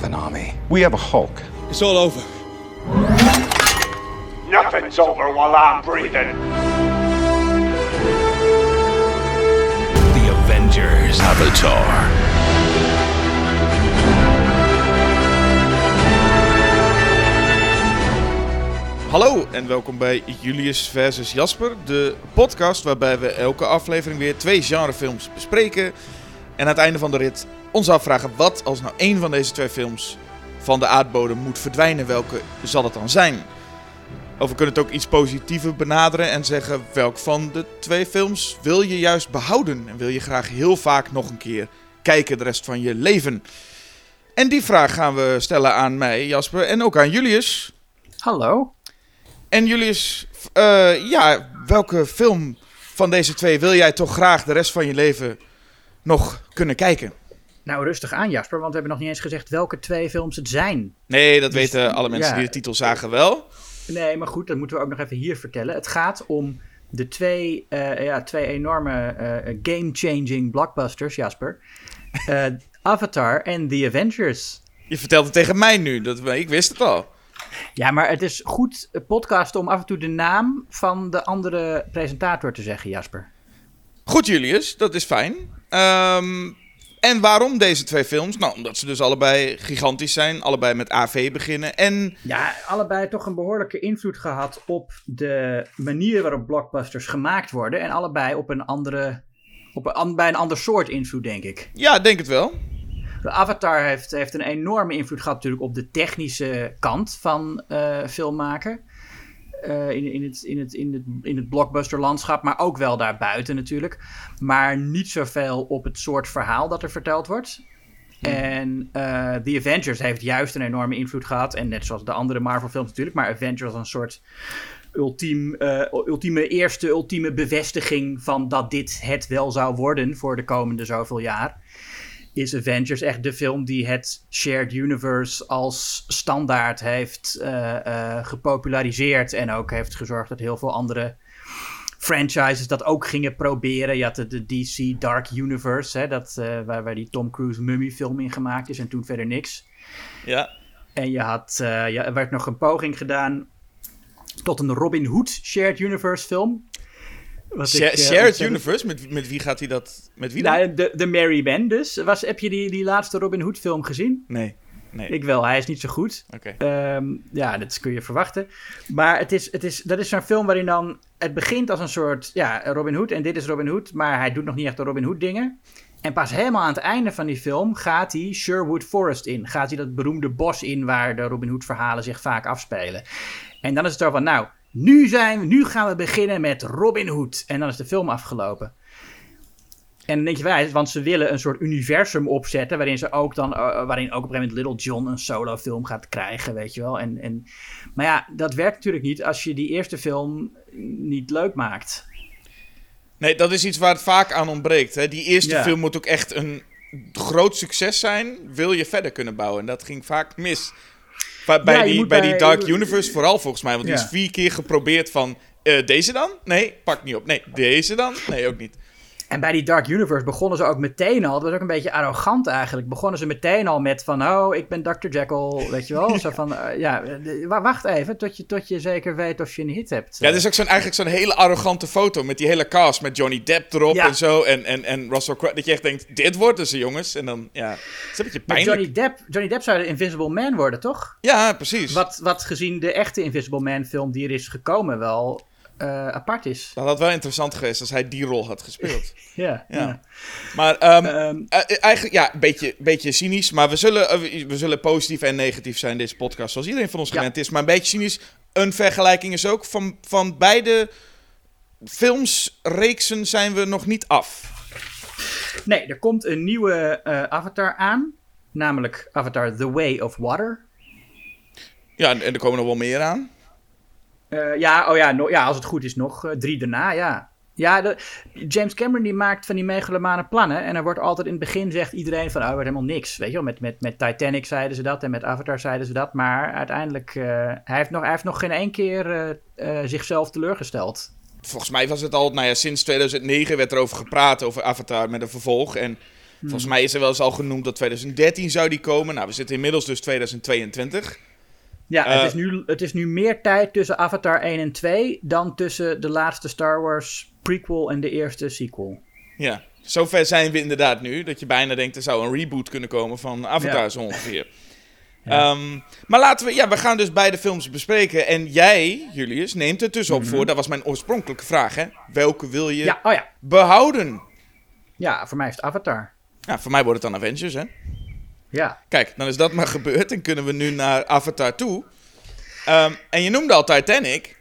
have an army. We have a Hulk. It's all over. Nothing's over while I'm breathing. The Avengers Avatar. Hallo en welkom bij Julius versus Jasper, de podcast waarbij we elke aflevering weer twee genrefilms bespreken. En aan het einde van de rit ons afvragen wat als nou één van deze twee films van de aardbodem moet verdwijnen, welke zal het dan zijn? Of we kunnen het ook iets positiever benaderen en zeggen welk van de twee films wil je juist behouden en wil je graag heel vaak nog een keer kijken de rest van je leven. En die vraag gaan we stellen aan mij, Jasper, en ook aan Julius. Hallo. En Julius, eh, ja, welke film van deze twee wil jij toch graag de rest van je leven nog kunnen kijken? Nou, rustig aan Jasper, want we hebben nog niet eens gezegd welke twee films het zijn. Nee, dat Dus, weten alle mensen ja. die de titel zagen wel. Nee, maar goed, dat moeten we ook nog even hier vertellen. Het gaat om de twee, eh, ja, twee enorme eh, game-changing blockbusters, Jasper. Eh, Avatar en The Avengers. Je vertelt het tegen mij nu, dat, ik wist het al. Ja, maar het is goed podcast om af en toe de naam van de andere presentator te zeggen, Jasper. Goed Julius, dat is fijn. Ehm, en waarom deze twee films? Nou, omdat ze dus allebei gigantisch zijn, allebei met AV beginnen. En Ja, allebei toch een behoorlijke invloed gehad op de manier waarop blockbusters gemaakt worden. En allebei op een andere, op een, bij een ander soort invloed, denk ik. ja, denk het wel. De Avatar heeft, heeft een enorme invloed gehad natuurlijk op de technische kant van eh filmmaken. Eh, in, in, het, in, het, in, het, in het blockbuster-landschap, maar ook wel daarbuiten natuurlijk. Maar niet zoveel op het soort verhaal dat er verteld wordt. En eh The Avengers heeft juist een enorme invloed gehad. En net zoals de andere Marvel-films natuurlijk. Maar Avengers was een soort ultiem, eh, ultieme eerste, ultieme bevestiging van dat dit het wel zou worden voor de komende zoveel jaar is Avengers echt de film die het shared universe als standaard heeft eh, eh, gepopulariseerd. En ook heeft gezorgd dat heel veel andere franchises dat ook gingen proberen. Je had de, de DC Dark Universe, hè, dat, eh, waar, waar die Tom Cruise Mummy film in gemaakt is en toen verder niks. Ja. En je had, ja, er werd nog een poging gedaan tot een Robin Hood shared universe film. Wat ik, eh, Shared Universe, met, met wie gaat hij dat? Met wie dan? Nou, de, de Mary Ben dus. Was, heb je die, die laatste Robin Hood film gezien? Nee, nee. Ik wel, hij is niet zo goed. Oké. Ehm, ja, dat kun je verwachten. Maar het is, het is, dat is zo'n film waarin dan... Het begint als een soort, ja, Robin Hood. En dit is Robin Hood, maar hij doet nog niet echt de Robin Hood dingen. En pas helemaal aan het einde van die film gaat hij Sherwood Forest in. Gaat hij dat beroemde bos in waar de Robin Hood verhalen zich vaak afspelen. En dan is het zo van, nou, nu, zijn we, nu gaan we beginnen met Robin Hood. En dan is de film afgelopen. En dan denk je wijs, want ze willen een soort universum opzetten. waarin ze ook dan. eh, waarin ook op een gegeven moment Little John een solo-film gaat krijgen, weet je wel. En, en, maar ja, dat werkt natuurlijk niet als je die eerste film niet leuk maakt. Nee, dat is iets waar het vaak aan ontbreekt. Hè? Die eerste Ja. film moet ook echt een groot succes zijn. Wil je verder kunnen bouwen. En dat ging vaak mis. Bij, bij Ja, die, bij bij- die Dark Universe vooral volgens mij. Want die is vier keer geprobeerd van... eh, deze dan? Nee, pak niet op. Nee, deze dan? Nee, ook niet. En bij die Dark Universe begonnen ze ook meteen al. Dat was ook een beetje arrogant eigenlijk. Begonnen ze meteen al met van. Oh, ik ben Dr. Jekyll. Weet je wel? Zo van. eh, ja, eh, wa- wacht even. Tot je, tot je zeker weet of je een hit hebt. Ja, er is ook zo'n, eigenlijk zo'n hele arrogante foto met die hele cast. Met Johnny Depp erop Ja. en zo. En, en, en Russell Crowe. Dat je echt denkt, dit worden ze jongens. En dan, ja, het is een beetje pijnlijk. Johnny Depp, Johnny Depp zou de Invisible Man worden, toch? Ja, precies. Wat, wat gezien de echte Invisible Man film die er is gekomen wel eh, apart is. Dat had wel interessant geweest als hij die rol had gespeeld. Ja, Ja. ja. Maar ehm, Ehm, eh, eigenlijk, ja, een beetje, beetje cynisch. Maar we zullen, eh, we- zullen positief en negatief zijn in deze podcast. Zoals iedereen van ons Ja. gewend is. Maar een beetje cynisch. Een vergelijking is ook van, van beide filmsreeksen zijn we nog niet af. nee, er komt een nieuwe eh, Avatar aan. Namelijk Avatar The Way of Water. Ja, en, en er komen nog wel meer aan. Eh, ja, oh ja, no- ja, als het goed is nog eh, drie daarna, ja. Ja, de, James Cameron die maakt van die megalomane plannen. En er wordt altijd in het begin zegt iedereen van, oh, wordt helemaal niks. Weet je wel, met, met, met Titanic zeiden ze dat en met Avatar zeiden ze dat. Maar uiteindelijk, eh, hij, heeft nog, hij heeft nog geen één keer zichzelf teleurgesteld. Volgens mij was het al, nou ja, sinds 2009 werd er over gepraat over Avatar met een vervolg. En Volgens mij is er wel eens al genoemd dat 2013 zou die komen. Nou, we zitten inmiddels dus 2022. Ja, Eh, het, is nu, het is nu meer tijd tussen Avatar 1 en 2 dan tussen de laatste Star Wars prequel en de eerste sequel. Ja, zover zijn we inderdaad nu. Dat je bijna denkt er zou een reboot kunnen komen van Avatar Ja. zo ongeveer. Ehm, maar laten we, ja, we gaan dus beide films bespreken. En jij, Julius, neemt het dus op voor. Dat was mijn oorspronkelijke vraag, hè? Welke wil je Mhm. Ja, oh ja. behouden? Ja, voor mij is het Avatar. Nou, voor mij wordt het dan Avengers, hè? Ja. Kijk, dan is dat maar gebeurd en kunnen we nu naar Avatar toe. Ehm, en je noemde al Titanic.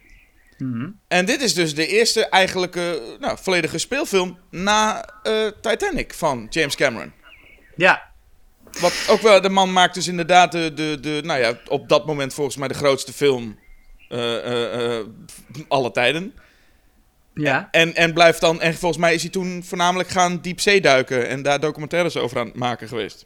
Mhm. En dit is dus de eerste eigenlijke, nou, volledige speelfilm na eh, Titanic van James Cameron. Ja, Wat ook wel, de man maakt dus inderdaad de, de, de nou ja, op dat moment volgens mij de grootste film eh, alle tijden. ja. En, en blijft dan, en volgens mij is hij toen voornamelijk gaan diepzee duiken en daar documentaires over aan het maken geweest.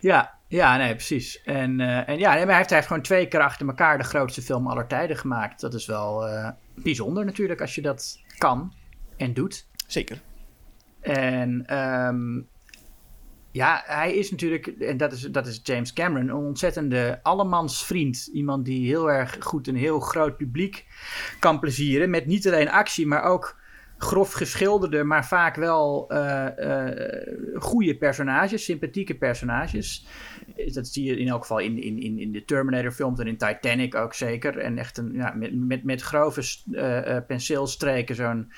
Ja, ja, nee, precies. En, eh, en ja, nee, maar hij heeft, hij heeft gewoon twee keer achter elkaar de grootste film aller tijden gemaakt. Dat is wel eh, bijzonder natuurlijk als je dat kan en doet. Zeker. En ehm, ja, hij is natuurlijk, en dat is, dat is James Cameron, een ontzettende allemansvriend. Iemand die heel erg goed een heel groot publiek kan plezieren. Met niet alleen actie, maar ook grof geschilderde, maar vaak wel eh, eh, goede personages, sympathieke personages. Dat zie je in elk geval in, in, in, in de Terminator-films en in Titanic ook zeker. En echt een, ja, met, met, met grove eh, eh, penseelstreken zo'n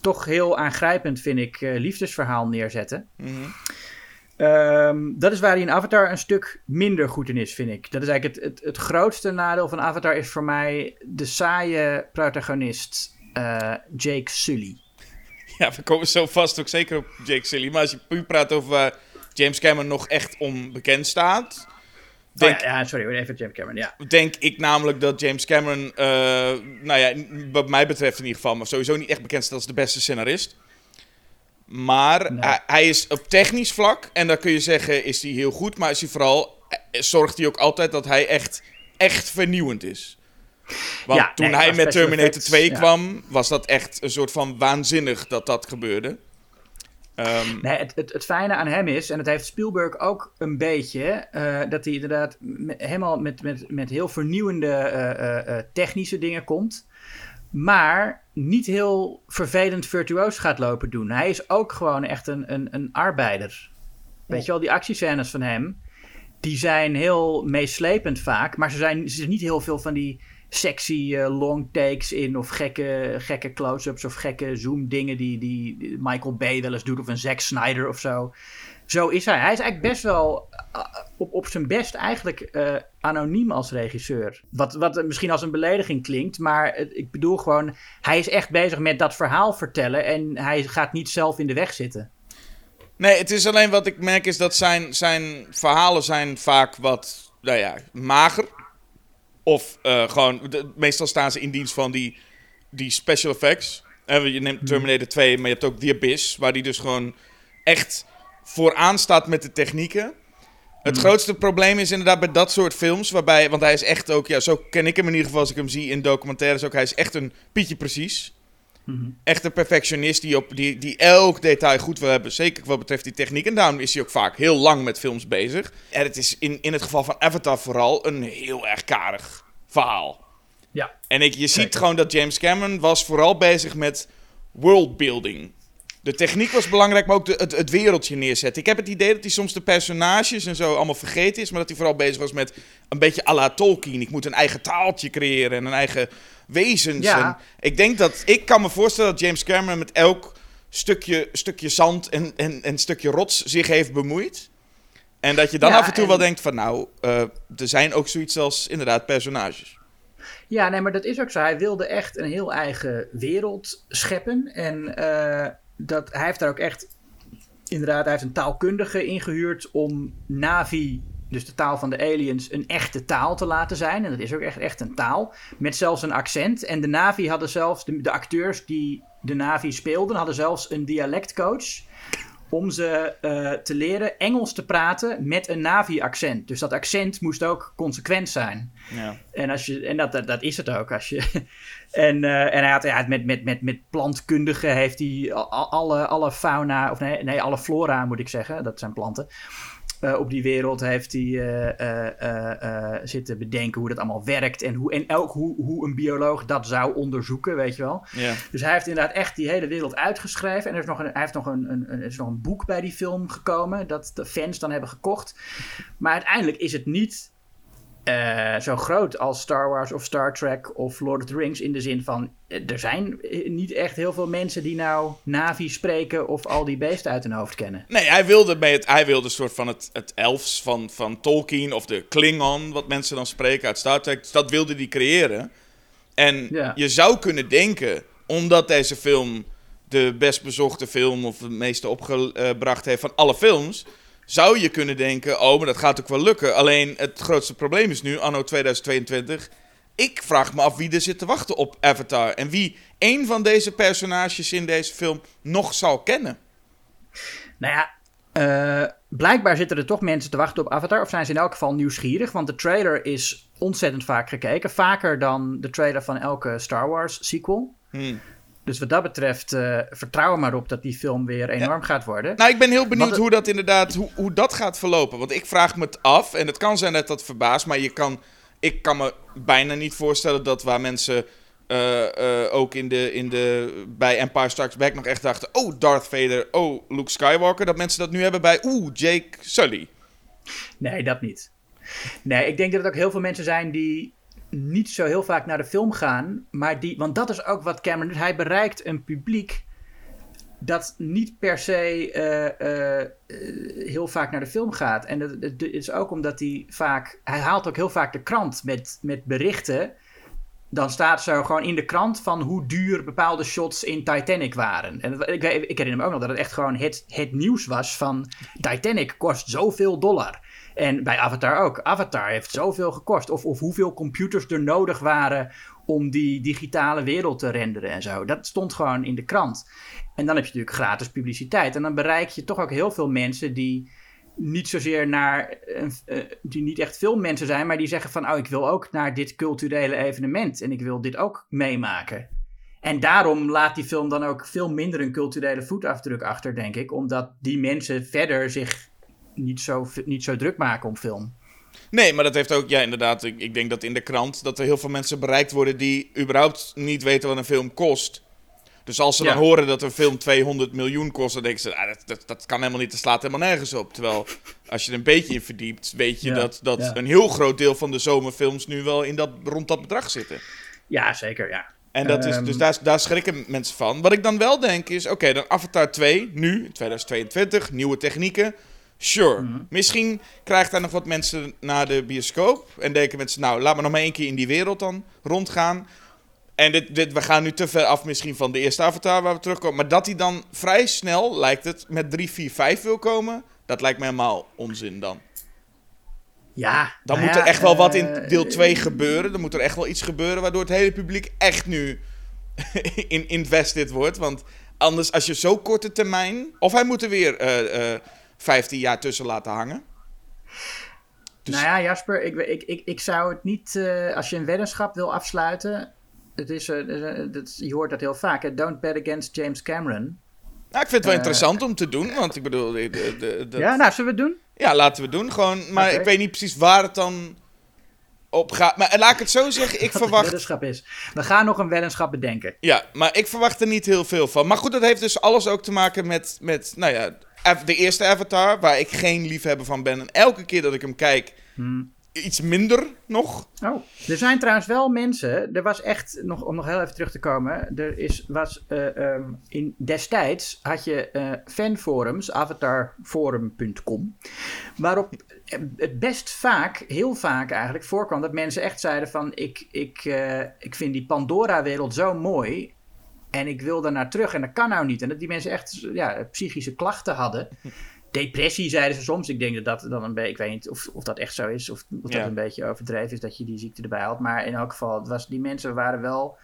toch heel aangrijpend, vind ik, eh, liefdesverhaal neerzetten. Mhm. Ehm, dat is waar hij in Avatar een stuk minder goed in is, vind ik. Dat is eigenlijk het, het, het grootste nadeel van Avatar is voor mij de saaie protagonist eh, Jake Sully. Ja, we komen zo vast ook zeker op Jake Sully. Maar als je puur praat over waar James Cameron nog echt onbekend staat... Denk, Oh ja, ja, sorry, even James Cameron, ja. denk ik namelijk dat James Cameron, eh, nou ja, wat mij betreft in ieder geval, maar sowieso niet echt bekend staat als de beste scenarist. Maar Nee. hij, hij is op technisch vlak, en dan kun je zeggen, is hij heel goed, maar is hij vooral, eh, zorgt hij ook altijd dat hij echt, echt vernieuwend is. Want Ja, toen nee, hij met Terminator effects, 2 ja. kwam, was dat echt een soort van waanzinnig dat dat gebeurde. Ehm, Nee, het, het, het fijne aan hem is, en dat heeft Spielberg ook een beetje, eh, dat hij inderdaad me- helemaal met, met, met heel vernieuwende eh, eh, technische dingen komt. Maar niet heel vervelend virtuoos gaat lopen doen. Hij is ook gewoon echt een, een, een arbeider. Weet je wel, die actiescènes van hem, die zijn heel meeslepend vaak. Maar ze zijn, er zitten niet heel veel van die sexy eh, long takes in. Of gekke, gekke close-ups of gekke zoom dingen die, die, Michael Bay wel eens doet. Of een Zack Snyder of zo. Zo is hij. Hij is eigenlijk best wel eh, op, op zijn best eigenlijk eh, anoniem als regisseur. Wat, wat misschien als een belediging klinkt. Maar ik bedoel gewoon, hij is echt bezig met dat verhaal vertellen. En hij gaat niet zelf in de weg zitten. Nee, het is alleen wat ik merk is dat zijn, zijn verhalen zijn vaak wat, nou ja, mager. Of eh, gewoon, de- meestal staan ze in dienst van die, die special effects. En je neemt Terminator 2, maar je hebt ook The Abyss, waar die dus gewoon echt vooraan staat met de technieken. Het grootste probleem is inderdaad bij dat soort films, waarbij, want hij is echt ook, ja, zo ken ik hem in ieder geval als ik hem zie in documentaires ook, hij is echt een pietje precies. Echt een perfectionist die, op, die, die elk detail goed wil hebben. Zeker wat betreft die techniek. En daarom is hij ook vaak heel lang met films bezig. En het is in, in het geval van Avatar vooral een heel erg karig verhaal. Ja. En ik, je ziet Zeker. gewoon dat James Cameron was vooral bezig met worldbuilding. De techniek was belangrijk, maar ook de, het, het wereldje neerzetten. Ik heb het idee dat hij soms de personages en zo allemaal vergeten is. Maar dat hij vooral bezig was met een beetje à la Tolkien. Ik moet een eigen taaltje creëren en een eigen wezens. Ja. Ik denk dat, ik kan me voorstellen dat James Cameron met elk stukje, stukje zand en, en, en stukje rots zich heeft bemoeid. En dat je dan Ja, af en toe en- wel denkt van nou, eh, er zijn ook zoiets als inderdaad personages. Ja, nee, maar dat is ook zo. Hij wilde echt een heel eigen wereld scheppen. En eh, dat, hij heeft daar ook echt... Inderdaad, hij heeft een taalkundige ingehuurd om Navi, dus de taal van de aliens, een echte taal te laten zijn. En dat is ook echt, echt een taal. Met zelfs een accent. En de Navi hadden zelfs, de, de acteurs die de Navi speelden, hadden zelfs een dialectcoach. Om ze eh, te leren Engels te praten met een Navi-accent. Dus dat accent moest ook consequent zijn. Ja. En, als je, en dat, dat, dat is het ook. Als je, en, eh, en hij had ja, met, met, met, met plantkundigen heeft hij al- al- alle, alle fauna, of nee, nee, alle flora moet ik zeggen, dat zijn planten. Eh, op die wereld heeft hij eh, eh, zitten bedenken hoe dat allemaal werkt. En, hoe, en ook hoe, hoe een bioloog dat zou onderzoeken, weet je wel. Ja. Dus hij heeft inderdaad echt die hele wereld uitgeschreven. En er is nog een, hij heeft nog een, een, een- is nog een boek bij die film gekomen. Dat de fans dan hebben gekocht. Maar uiteindelijk is het niet eh, zo groot als Star Wars of Star Trek of Lord of the Rings. In de zin van, eh, er zijn eh, niet echt heel veel mensen die nou Navi spreken of al die beesten uit hun hoofd kennen. Nee, hij wilde, bij het, hij wilde een soort van het, het elfs van, van Tolkien of de Klingon, wat mensen dan spreken uit Star Trek. Dus dat wilde hij creëren. En Ja. je zou kunnen denken, omdat deze film de best bezochte film of de meeste opgebracht heeft van alle films, zou je kunnen denken, oh, maar dat gaat ook wel lukken. Alleen het grootste probleem is nu, anno 2022, ik vraag me af wie er zit te wachten op Avatar en wie een van deze personages in deze film nog zal kennen. Nou ja, eh, blijkbaar zitten er toch mensen te wachten op Avatar. Of zijn ze in elk geval nieuwsgierig. Want de trailer is ontzettend vaak gekeken. Vaker dan de trailer van elke Star Wars sequel. Hmm. Dus wat dat betreft, eh vertrouw er maar op dat die film weer enorm gaat worden. Nou, ik ben heel benieuwd hoe dat inderdaad, hoe, hoe dat gaat verlopen. Want ik vraag me het af, en het kan zijn dat dat verbaast, maar je kan, ik kan me bijna niet voorstellen dat waar mensen eh, eh, ook in de, in de, bij Empire Strikes Back nog echt dachten, oh, Darth Vader, oh, Luke Skywalker, dat mensen dat nu hebben bij, oeh, Jake Sully. Nee, dat niet. Nee, ik denk dat er ook heel veel mensen zijn die niet zo heel vaak naar de film gaan. Maar die, want dat is ook wat Cameron. Hij bereikt een publiek dat niet per se eh, eh, heel vaak naar de film gaat. En dat, is ook omdat hij vaak... Hij haalt ook heel vaak de krant met, met berichten. Dan staat zo gewoon in de krant van hoe duur bepaalde shots in Titanic waren. En ik, ik herinner me ook nog dat het echt gewoon het, het nieuws was van... Titanic kost zoveel dollar. En bij Avatar ook. Avatar heeft zoveel gekost. Of, of hoeveel computers er nodig waren om die digitale wereld te renderen en zo. Dat stond gewoon in de krant. En dan heb je natuurlijk gratis publiciteit. En dan bereik je toch ook heel veel mensen die niet zozeer naar. eh, die niet echt veel mensen zijn, maar die zeggen van. Oh, ik wil ook naar dit culturele evenement. En ik wil dit ook meemaken. En daarom laat die film dan ook veel minder een culturele voetafdruk achter, denk ik. Omdat die mensen verder zich niet zo, niet zo druk maken om film. Nee, maar dat heeft ook, ja, inderdaad, ik, ik denk dat in de krant dat er heel veel mensen bereikt worden die überhaupt niet weten wat een film kost. Dus als ze Ja. dan horen dat een film 200 miljoen kost, dan denken ze, ah, dat, dat, dat kan helemaal niet, dat slaat helemaal nergens op. Terwijl, als je er een beetje in verdiept, weet je Ja, dat, dat ja. een heel groot deel van de zomerfilms nu wel in dat, rond dat bedrag zitten. Ja, zeker, ja. En dat is, Ehm. dus daar, daar schrikken mensen van. Wat ik dan wel denk is, oké, dan Avatar 2, nu, in 2022, nieuwe technieken. Sure. Mhm. Misschien krijgt daar nog wat mensen naar de bioscoop. En denken mensen, nou, laat me nog maar één keer in die wereld dan rondgaan. En dit, dit, we gaan nu te ver af misschien van de eerste Avatar waar we terugkomen. Maar dat hij dan vrij snel, lijkt het, met 3, 4, 5 wil komen... Dat lijkt me helemaal onzin dan. Ja, Dan nou moet ja, er echt wel wat in eh, deel 2 gebeuren. Dan moet er echt wel iets gebeuren waardoor het hele publiek echt nu in invested wordt. Want anders, als je zo korte termijn. Of hij moet er weer eh eh 15 jaar tussen laten hangen. Dus- Nou ja, Jasper, ik, ik, ik, ik zou het niet... eh, als je een weddenschap wil afsluiten... Het is, eh, eh, dat, je hoort dat heel vaak. hè, Don't bet against James Cameron. Nou, ik vind het wel interessant om te doen. Want ik bedoel, de, de, de- dat- Ja, nou, zullen we het doen? ja, laten we doen. Gewoon, maar ik weet niet precies waar het dan op gaat. Maar laat ik het zo zeggen, ik verwacht weddenschap is. We gaan nog een weddenschap bedenken. Ja, maar ik verwacht er niet heel veel van. Maar goed, dat heeft dus alles ook te maken met, met nou ja, de eerste Avatar, waar ik geen liefhebber van ben. En elke keer dat ik hem kijk, Hmm. iets minder nog. Oh, er zijn trouwens wel mensen. Er was echt, nog, om nog heel even terug te komen. Er is, was, eh, ehm, in, destijds had je eh, fanforums, avatarforum.com. Waarop het best vaak, heel vaak eigenlijk, voorkwam dat mensen echt zeiden: van ik, ik, eh, ik vind die Pandora-wereld zo mooi. En ik wil daar naar terug en dat kan nou niet. En dat die mensen echt ja, psychische klachten hadden. Depressie zeiden ze soms. Ik denk dat dat dan een beetje. Ik weet niet of, of dat echt zo is. Of, of Ja. dat een beetje overdreven is dat je die ziekte erbij had. Maar in elk geval, was, die mensen waren wel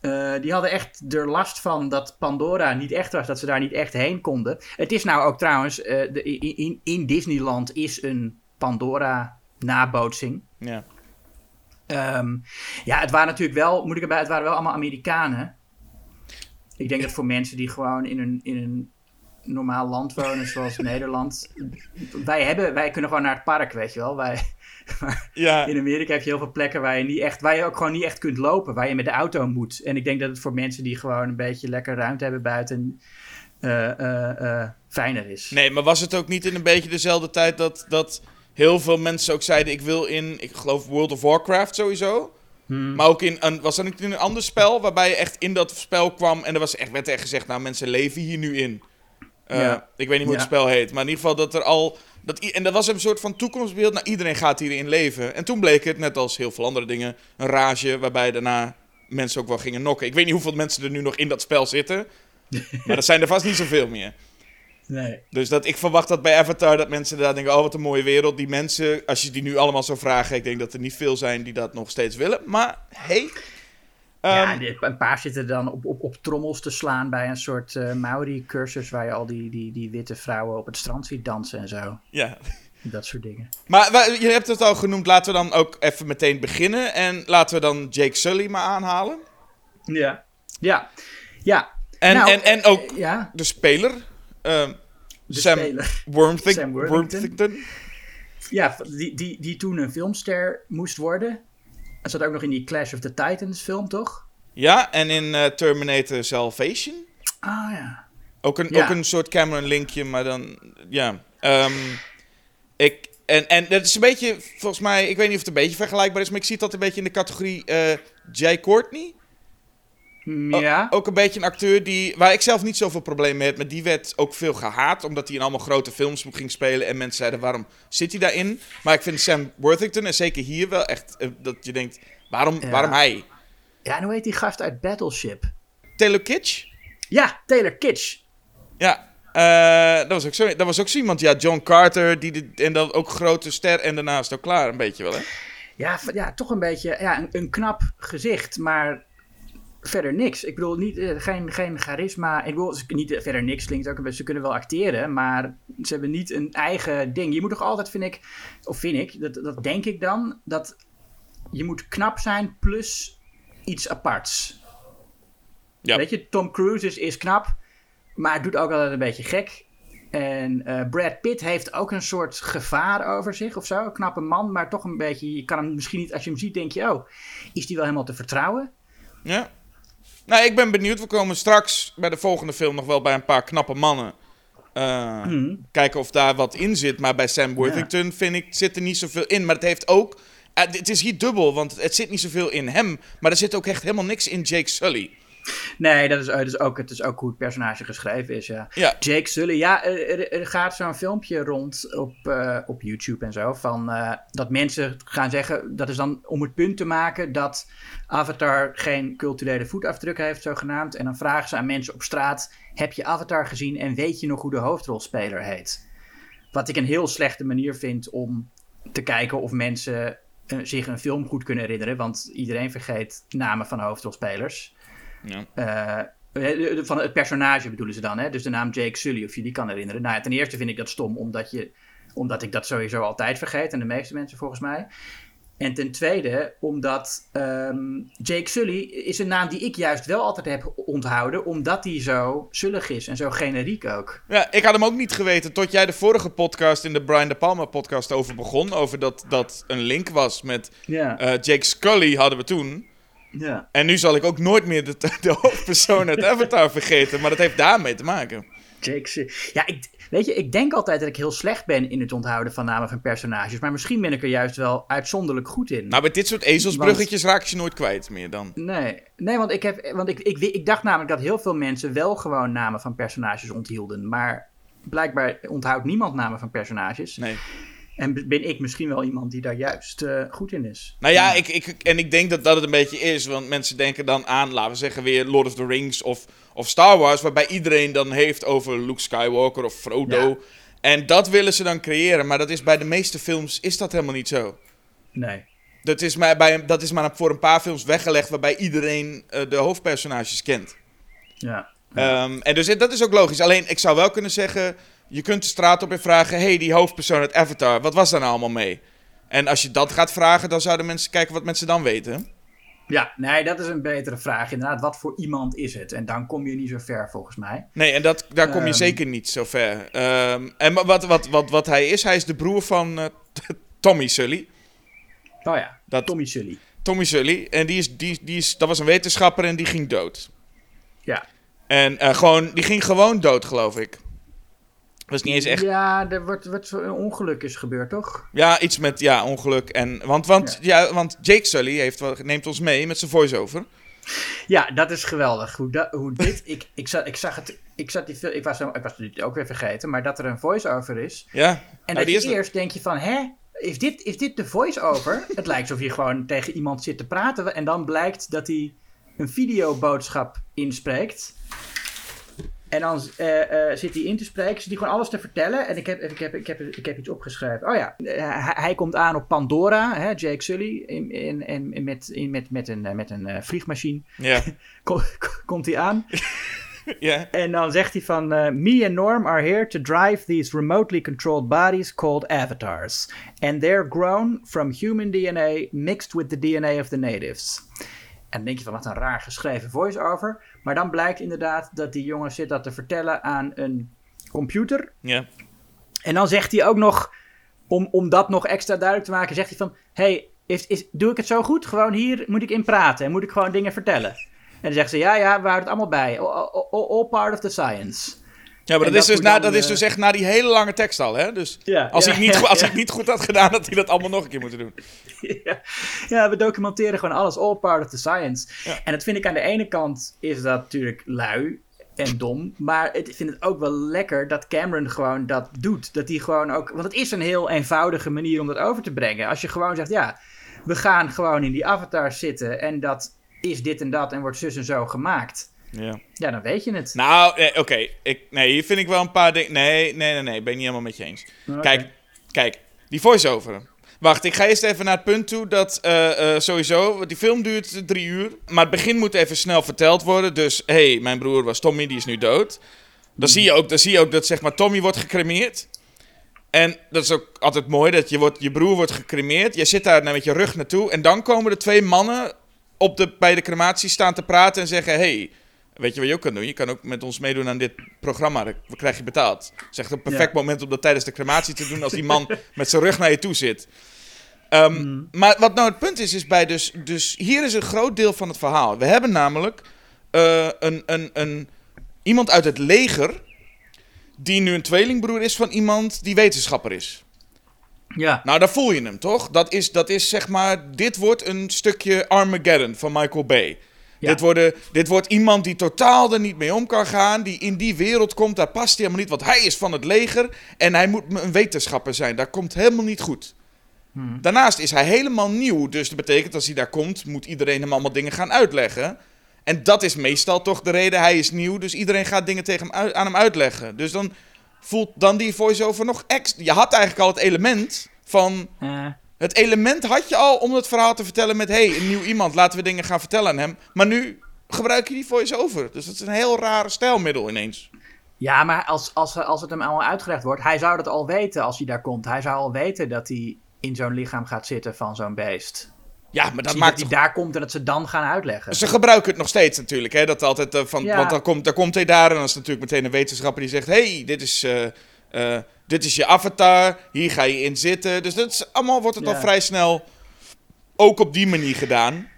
Eh, die hadden echt er last van dat Pandora niet echt was, dat ze daar niet echt heen konden. Het is nou ook trouwens, eh, de, in, in, in Disneyland is een Pandora-nabootsing. Ja. Ehm, ja, het waren natuurlijk wel, moet ik erbij, het waren wel allemaal Amerikanen. Ik denk dat voor mensen die gewoon in een, in een normaal land wonen, zoals Nederland. Wij, hebben, wij kunnen gewoon naar het park, weet je wel. Wij, Ja. in Amerika heb je heel veel plekken waar je, niet echt, waar je ook gewoon niet echt kunt lopen, waar je met de auto moet. En ik denk dat het voor mensen die gewoon een beetje lekker ruimte hebben buiten, eh, eh, eh, fijner is. Nee, maar was het ook niet in een beetje dezelfde tijd dat, dat heel veel mensen ook zeiden: ik wil in, ik geloof World of Warcraft sowieso. Hmm. Maar ook in een, was dat niet in een ander spel waarbij je echt in dat spel kwam en er was echt, werd echt gezegd: nou, mensen leven hier nu in. Eh, Ja. Ik weet niet hoe het Ja. spel heet, maar in ieder geval dat er al. Dat, en dat was een soort van toekomstbeeld. Nou, iedereen gaat hierin leven. En toen bleek het, net als heel veel andere dingen, een rage waarbij daarna mensen ook wel gingen nokken. Ik weet niet hoeveel mensen er nu nog in dat spel zitten. maar dat zijn er vast niet zoveel meer. Nee. Dus dat, ik verwacht dat bij Avatar dat mensen daar denken: oh, wat een mooie wereld. Die mensen, als je die nu allemaal zou vragen, ik denk dat er niet veel zijn die dat nog steeds willen. Maar hey. ja, Ehm, een paar zitten dan op, op, op trommels te slaan bij een soort eh Maori-cursus waar je al die, die, die witte vrouwen op het strand ziet dansen en zo. ja. Dat soort dingen. Maar je hebt het al genoemd, laten we dan ook even meteen beginnen. En laten we dan Jake Sully maar aanhalen. Ja. Ja. Ja. En, Nou, en, en ook eh, ja, de speler, ehm, Sam. Wormthing- Sam Worthington. Worthington. Ja, die, die, die toen een filmster moest worden. Hij zat ook nog in die Clash of the Titans film, toch? Ja, en in eh, Terminator Salvation. Ah ja. Ook een, Ja. ook een soort Cameron linkje, maar dan, ja. Ehm, ik, en, en dat is een beetje, volgens mij, ik weet niet of het een beetje vergelijkbaar is, maar ik zie dat een beetje in de categorie eh Jay Courtney. O-. Ook een beetje een acteur die, waar ik zelf niet zoveel probleem mee heb, maar die werd ook veel gehaat, omdat hij in allemaal grote films ging spelen en mensen zeiden, waarom zit hij daarin? Maar ik vind Sam Worthington, en zeker hier wel echt, eh, dat je denkt, waarom, Ja. waarom hij? Ja, en hoe heet die gast uit Battleship? Taylor Kitsch? Ja, Taylor Kitsch. Ja, eh, dat, was ook zo, dat was ook zo iemand. Ja, John Carter, die de, en dan ook grote ster en daarnaast ook klaar, een beetje wel, hè? Ja, ja toch een beetje ja, een, een knap gezicht, maar verder niks. Ik bedoel, niet, eh, geen, geen charisma. Ik bedoel, niet, eh, verder niks klinkt ook een beetje. Ze kunnen wel acteren, maar ze hebben niet een eigen ding. Je moet toch altijd, vind ik, of vind ik, dat, dat denk ik dan, dat je moet knap zijn plus iets aparts. Ja. Weet je, Tom Cruise is, is knap, maar doet ook altijd een beetje gek. En eh, Brad Pitt heeft ook een soort gevaar over zich of zo. Een knappe man, maar toch een beetje. Je kan hem misschien niet, als je hem ziet, denk je: oh, is die wel helemaal te vertrouwen? Ja. Nou, ik ben benieuwd. We komen straks bij de volgende film nog wel bij een paar knappe mannen. Eh, Kijken of daar wat in zit. Maar bij Sam Worthington vind ik, zit er niet zoveel in. Maar het heeft ook... eh, het is hier dubbel, want het zit niet zoveel in hem. Maar er zit ook echt helemaal niks in Jake Sully. Nee, dat is, dat is ook, het is ook hoe het personage geschreven is. Ja. Ja. Jake Sully, ja, er, er- gaat zo'n filmpje rond op, eh, op YouTube en zo. Van, eh, dat mensen gaan zeggen, dat is dan om het punt te maken dat Avatar geen culturele voetafdruk heeft, zogenaamd. En dan vragen ze aan mensen op straat: heb je Avatar gezien en weet je nog hoe de hoofdrolspeler heet? Wat ik een heel slechte manier vind om te kijken of mensen eh, zich een film goed kunnen herinneren. Want iedereen vergeet namen van hoofdrolspelers. Ja. Eh, eh, van het personage bedoelen ze dan, hè? Dus de naam Jake Sully, of je die kan herinneren. Nou ja, ten eerste vind ik dat stom, omdat, je, omdat ik dat sowieso altijd vergeet. En de meeste mensen volgens mij. En ten tweede, omdat ehm, Jake Sully is een naam die ik juist wel altijd heb onthouden. Omdat hij zo zullig is en zo generiek ook. Ja, ik had hem ook niet geweten tot jij de vorige podcast in de Brian De Palma podcast over begon. Over dat dat een link was met Ja. eh, Jake Scully hadden we toen. Ja. En nu zal ik ook nooit meer de, de hoofdpersoon uit Avatar vergeten. Maar dat heeft daarmee te maken. Jake. Ja, ik, weet je, ik denk altijd dat ik heel slecht ben in het onthouden van namen van personages. Maar misschien ben ik er juist wel uitzonderlijk goed in. Nou, bij dit soort ezelsbruggetjes raak je nooit kwijt meer dan. Nee, nee want, ik, heb, want ik, ik, ik dacht namelijk dat heel veel mensen wel gewoon namen van personages onthielden. Maar blijkbaar onthoudt niemand namen van personages. Nee. En ben ik misschien wel iemand die daar juist eh, goed in is. Nou ja, ik, ik, en ik denk dat dat het een beetje is. Want mensen denken dan aan, laten we zeggen, weer Lord of the Rings of, of Star Wars. Waarbij iedereen dan heeft over Luke Skywalker of Frodo. Ja. En dat willen ze dan creëren. Maar dat is bij de meeste films is dat helemaal niet zo. Nee. Dat is maar, bij, dat is maar voor een paar films weggelegd waarbij iedereen eh, de hoofdpersonages kent. Ja. Ehm, en dus dat is ook logisch. Alleen, ik zou wel kunnen zeggen, je kunt de straat op en vragen... hey, die hoofdpersoon uit Avatar, wat was daar nou allemaal mee? En als je dat gaat vragen, dan zouden mensen kijken wat mensen dan weten. Ja, nee, dat is een betere vraag. Inderdaad, wat voor iemand is het? En dan kom je niet zo ver, volgens mij. Nee, en dat, daar kom je Ehm. zeker niet zo ver. Ehm, en wat, wat, wat, wat hij is, hij is de broer van eh, Tommy Sully. Oh ja, Dat- Tommy Sully. Tommy Sully. En die is, die, die is, dat was een wetenschapper en die ging dood. Ja. En eh, gewoon, die ging gewoon dood, geloof ik. Dat is niet eens echt. Ja, er wordt, wordt zo'n ongeluk is gebeurd, toch? Ja, iets met ja, ongeluk. En, want, want, ja. want Jake Sully heeft, neemt ons mee met zijn voice-over. Ja, dat is geweldig. Hoe, hoe dit... ik, ik, zag, ik zag het... Ik, zat die film, ik, was, ik was het ook weer vergeten, maar dat er een voice-over is. Ja, En Nou, dat die je er. eerst denk je van, hè? Is dit, is dit de voice-over? het lijkt alsof je gewoon tegen iemand zit te praten. En dan blijkt dat hij een videoboodschap inspreekt. En dan eh, eh, zit hij in te spreken, zit hij gewoon alles te vertellen. En ik heb, ik heb, ik heb, ik heb iets opgeschreven. Oh ja, eh, hij, hij komt aan op Pandora, hè, Jake Sully, in, in, met, in, met, met een, met een vliegmachine. ja, Kom- komt hij aan. ja. En dan zegt hij van... Me and Norm are here to drive these remotely controlled bodies called avatars. And they're grown from human DNA mixed with the DNA of the natives. En dan denk je van, wat een raar geschreven voice-over. Maar dan blijkt inderdaad dat die jongen zit dat te vertellen aan een computer. ja. En dan zegt hij ook nog, om, om dat nog extra duidelijk te maken, zegt hij van... Hey, is, is, doe ik het zo goed? Gewoon hier moet ik in praten en moet ik gewoon dingen vertellen. En dan zeggen ze, ja, ja, we houden het allemaal bij. All, all- all part of the science. Ja, maar dat, is, dus moet na, dan, dat is eh, dus echt na die hele lange tekst al, hè? Dus Ja, als, ja, ik, niet, als ik niet goed had gedaan, had hij dat allemaal nog een keer moeten doen. ja. ja, we documenteren gewoon alles, all part of the science. En dat vind ik aan de ene kant is dat natuurlijk lui en dom. Maar ik vind het ook wel lekker dat Cameron gewoon dat doet. Dat hij gewoon ook. Want het is een heel eenvoudige manier om dat over te brengen. Als je gewoon zegt, ja, we gaan gewoon in die avatar zitten. En dat is dit en dat en wordt zus en zo gemaakt. Ja. Ja, dan weet je het. Nou, nee, oké. Ik- Nee, hier vind ik wel een paar dingen... Nee, nee, nee, nee. Ben ik niet helemaal met je eens. Kijk, kijk. Die voice-over. Wacht, ik ga eerst even naar het punt toe dat eh, eh, sowieso... Die film duurt drie uur. Maar het begin moet even snel verteld worden. Dus, hé, hey, mijn broer was Tommy, die is nu dood. Dan zie je ook, dan zie je ook dat, zeg maar, Tommy wordt gecremeerd. En dat is ook altijd mooi, dat je, wordt, je broer wordt gecremeerd. Je zit daar met je rug naartoe. En dan komen de twee mannen op de, bij de crematie staan te praten en zeggen... Hey, weet je wat je ook kan doen? Je kan ook met ons meedoen aan dit programma. Dan krijg je betaald. Dat is echt een perfect Ja. moment om dat tijdens de crematie te doen... als die man met zijn rug naar je toe zit. Ehm, Maar wat nou het punt is, is bij dus... Dus hier is een groot deel van het verhaal. We hebben namelijk eh, een, een, een, iemand uit het leger... die nu een tweelingbroer is van iemand die wetenschapper is. Ja, Nou, daar voel je hem, toch? Dat is, dat is zeg maar... Dit wordt een stukje Armageddon van Michael Bay. Ja. Dit, worden, dit wordt iemand die totaal er niet mee om kan gaan. Die in die wereld komt, daar past hij helemaal niet. Want hij is van het leger en hij moet een wetenschapper zijn. Dat komt helemaal niet goed. Daarnaast is hij helemaal nieuw. Dus dat betekent als hij daar komt, moet iedereen hem allemaal dingen gaan uitleggen. En dat is meestal toch de reden. Hij is nieuw, dus iedereen gaat dingen tegen hem uit- aan hem uitleggen. Dus dan voelt dan die voice-over nog extra... Je had eigenlijk al het element van... eh, Het element had je al om het verhaal te vertellen met... hey, een nieuw iemand, laten we dingen gaan vertellen aan hem. Maar nu gebruik je die voice-over. Dus dat is een heel rare stijlmiddel ineens. ja maar als, als, als het hem allemaal uitgelegd wordt, hij zou dat al weten als hij daar komt. Hij zou al weten dat hij in zo'n lichaam gaat zitten van zo'n beest. Ja, maar dat maakt dat hij daar komt en dat ze dan gaan uitleggen. Ze gebruiken het nog steeds natuurlijk. Hè? Dat altijd, eh, van, Ja. Want dan komt, dan komt hij daar en dan is natuurlijk meteen een wetenschapper die zegt... hey, dit is, eh, eh, dit is je avatar, hier ga je in zitten. Dus dat is, allemaal wordt het Ja. al vrij snel ook op die manier gedaan.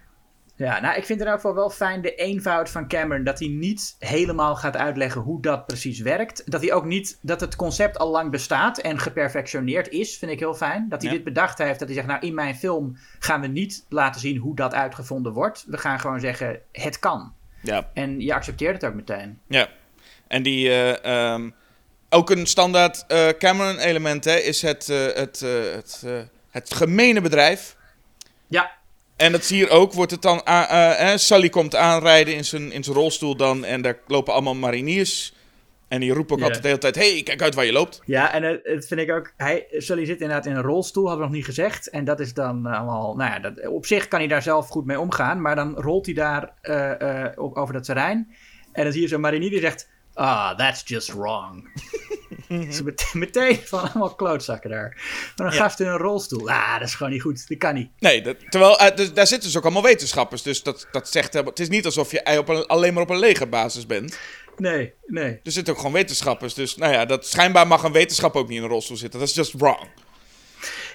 Ja, nou, ik vind in elk geval wel fijn de eenvoud van Cameron. Dat hij niet helemaal gaat uitleggen hoe dat precies werkt. Dat hij ook niet, dat het concept al lang bestaat en geperfectioneerd is, vind ik heel fijn. Dat hij Ja. dit bedacht heeft. Dat hij zegt, nou, in mijn film gaan we niet laten zien hoe dat uitgevonden wordt. We gaan gewoon zeggen, het kan. Ja, En je accepteert het ook meteen. ja. En die... eh, ehm, ook een standaard eh, Cameron-element hè, is het, eh, het, eh, het, het gemene bedrijf. Ja, En dat zie je hier ook, wordt het dan... eh, Sally komt aanrijden in zijn, in zijn rolstoel dan... en daar lopen allemaal mariniers En die roept ook altijd de hele tijd: hey, kijk uit waar je loopt. Ja, en het, vind ik ook. Hij, Sully zit inderdaad in een rolstoel, hadden we nog niet gezegd. En dat is dan allemaal. Nou ja, dat, op zich kan hij daar zelf goed mee omgaan. Maar dan rolt hij daar op, over dat terrein. En dan zie je zo'n marinier die zegt. Ah, that's just wrong. dus met- meteen van allemaal klootzakken daar. Maar een Ja. gast in een rolstoel. Ah, dat is gewoon niet goed. Dat kan niet. Nee, dat- terwijl eh, dus daar zitten dus ook allemaal wetenschappers. Dus dat, dat zegt Het is niet alsof je op een, alleen maar op een legerbasis bent. Nee, nee. Er zitten ook gewoon wetenschappers. Dus nou ja, dat, schijnbaar mag een wetenschap ook niet in een rolstoel zitten. Dat is just wrong.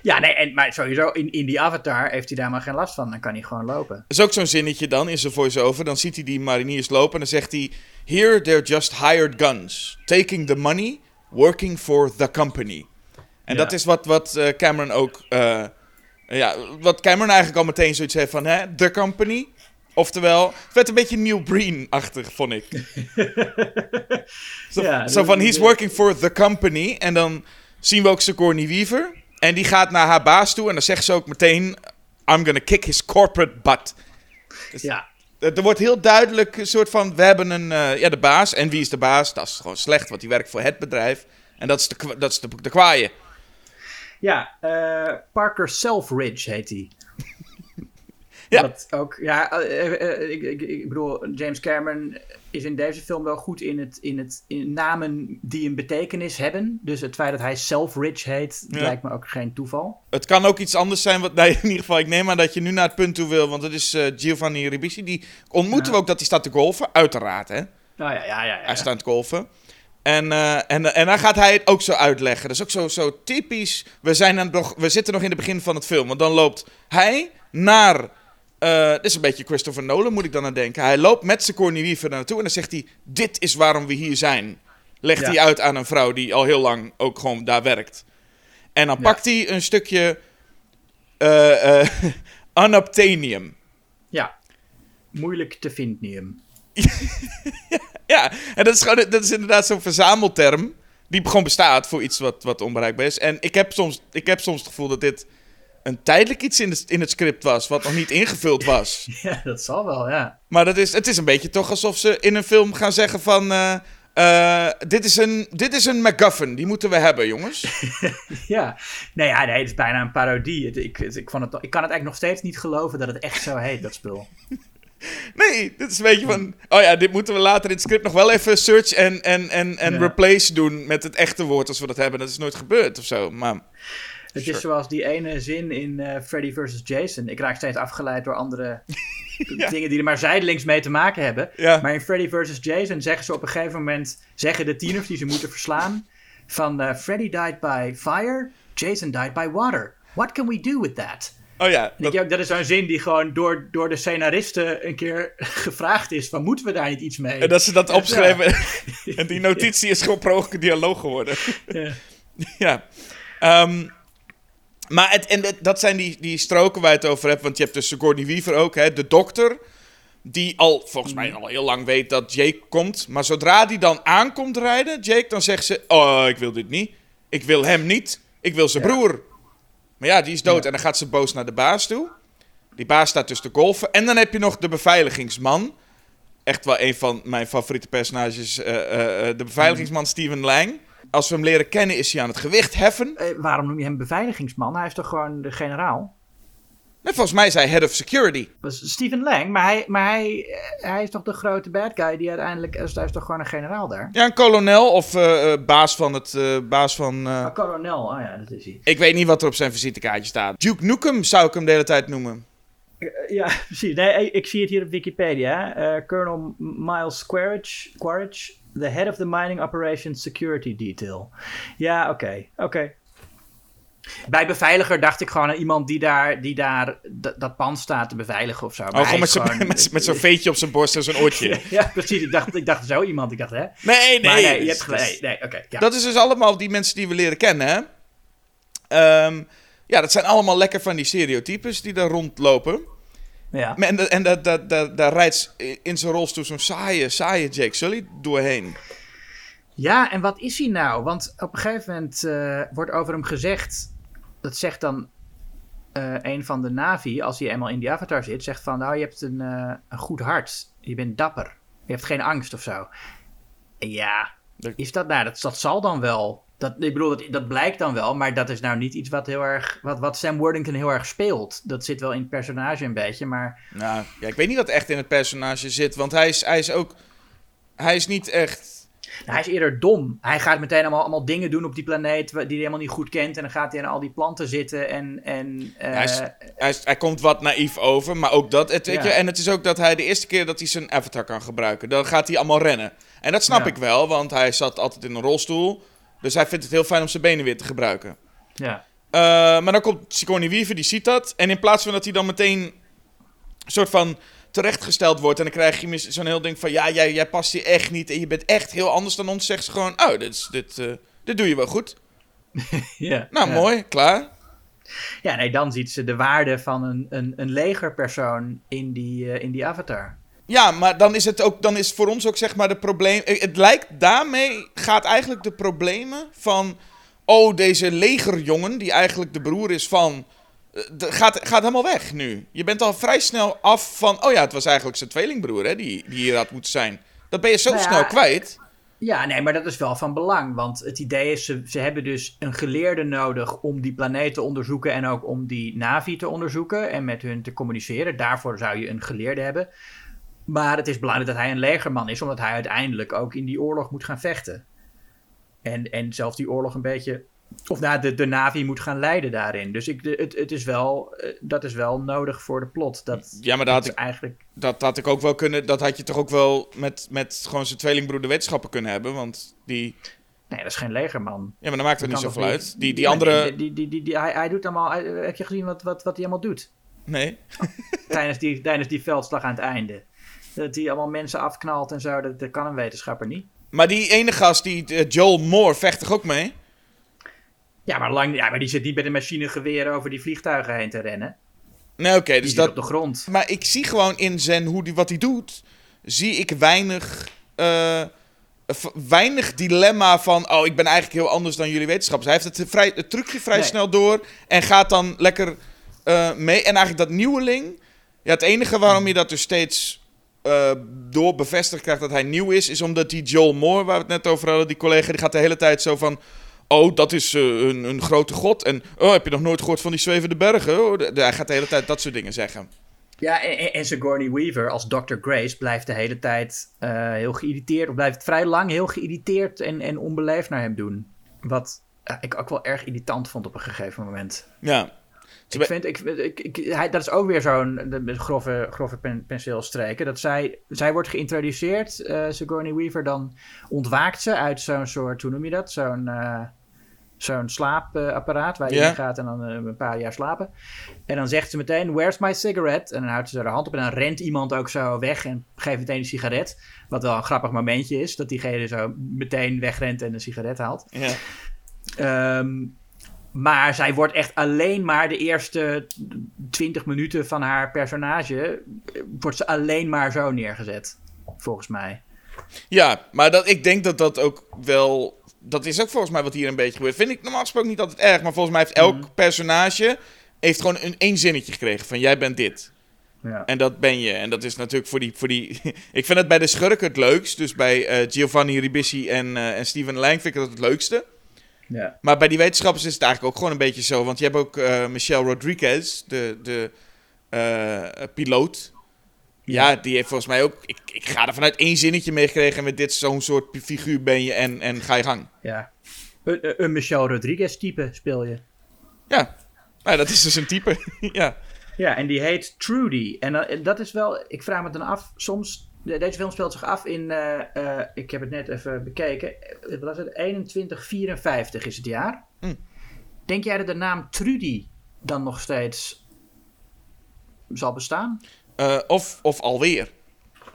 Ja, nee, en, maar sowieso in, in die avatar heeft hij daar maar geen last van. Dan kan hij gewoon lopen. Dat is ook zo'n zinnetje dan in zijn voice-over. Dan ziet hij die mariniers lopen en dan zegt hij... Here they're just hired guns. Taking the money, working for the company. En Ja. dat is wat, wat eh, Cameron ook... eh, ja, wat Cameron eigenlijk al meteen zoiets heeft van... Hè, the company. Oftewel, het werd een beetje Neil Breen-achtig, vond ik. Zo, Ja, zo van, he's working for the company. En dan zien we ook Sigourney Weaver. En die gaat naar haar baas toe. En dan zegt ze ook meteen... I'm gonna kick his corporate butt. Ja, Er wordt heel duidelijk een soort van... We hebben een... eh, ja, de baas. En wie is de baas? Dat is gewoon slecht, want die werkt voor het bedrijf. En dat is de, dat is de, de kwaaie. Ja, eh, Parker Selfridge heet hij. Ja. Dat ook, ja, eh, eh, eh, ik, ik, ik bedoel, James Cameron is in deze film wel goed in, het, in, het, in namen die een betekenis hebben. Dus het feit dat hij Selfridge heet, Ja. lijkt me ook geen toeval. Het kan ook iets anders zijn. Wat, nee, in ieder geval, ik neem aan dat je nu naar het punt toe wil. Want dat is eh, Giovanni Ribisi. Die ontmoeten Ja. we ook dat hij staat te golfen. Uiteraard, hè. Nou ja, ja, ja. ja. Hij staat aan het golfen. En, eh, en, en dan gaat hij het ook zo uitleggen. Dat is ook zo, zo typisch. We, zijn aan we zitten nog in het begin van het film. Want dan loopt hij naar... eh dit is een beetje Christopher Nolan, moet ik dan aan denken. Hij loopt met Sigourney Weaver naartoe en dan zegt hij... Dit is waarom we hier zijn. Legt Ja. hij uit aan een vrouw die al heel lang ook gewoon daar werkt. En dan Ja. pakt hij een stukje... eh eh unobtainium. Ja. Moeilijk te vinden. Ja, en dat is, gewoon, dat is inderdaad zo'n verzamelterm. Die gewoon bestaat voor iets wat, wat onbereikbaar is. En ik heb, soms, ik heb soms het gevoel dat dit een tijdelijk iets in, de, in het script was. Wat nog niet ingevuld was. Ja, dat zal wel, ja. Maar dat is, het is een beetje toch alsof ze in een film gaan zeggen van... eh, eh, dit, is een, dit is een MacGuffin, die moeten we hebben, jongens. Ja, nee, ja, nee, het is bijna een parodie. Het- ik, het- ik, vond het, ik kan het eigenlijk nog steeds niet geloven dat het echt zo heet, dat spul. Nee, dit is een beetje van... Oh ja, dit moeten we later in het script nog wel even search en, en, en, en Ja. replace doen met het echte woord als we dat hebben. Dat is nooit gebeurd of zo. Maar Het Sure. is zoals die ene zin in eh, Freddy vs. Jason. Ik raak steeds afgeleid door andere dingen die er maar zijdelings mee te maken hebben. Ja. Maar in Freddy vs. Jason zeggen ze op een gegeven moment... zeggen de tieners die ze moeten verslaan... van eh, Freddy died by fire, Jason died by water. What can we do with that? Oh ja, dat, is zo'n zin die gewoon door, door de scenaristen een keer gevraagd is... van moeten we daar niet iets mee? en dat ze dat Ja. opschrijven. en die notitie is gewoon ongeluk dialoog geworden. Ja. ja. Ehm, maar het, en dat zijn die, die stroken waar je het over hebt. Want je hebt dus Sigourney Weaver ook, hè, de dokter. Die al, volgens mij al heel lang weet dat Jake komt. Maar zodra die dan aankomt rijden, Jake, dan zegt ze... Oh, ik wil dit niet. Ik wil hem niet. Ik wil zijn Ja. broer. Maar ja, die is dood. Ja. En dan gaat ze boos naar de baas toe. Die baas staat dus te golfen. En dan heb je nog de beveiligingsman. Echt wel een van mijn favoriete personages. eh, eh, eh, de beveiligingsman Steven Lang. Als we hem leren kennen, is hij aan het gewicht heffen. Eh, waarom noem je hem beveiligingsman? Hij is toch gewoon de generaal? En volgens mij is hij head of security. Dat is Stephen Lang, maar hij, maar hij, eh, hij is toch de grote bad guy die uiteindelijk... Hij is, hij is toch gewoon een generaal daar? Ja, een kolonel of eh, eh, baas van het... eh, baas van... eh, Ah, kolonel, oh ja, dat is hij. ik weet niet wat er op zijn visitekaartje staat. Duke Nukem zou ik hem de hele tijd noemen. Eh, ja, precies. Nee, ik, ik zie het hier op Wikipedia. Eh, Colonel Miles Quaritch, Quaritch, the head of the mining operations security detail. Ja, oké, oké. Bij beveiliger dacht ik gewoon aan iemand die daar, die daar dat pand staat te beveiligen of zo. Maar Oh, gewoon met, met, met zo'n veetje op zijn borst en zo'n oortje. Ja, precies. Ik dacht, ik dacht zo iemand. Ik dacht, hè? Nee, nee. Maar nee, je hebt gelijk. Nee, nee oké. ja. Dat is dus allemaal die mensen die we leren kennen, hè? Ehm, ja, dat zijn allemaal lekker van die stereotypes die daar rondlopen. Ja. En, en da- da- da- daar rijdt in zijn rolstoel zo'n saaie, saaie Jake Sully doorheen. Ja, en wat is hij nou? Want op een gegeven moment eh, wordt over hem gezegd. Dat zegt dan eh, een van de Navi, als hij eenmaal in die avatar zit, zegt van: Nou, je hebt een, eh, een goed hart. Je bent dapper. Je hebt geen angst of zo. Ja, Is dat, nou, dat, dat zal dan wel. Dat, ik bedoel, dat, dat blijkt dan wel, maar dat is nou niet iets wat heel erg. Wat, wat Sam Worthington heel erg speelt. Dat zit wel in het personage een beetje, maar. Nou, ja, ik weet niet wat echt in het personage zit, want hij is, hij is ook. Hij is niet echt. Nou, hij is eerder dom. Hij gaat meteen allemaal, allemaal dingen doen op die planeet die hij helemaal niet goed kent. En dan gaat hij aan al die planten zitten en... en eh, hij, is, hij, is- hij komt wat naïef over, maar ook dat. Het, Ja. en het is ook dat hij de eerste keer dat hij zijn avatar kan gebruiken, dan gaat hij allemaal rennen. En dat snap Ja. ik wel, want hij zat altijd in een rolstoel. Dus hij vindt het heel fijn om zijn benen weer te gebruiken. ja. Eh, maar dan komt Sigourney Weaver, die ziet dat. En in plaats van dat hij dan meteen een soort van terechtgesteld wordt... en dan krijg je zo'n heel ding van... ja, jij, jij past hier echt niet en je bent echt heel anders dan ons... zegt ze gewoon, oh, dit, is- dit, dit doe je wel goed. ja. Nou, ja. mooi, klaar. Ja, nee, dan ziet ze de waarde van een, een, een legerpersoon in die, eh, in die avatar. Ja, maar dan is het ook, dan is voor ons ook zeg maar de probleem. eh, Het lijkt daarmee gaat eigenlijk de problemen van. Oh, deze legerjongen, die eigenlijk de broer is van. eh, de- gaat, gaat helemaal weg nu. Je bent al vrij snel af van. Oh ja, het was eigenlijk zijn tweelingbroer, hè, die, die hier had moeten zijn. Dat ben je zo Nou ja, snel kwijt. Ja, nee, maar dat is wel van belang. Want het idee is, ze, ze hebben dus een geleerde nodig om die planeet te onderzoeken en ook om die Navi te onderzoeken en met hun te communiceren. Daarvoor zou je een geleerde hebben. Maar het is belangrijk dat hij een legerman is, omdat hij uiteindelijk ook in die oorlog moet gaan vechten. En, en zelfs die oorlog een beetje. Of nou, de, de Navi moet gaan leiden daarin. Dus ik, het, het is wel, eh, dat is wel nodig voor de plot. Dat, Ja, maar dat had, ik, eigenlijk. dat had ik ook wel kunnen. Dat had je toch ook wel met, met gewoon zijn tweelingbroer de wetenschappen kunnen hebben. Want die. Nee, dat is geen legerman. Ja, maar dat maakt er niet zoveel uit. Die, die andere. Die, die, die, die- hij, hij doet allemaal. heb je gezien wat, wat, wat hij allemaal doet? Nee. tijdens, die, tijdens die veldslag aan het einde. Dat hij allemaal mensen afknalt en zo. Dat, dat kan een wetenschapper niet. Maar die ene gast, die eh, Joel Moore, vecht toch ook mee? Ja maar, lang, ja, maar die zit niet met een machinegeweer over die vliegtuigen heen te rennen. Nee, oké, dus dat. op de grond. Maar ik zie gewoon in Zen hoe die, wat hij doet, zie ik weinig, eh, weinig dilemma van, oh, ik ben eigenlijk heel anders dan jullie wetenschappers. Hij heeft het, vrij, het trucje vrij Nee. snel door en gaat dan lekker eh, mee. En eigenlijk dat nieuweling, ja, het enige waarom je dat dus steeds eh, door bevestigd krijgt dat hij nieuw is, is omdat die Joel Moore, waar we het net over hadden, die collega, die gaat de hele tijd zo van... Oh, dat is eh, een, een grote god. En oh, heb je nog nooit gehoord van die zwevende bergen? Oh, de- de- hij gaat de hele tijd dat soort dingen zeggen. Ja, en, en- Sigourney Weaver als Dr. Grace blijft de hele tijd eh, heel geïrriteerd. Of blijft vrij lang heel geïrriteerd en, en onbeleefd naar hem doen. Wat ik ook wel erg irritant vond op een gegeven moment. Ja. Ik vind, ik, ik, ik, hij, dat is ook weer zo'n met grove, grove pen, penseelstreken. Dat zij, zij wordt geïntroduceerd, eh Sigourney Weaver, dan ontwaakt ze uit zo'n soort, hoe noem je dat? Zo'n eh, zo'n slaapapparaat waar je in gaat en dan eh, een paar jaar slapen. En dan zegt ze meteen, where's my cigarette? En dan houdt ze haar hand op en dan rent iemand ook zo weg en geeft meteen een sigaret. Wat wel een grappig momentje is, dat diegene zo meteen wegrent en een sigaret haalt. Ja. Ehm, maar zij wordt echt alleen maar de eerste 20 minuten van haar personage. eh, wordt ze alleen maar zo neergezet. Volgens mij. ja, maar dat, ik denk dat dat ook wel... Dat is ook volgens mij wat hier een beetje gebeurt. Vind ik normaal gesproken niet altijd erg. Maar volgens mij heeft elk personage... Heeft gewoon een één zinnetje gekregen van jij bent dit. Ja. En dat ben je. En dat is natuurlijk voor die... Voor die ik vind het bij de schurken het leukst. Dus bij eh, Giovanni Ribisi en, eh, en Steven Lang vind ik dat het leukste. Ja. Maar bij die wetenschappers is het eigenlijk ook gewoon een beetje zo. Want je hebt ook eh, Michelle Rodriguez, de, de eh, piloot. Ja, die heeft volgens mij ook... Ik, ik ga er vanuit één zinnetje meegekregen met dit zo'n soort figuur ben je en, en ga je gang. ja. Een, een- een Michelle Rodriguez type speel je. Ja, nou, dat is dus een type. ja. Ja, en die heet Trudy. En dat is wel, ik vraag me dan af, soms, deze film speelt zich af in, eh, eh, ik heb het net even bekeken, eh, wat was het, 2154 is het jaar. Hm. Denk jij dat de naam Trudy dan nog steeds zal bestaan? Of, of alweer.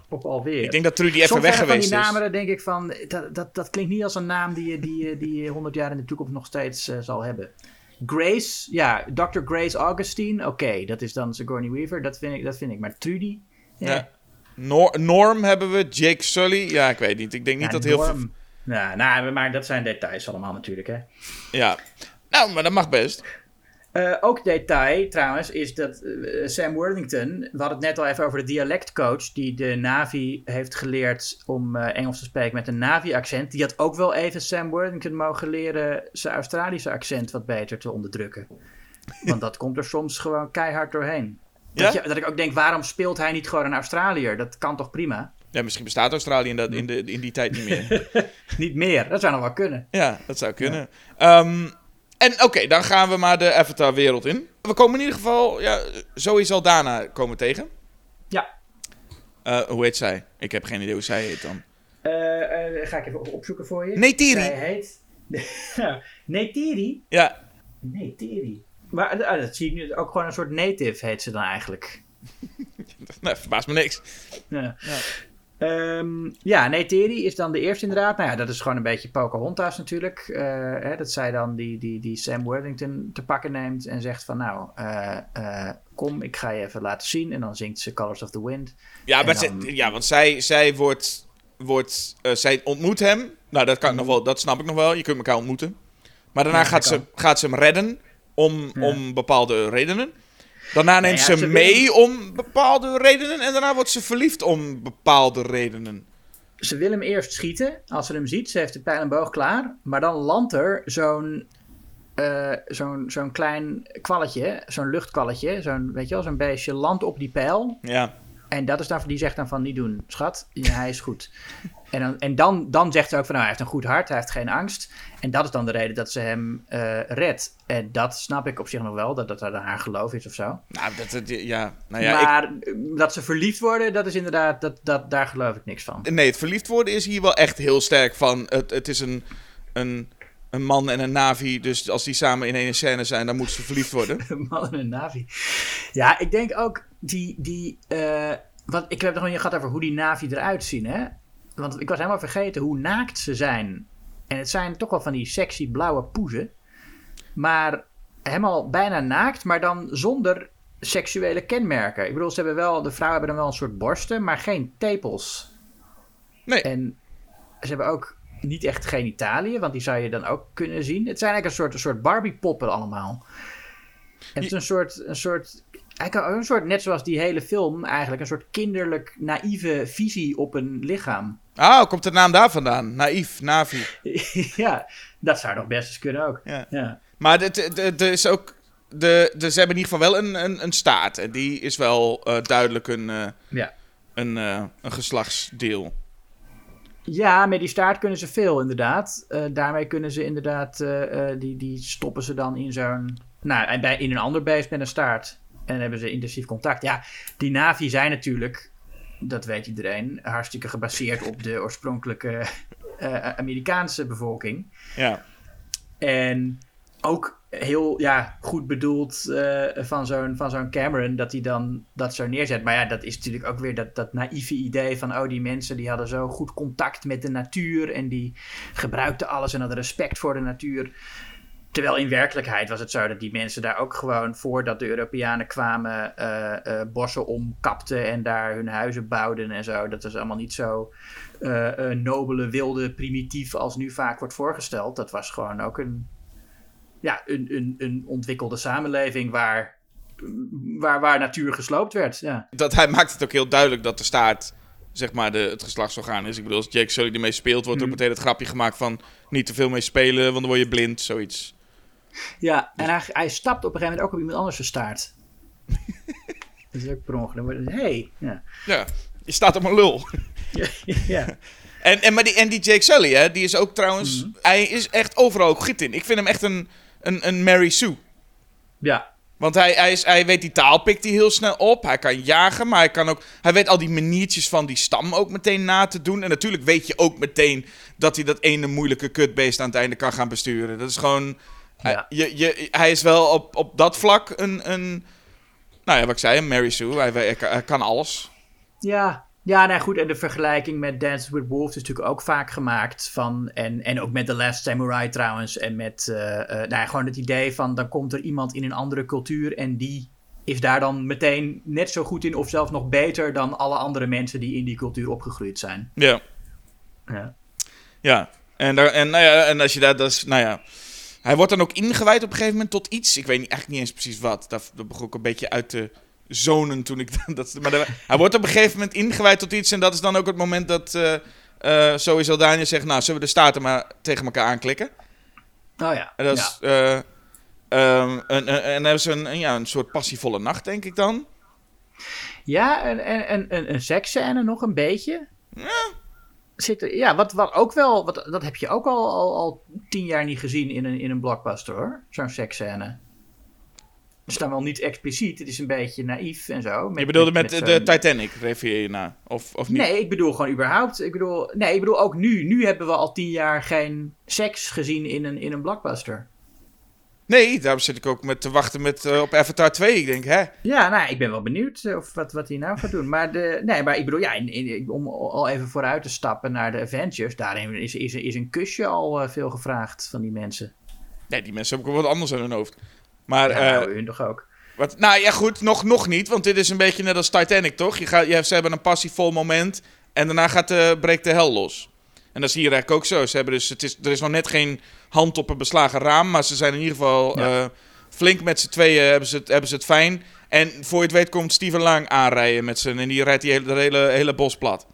Of alweer? Ik denk dat Trudy even Soms weg geweest die is. namen, denk ik van, dat, dat, dat klinkt niet als een naam die je die, die je 100 jaar in de toekomst nog steeds zal hebben. Grace, ja, Dr. Grace Augustine, oké, dat is dan Sigourney Weaver, dat vind ik, dat vind ik. Maar Trudy, ja, Ja. Nor- Norm hebben we, Jake Sully. Ja, ik weet niet. Ik denk niet Ja, dat heel veel... Ja, nou, maar dat zijn details allemaal natuurlijk, hè. Ja. Nou, maar dat mag best. Eh, ook detail trouwens is dat eh, Sam Worthington, we hadden het net al even over de dialectcoach die de Navi heeft geleerd om eh, Engels te spreken met een Navi-accent. Die had ook wel even Sam Worthington mogen leren zijn Australische accent wat beter te onderdrukken. Want dat komt er soms gewoon keihard doorheen. Dat, Ja? je- dat ik ook denk, waarom speelt hij niet gewoon een Australiër? Dat kan toch prima? Ja, misschien bestaat Australië in, dat, in, de, in die tijd niet meer. Niet meer, dat zou nog wel kunnen. ja, dat zou kunnen. Ehm, en oké, dan gaan we maar de Avatar-wereld in. We komen in ieder geval, ja, Zoe Saldana komen tegen. Ja, Eh, hoe heet zij? Ik heb geen idee hoe zij heet dan. Eh, eh, ga ik even op- opzoeken voor je. Neytiri. Zij heet... Neytiri? Ja, Neytiri. Maar eh, dat zie ik nu ook gewoon een soort native heet ze dan eigenlijk. nou, verbaast me niks. Ja. Ehm, ja, Neytiri is dan de eerste inderdaad. Nou ja, dat is gewoon een beetje Pocahontas natuurlijk. Eh, hè, dat zij dan die, die, die Sam Worthington te pakken neemt en zegt van nou, eh, kom, ik ga je even laten zien. En dan zingt ze Colors of the Wind. Ja, maar dan- zij- ja want zij, zij wordt, wordt zij ontmoet hem. Nou, dat kan nog wel, dat snap ik nog wel. Je kunt elkaar ontmoeten. Maar daarna Mhm. Ja, gaat, ze, kan. gaat ze hem redden om, Ja. om bepaalde redenen. Daarna neemt ja, ze ze mee om bepaalde redenen. En daarna wordt ze verliefd om bepaalde redenen. Ze wil hem eerst schieten. Als ze hem ziet, ze heeft de pijl en boog klaar. Maar dan landt er zo'n eh, zo'n zo'n klein kwalletje, zo'n luchtkwalletje, zo'n, weet je wel, zo'n beestje landt op die pijl. Ja, En dat is dan, die zegt dan van niet doen, schat, ja, hij is goed. En, dan, en dan, dan zegt ze ook van nou, hij heeft een goed hart, hij heeft geen angst. En dat is dan de reden dat ze hem eh redt. En dat snap ik op zich nog wel, dat dat haar geloof is of zo. nou, dat, dat- ja, nou ja, maar eh, dat ze verliefd worden, dat is inderdaad, dat, dat, daar geloof ik niks van. nee, het verliefd worden is hier wel echt heel sterk van. Het, het is een, een, een man en een navi, dus als die samen in één scène zijn, dan moeten ze verliefd worden. Een man en een Navi. Ja, ik denk ook die. die eh, want ik heb nog niet gehad over hoe die Navi eruit zien, hè? Want ik was helemaal vergeten hoe naakt ze zijn. En het zijn toch wel van die sexy blauwe poezen. Maar helemaal bijna naakt, maar dan zonder seksuele kenmerken. Ik bedoel, ze hebben wel, de vrouwen hebben dan wel een soort borsten, maar geen tepels. Nee. En ze hebben ook niet echt genitaliën, want die zou je dan ook kunnen zien. Het zijn eigenlijk een soort, een soort Barbie-poppen allemaal. En het is een soort, een soort, eigenlijk een soort, net zoals die hele film eigenlijk, een soort kinderlijk naïeve visie op een lichaam. Ah, komt de naam daar vandaan? Naïef, Navi. ja, dat zou nog best eens kunnen ook. Ja. Ja. Maar het is ook. De, de, ze hebben in ieder geval wel een, een, een staart. En die is wel eh, duidelijk een, eh, Ja. een, eh, een geslachtsdeel. Ja, met die staart kunnen ze veel, inderdaad. Daarmee kunnen ze inderdaad, die, die stoppen ze dan in zo'n, nou, en bij, in een ander beest met een staart. En hebben ze intensief contact. Ja, die Navi zijn natuurlijk, dat weet iedereen, hartstikke gebaseerd op de oorspronkelijke eh, Amerikaanse bevolking. Ja. En ook heel ja, goed bedoeld eh, van zo'n van zo'n Cameron dat hij dan dat zo neerzet. Maar ja, dat is natuurlijk ook weer dat, dat naïeve idee van... oh, die mensen die hadden zo goed contact met de natuur... en die gebruikten alles en hadden respect voor de natuur. Terwijl in werkelijkheid was het zo dat die mensen daar ook gewoon... voordat de Europeanen kwamen, eh, bossen omkapten... en daar hun huizen bouwden en zo. Dat is allemaal niet zo eh, nobele, wilde, primitief als nu vaak wordt voorgesteld. Dat was gewoon ook een ja, een, een, een ontwikkelde samenleving waar, waar, waar natuur gesloopt werd. Ja. Dat, hij maakt het ook heel duidelijk dat de staart. Zeg maar de, het geslachtsorgaan is. Ik bedoel, als Jake Sully ermee speelt, wordt er ook meteen het grapje gemaakt van. Niet te veel mee spelen, want dan word je blind, zoiets. Ja, en hij, hij stapt op een gegeven moment ook op iemand anders staart. dat is ook per ongeluk. Het, hey, ja. Ja, je staat op een lul. ja. En, en, maar die, en die Jake Sully, hè, die is ook trouwens. Hij is echt overal ook goed in. Ik vind hem echt een, een, een Mary Sue. ja, Want hij, hij, is, hij weet die taal, pikt hij heel snel op. Hij kan jagen, maar hij kan ook. Hij weet al die maniertjes van die stam ook meteen na te doen. En natuurlijk weet je ook meteen dat hij dat ene moeilijke kutbeest aan het einde kan gaan besturen. Dat is gewoon. Ja. Je, je, hij is wel op, op dat vlak een, een. Nou ja, wat ik zei, een Mary Sue. Hij, hij, kan- hij kan alles. Ja, ja nou goed. En de vergelijking met Dances with Wolves is natuurlijk ook vaak gemaakt. Van, en, en ook met The Last Samurai trouwens. En met eh, eh, nou ja, gewoon het idee van dan komt er iemand in een andere cultuur. En die is daar dan meteen net zo goed in. Of zelfs nog beter dan alle andere mensen die in die cultuur opgegroeid zijn. Ja. Ja. Ja. En, daar, en, nou ja, en als je dat. dat is, nou ja. Hij wordt dan ook ingewijd op een gegeven moment tot iets. Ik weet niet, eigenlijk niet eens precies wat. Dat, begon ik een beetje uit te zonen toen ik dat... Maar hij wordt op een gegeven moment ingewijd tot iets. En dat is dan ook het moment dat uh, uh, sowieso Daniel zegt... Nou, zullen we de staarten maar tegen elkaar aanklikken? Oh ja. En dat is... eh, ehm, en hebben ze een, een, ja, een soort passievolle nacht, denk ik dan. Ja, en, en, en, en een seksscène nog een beetje. Ja. Zit er, ja, wat, wat ook wel, wat, dat heb je ook al, al, al tien jaar niet gezien in een, in een blockbuster hoor. Zo'n seksscène. Het is dan wel niet expliciet, het is een beetje naïef en zo. Met, je bedoelde met, met, met de Titanic, refereer je naar? Of, of niet? Nee, ik bedoel gewoon überhaupt. Ik bedoel, nee, ik bedoel ook nu. Nu hebben we al tien jaar geen seks gezien in een, in een blockbuster. Nee, daarom zit ik ook met te wachten met, uh, op Avatar 2. Ik denk, hè? Ja, nou, ik ben wel benieuwd of wat, wat hij nou gaat doen. Maar, de, nee, maar ik bedoel, ja, in, in, om al even vooruit te stappen naar de Avengers. Daarin is, is, is een kusje al uh, veel gevraagd van die mensen. Nee, die mensen hebben ook wat anders aan hun hoofd. Maar, ja, nou, uh, hun toch ook. Wat, nou ja, goed, nog, nog niet. Want dit is een beetje net als Titanic, toch? Je gaat, je, ze hebben een passievol moment. En daarna gaat de, breekt de hel los. En dat is hier eigenlijk ook zo. Ze hebben dus, het is, er is nog net geen hand op een beslagen raam. Maar ze zijn in ieder geval ja. uh, flink met z'n tweeën hebben ze, het, hebben ze het fijn. En voor je het weet komt Steven Lang aanrijden met zijn. En die rijdt die hele, hele, hele bos plat.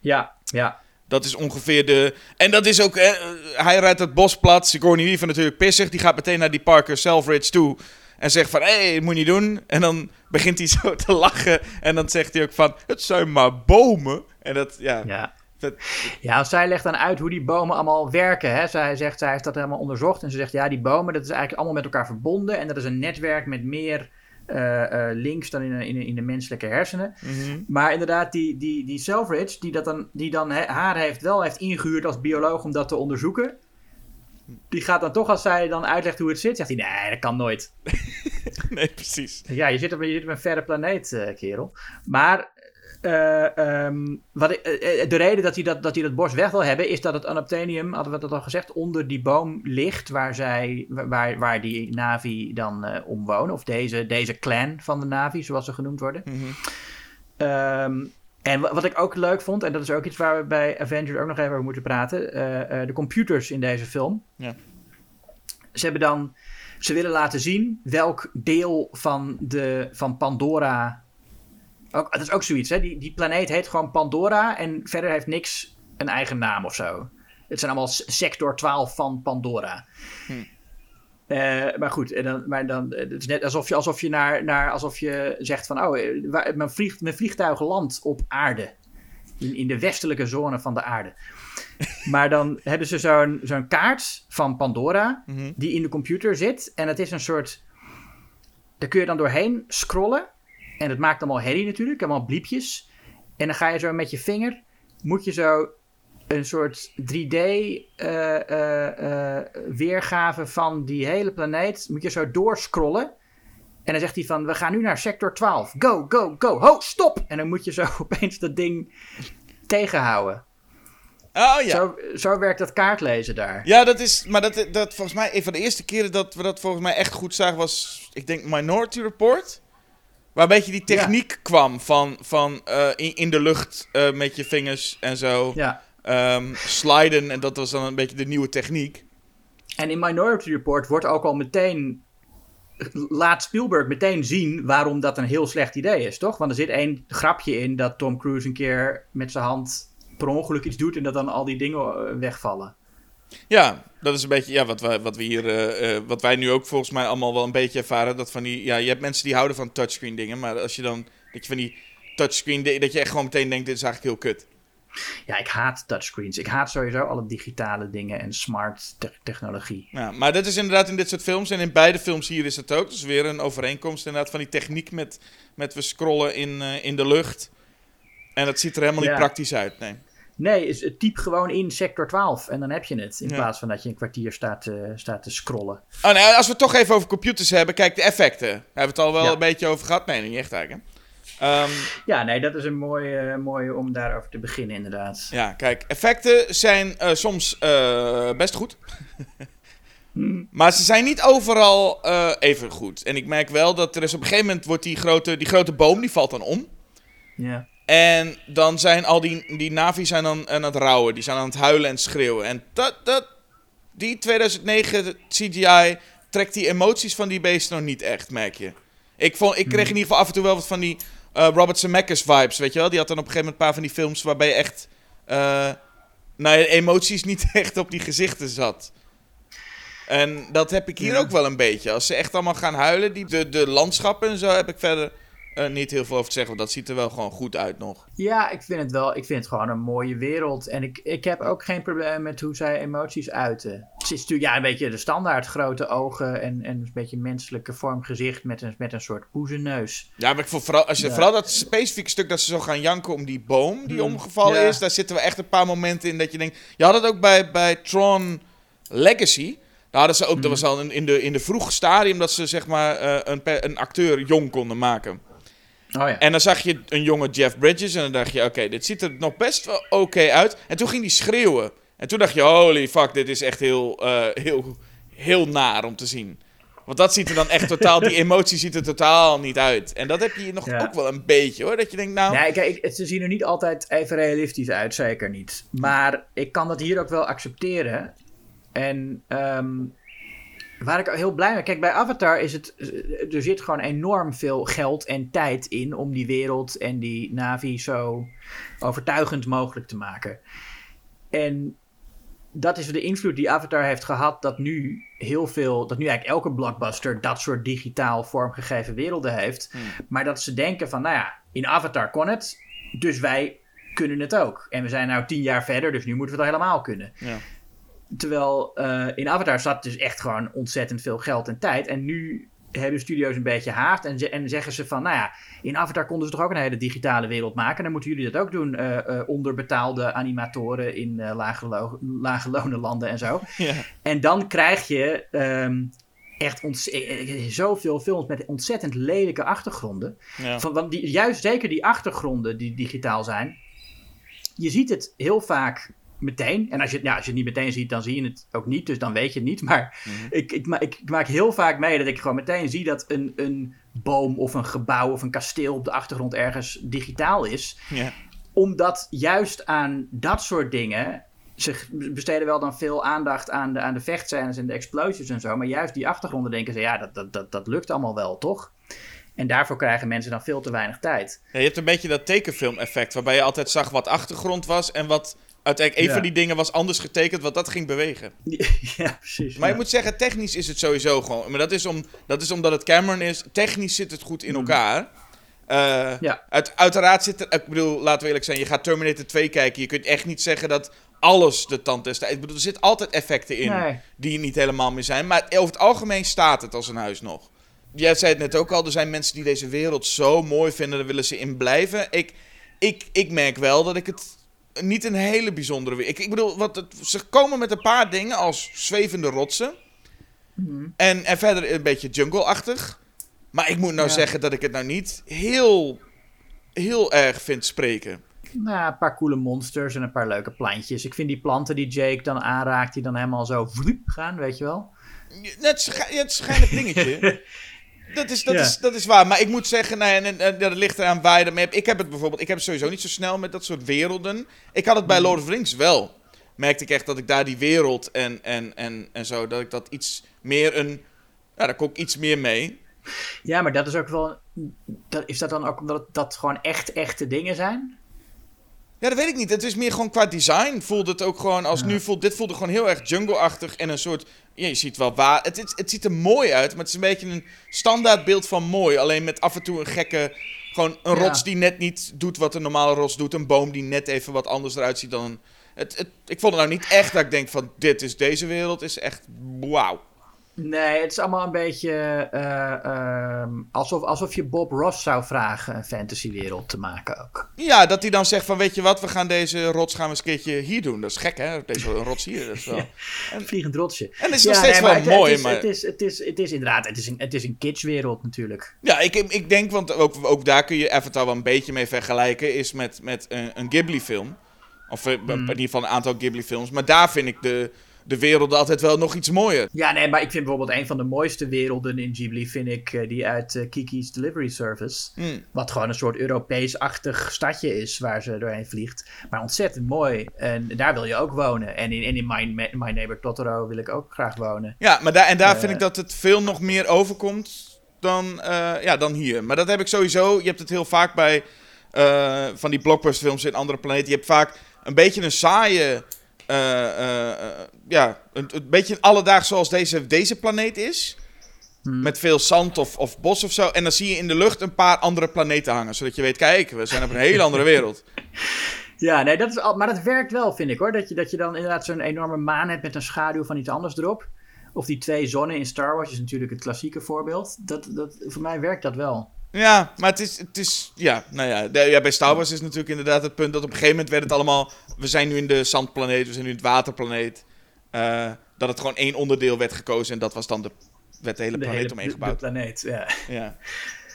Ja, ja. Dat is ongeveer de. En dat is ook. Eh, hij rijdt het bos plat. Sigourney Weaver natuurlijk pissig. Die gaat meteen naar die Parker Selfridge toe. En zegt van, hé, hey, moet je niet doen. En dan begint hij zo te lachen. En dan zegt hij ook van, het zijn maar bomen. En dat, ja... Ja, dat, ja zij legt dan uit hoe die bomen allemaal werken. Hè. Zij zegt, zij heeft dat helemaal onderzocht. En ze zegt, ja, die bomen, dat is eigenlijk allemaal met elkaar verbonden. En dat is een netwerk met meer uh, uh, links dan in, in, in, de menselijke hersenen. Mhm. Mm -hmm. Maar inderdaad, die, die, die Selfridge, die, dat dan, die dan he, haar heeft, wel heeft ingehuurd als bioloog om dat te onderzoeken die gaat dan toch, als zij dan uitlegt hoe het zit, zegt hij: Nee, dat kan nooit. nee, precies. Ja, je zit op, je zit op een verre planeet, uh, kerel. Maar uh, um, wat ik, uh, de reden dat hij dat, dat hij dat bos weg wil hebben, is dat het anoptenium, hadden we dat al gezegd, onder die boom ligt waar, zij, waar, waar die Navi dan omwonen. Of deze, deze clan van de Navi, zoals ze genoemd worden. Mm -hmm. um, en wat ik ook leuk vond, en dat is ook iets waar we bij Avengers ook nog even over moeten praten. Uh, uh, de computers in deze film. Ja. Ze hebben dan. Ze willen laten zien welk deel van, de, van Pandora. Ook, dat is ook zoiets, hè? Die, die planeet heet gewoon Pandora. En verder heeft niks een eigen naam of zo. Het zijn allemaal sector 12 van Pandora. Hm. Uh, maar goed, en dan, maar dan, het is net alsof je, alsof je, naar, naar, alsof je zegt van... oh, waar, mijn, vlieg, mijn vliegtuig landt op aarde. In, in de westelijke zone van de aarde. maar dan hebben ze zo'n zo'n kaart van Pandora... Mm -hmm. die in de computer zit. En het is een soort... daar kun je dan doorheen scrollen. En het maakt allemaal herrie natuurlijk, allemaal bliepjes. En dan ga je zo met je vinger... moet je zo een soort 3D uh, uh, uh, weergave van die hele planeet. Moet je zo doorscrollen. En dan zegt hij van, we gaan nu naar sector 12. Go, go, go. Ho, stop! En dan moet je zo opeens dat ding tegenhouden. Oh ja. Zo, zo werkt dat kaartlezen daar. Ja, dat is, maar dat, dat volgens mij, een van de eerste keren dat we dat volgens mij echt goed zagen was, ik denk Minority Report. Waar een beetje die techniek ja. kwam van, van uh, in, in de lucht uh, met je vingers en zo. Ja. Um, sliden en dat was dan een beetje de nieuwe techniek. En in Minority Report wordt ook al meteen. Laat Spielberg meteen zien waarom dat een heel slecht idee is, toch? Want er zit één grapje in dat Tom Cruise een keer met zijn hand per ongeluk iets doet en dat dan al die dingen wegvallen. Ja, dat is een beetje ja, wat, wij, wat we hier, uh, uh, wat wij nu ook volgens mij allemaal wel een beetje ervaren. Dat van die, ja, je hebt mensen die houden van touchscreen dingen, maar als je dan, dat je van die touchscreen, dat je echt gewoon meteen denkt, dit is eigenlijk heel kut. Ja, ik haat touchscreens. Ik haat sowieso alle digitale dingen en smart te technologie. Ja, maar dat is inderdaad in dit soort films. En in beide films hier is het ook. Dus weer een overeenkomst inderdaad van die techniek met, met we scrollen in, uh, in de lucht. En dat ziet er helemaal ja. niet praktisch uit, nee. Nee, typ gewoon in sector 12 en dan heb je het. In ja. plaats van dat je een kwartier staat, uh, staat te scrollen. Oh, nee, als we het toch even over computers hebben, kijk, de effecten. Daar hebben we het al wel ja. een beetje over gehad. Nee, niet echt eigenlijk. Um, ja, nee, dat is een mooie, uh, mooie om daarover te beginnen, inderdaad. Ja, kijk, effecten zijn uh, soms best goed. hmm. Maar ze zijn niet overal even goed. En ik merk wel dat er is op een gegeven moment wordt die grote, die grote boom, die valt dan om. Ja. En dan zijn al die, die Navi zijn dan aan het rouwen. Die zijn aan het huilen en schreeuwen. En dat, dat, die 2009 CGI trekt die emoties van die beesten nog niet echt, merk je. Ik, vond, ik kreeg in ieder geval af en toe wel wat van die eh, Robert Zemeckis vibes, weet je wel. Die had dan op een gegeven moment een paar van die films waarbij je echt... nou, ja, emoties niet echt op die gezichten zat. En dat heb ik hier Ja. ook wel een beetje. Als ze echt allemaal gaan huilen, die, de, de landschappen en zo, heb ik verder eh, niet heel veel over te zeggen. Want dat ziet er wel gewoon goed uit nog. Ja, ik vind het wel. Ik vind het gewoon een mooie wereld. En ik, ik heb ook geen probleem met hoe zij emoties uiten. Het is natuurlijk ja, een beetje de standaard grote ogen en, en een beetje menselijke vorm gezicht met een, met een soort poezenneus. Ja, maar ik vond vooral, als je, Ja. vooral dat specifieke stuk dat ze zo gaan janken om die boom die Hmm, omgevallen ja. is, daar zitten we echt een paar momenten in dat je denkt. Je had het ook bij, bij Tron Legacy. Daar hadden ze ook, Hmm. dat was al in, in, de, in de vroege stadium dat ze zeg maar eh, een, een acteur jong konden maken. Oh ja. En dan zag je een jonge Jeff Bridges en dan dacht je, oké, dit ziet er nog best wel oké uit. En toen ging hij schreeuwen. En toen dacht je, holy fuck, dit is echt heel, eh, heel, heel naar om te zien. Want dat ziet er dan echt totaal, die emotie ziet er totaal niet uit. En dat heb je hier nog Ja. ook wel een beetje hoor. Dat je denkt, nou, Nee, kijk, ik- ze zien er niet altijd even realistisch uit, zeker niet. Maar ik kan dat hier ook wel accepteren. En ehm, waar ik heel blij mee... Kijk, bij Avatar is het... Er zit gewoon enorm veel geld en tijd in... om die wereld en die Navi zo overtuigend mogelijk te maken. En dat is de invloed die Avatar heeft gehad... dat nu heel veel... dat nu eigenlijk elke blockbuster... dat soort digitaal vormgegeven werelden heeft. Maar dat ze denken van... nou ja, in Avatar kon het... dus wij kunnen het ook. En we zijn nou tien jaar verder... dus nu moeten we het helemaal kunnen. Ja. Terwijl eh, in Avatar zat dus echt gewoon ontzettend veel geld en tijd. En nu hebben studio's een beetje haast en, ze- en zeggen ze van, nou ja, in Avatar konden ze toch ook een hele digitale wereld maken. Dan moeten jullie dat ook doen, eh, eh, onderbetaalde animatoren in eh lage, lo- lage lonen landen en zo. ja. En dan krijg je ehm, echt zoveel films met ontzettend lelijke achtergronden. Ja. Van, want die, juist zeker die achtergronden die digitaal zijn. Je ziet het heel vaak meteen. En als je, het- ja, als je het niet meteen ziet, dan zie je het ook niet. Dus dan weet je het niet. Maar ik, ik, ma- ik, ik maak heel vaak mee dat ik gewoon meteen zie dat een, een boom of een gebouw of een kasteel op de achtergrond ergens digitaal is. Omdat juist aan dat soort dingen. Ze besteden wel dan veel aandacht aan de, aan de vechtscènes en de explosies en zo. Maar juist die achtergronden denken ze, ja, dat, dat, dat, dat lukt allemaal wel, toch? En daarvoor krijgen mensen dan veel te weinig tijd. Ja, je hebt een beetje dat tekenfilm-effect, waarbij je altijd zag wat achtergrond was en wat uiteindelijk een Ja. van die dingen was anders getekend, wat dat ging bewegen. ja, precies. Maar ja. je moet zeggen, technisch is het sowieso gewoon. Maar dat is, om, dat is omdat het Cameron is. Technisch zit het goed in elkaar. Eh, Ja. uit, uiteraard zit er. Ik bedoel, laten we eerlijk zijn. Je gaat Terminator 2 kijken. Je kunt echt niet zeggen dat alles de tand tijds- Ik bedoel, er zitten altijd effecten in Nee. die niet helemaal meer zijn. Maar over het algemeen staat het als een huis nog. Jij zei het net ook al. Er zijn mensen die deze wereld zo mooi vinden. Daar willen ze in blijven. Ik, ik, ik merk wel dat ik het niet een hele bijzondere... we- Ik, ik bedoel, wat het, ze komen met een paar dingen als zwevende rotsen. En, en verder een beetje jungle-achtig. Maar ik moet nou Ja. zeggen dat ik het nou niet heel, heel erg vind spreken. Nou, een paar coole monsters en een paar leuke plantjes. Ik vind die planten die Jake dan aanraakt, die dan helemaal zo vloep gaan, weet je wel. Het, scha- schijnend dingetje. Dat is, dat, Ja. is, dat is waar. Maar ik moet zeggen, nou, en, en, en dat ligt eraan waar je ermee hebt. Ik heb het bijvoorbeeld, ik heb het sowieso niet zo snel met dat soort werelden. Ik had het bij Lord of the Rings wel. Merkte ik echt dat ik daar die wereld en, en, en, en zo, dat ik dat iets meer een... Ja, daar kom ik iets meer mee. Ja, maar dat is ook wel. Dat, is dat dan ook omdat dat gewoon echt echte dingen zijn? Ja, dat weet ik niet. Het is meer gewoon qua design voelde het ook gewoon als nu voelt. Dit voelde gewoon heel erg jungle-achtig en een soort. Ja, je ziet wel waar. Het, het ziet er mooi uit, maar het is een beetje een standaardbeeld van mooi. Alleen met af en toe een gekke. Gewoon een Ja. rots die net niet doet wat een normale rots doet. Een boom die net even wat anders eruit ziet dan een. Het, het, ik vond het nou niet echt dat ik denk van dit is deze wereld. Is echt wauw. Nee, het is allemaal een beetje eh, ehm, alsof, alsof je Bob Ross zou vragen een fantasywereld te maken ook. Ja, dat hij dan zegt van weet je wat, we gaan deze rots gaan we eens een keertje hier doen. Dat is gek hè, deze rots hier. Dat is wel... Een vliegend rotsje. En het is nog steeds wel het, mooi, Het is, maar- het, is, het, is, het is inderdaad, het is een, het is een kidswereld natuurlijk. Ja, ik, ik denk, want ook, ook daar kun je Avatar wel een beetje mee vergelijken, is met, met een, een Ghibli-film. Of eh, in ieder geval een aantal Ghibli-films. Maar daar vind ik de, de werelden altijd wel nog iets mooier. Ja, nee, maar ik vind bijvoorbeeld een van de mooiste werelden in Ghibli, vind ik eh, die uit eh, Kiki's Delivery Service. Hmm. Wat gewoon een soort Europees-achtig stadje is waar ze doorheen vliegt. Maar ontzettend mooi. En daar wil je ook wonen. En in, en in My, My Neighbor Totoro wil ik ook graag wonen. Ja, maar daar, en daar Eh. vind ik dat het veel nog meer overkomt dan, eh, ja, dan hier. Maar dat heb ik sowieso. Je hebt het heel vaak bij eh, van die blockbusterfilms in andere planeten. Je hebt vaak een beetje een saaie. eh, eh, eh, ja, een, een beetje alledaags zoals deze, deze planeet is. Met veel zand of, of bos of zo. En dan zie je in de lucht een paar andere planeten hangen. Zodat je weet, kijk, we zijn op een hele andere wereld. Ja, nee, dat is al, maar dat werkt wel, vind ik hoor. Dat je, dat je dan inderdaad zo'n enorme maan hebt met een schaduw van iets anders erop. Of die twee zonnen in Star Wars is natuurlijk het klassieke voorbeeld. Dat, dat, voor mij werkt dat wel. Ja, maar het is, het is ja, nou ja, de- ja, bij Star Wars is natuurlijk inderdaad het punt dat op een gegeven moment werd het allemaal, we zijn nu in de zandplaneet, we zijn nu in het waterplaneet, Eh, dat het gewoon één onderdeel werd gekozen en dat was dan de, werd de hele De planeet hele omheen de gebouwd. planeet, ja. Ja.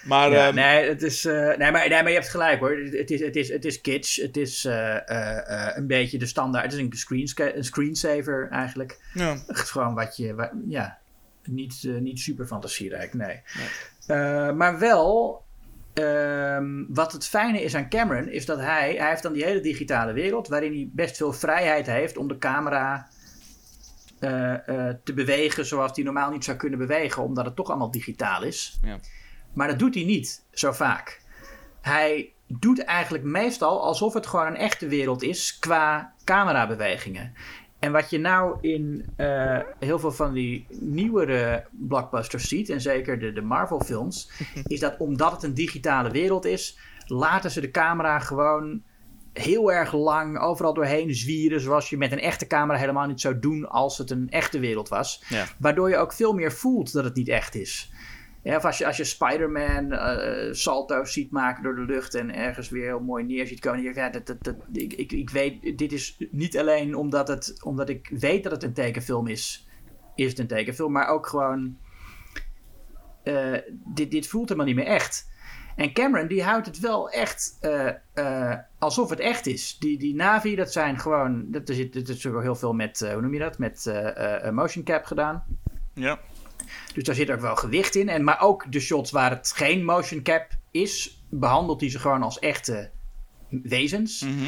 Maar, Ja, ehm, nee, het is, eh, nee, maar, nee, maar je hebt gelijk hoor. Het is, het is, het is kitsch. Het is eh, een beetje de standaard. Het is een, screensaver eigenlijk. ja. Gewoon wat je. ja, niet, niet super fantasierijk, nee. Maar wel. ehm, wat het fijne is aan Cameron is dat hij, hij heeft dan die hele digitale wereld waarin hij best veel vrijheid heeft om de camera te bewegen zoals hij normaal niet zou kunnen bewegen, omdat het toch allemaal digitaal is. Ja. Maar dat doet hij niet zo vaak. Hij doet eigenlijk meestal alsof het gewoon een echte wereld is qua camerabewegingen. En wat je nou in eh, heel veel van die nieuwere blockbusters ziet, en zeker de, de Marvel-films, is dat omdat het een digitale wereld is, laten ze de camera gewoon heel erg lang overal doorheen zwieren, zoals je met een echte camera helemaal niet zou doen als het een echte wereld was. Ja. Waardoor je ook veel meer voelt dat het niet echt is. Ja, of als je, als je Spider-Man eh, salto's ziet maken door de lucht en ergens weer heel mooi neer ziet komen. Ja, dat, dat, dat, ik, ik, ik weet, dit is niet alleen omdat, het, omdat ik weet dat het een tekenfilm is, is het een tekenfilm, maar ook gewoon, eh, dit, dit voelt helemaal niet meer echt. En Cameron die houdt het wel echt eh, eh, alsof het echt is. Die, die Navi, dat zijn gewoon, dat, zit, er is ook heel veel met, eh, hoe noem je dat, met motion cap gedaan. ja. Dus daar zit ook wel gewicht in. En, maar ook de shots waar het geen motion cap is, behandelt hij ze gewoon als echte wezens. Mhm.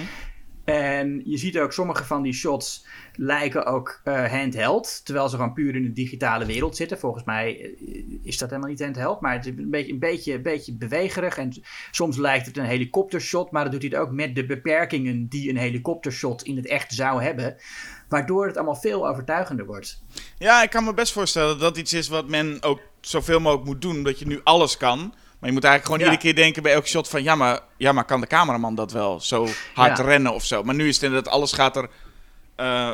En je ziet ook sommige van die shots lijken ook eh, handheld. Terwijl ze gewoon puur in de digitale wereld zitten. Volgens mij eh, is dat helemaal niet handheld. Maar het is een beetje, een beetje, een beetje bewegerig. En soms lijkt het een helikoptershot. Maar dat doet hij het ook met de beperkingen die een helikoptershot in het echt zou hebben. Waardoor het allemaal veel overtuigender wordt. Ja, ik kan me best voorstellen dat dat iets is wat men ook zoveel mogelijk moet doen. Omdat je nu alles kan. Maar je moet eigenlijk gewoon Ja. iedere keer denken bij elke shot van... Ja maar, ja, maar kan de cameraman dat wel zo hard Ja. rennen of zo? Maar nu is het inderdaad, alles gaat er... eh,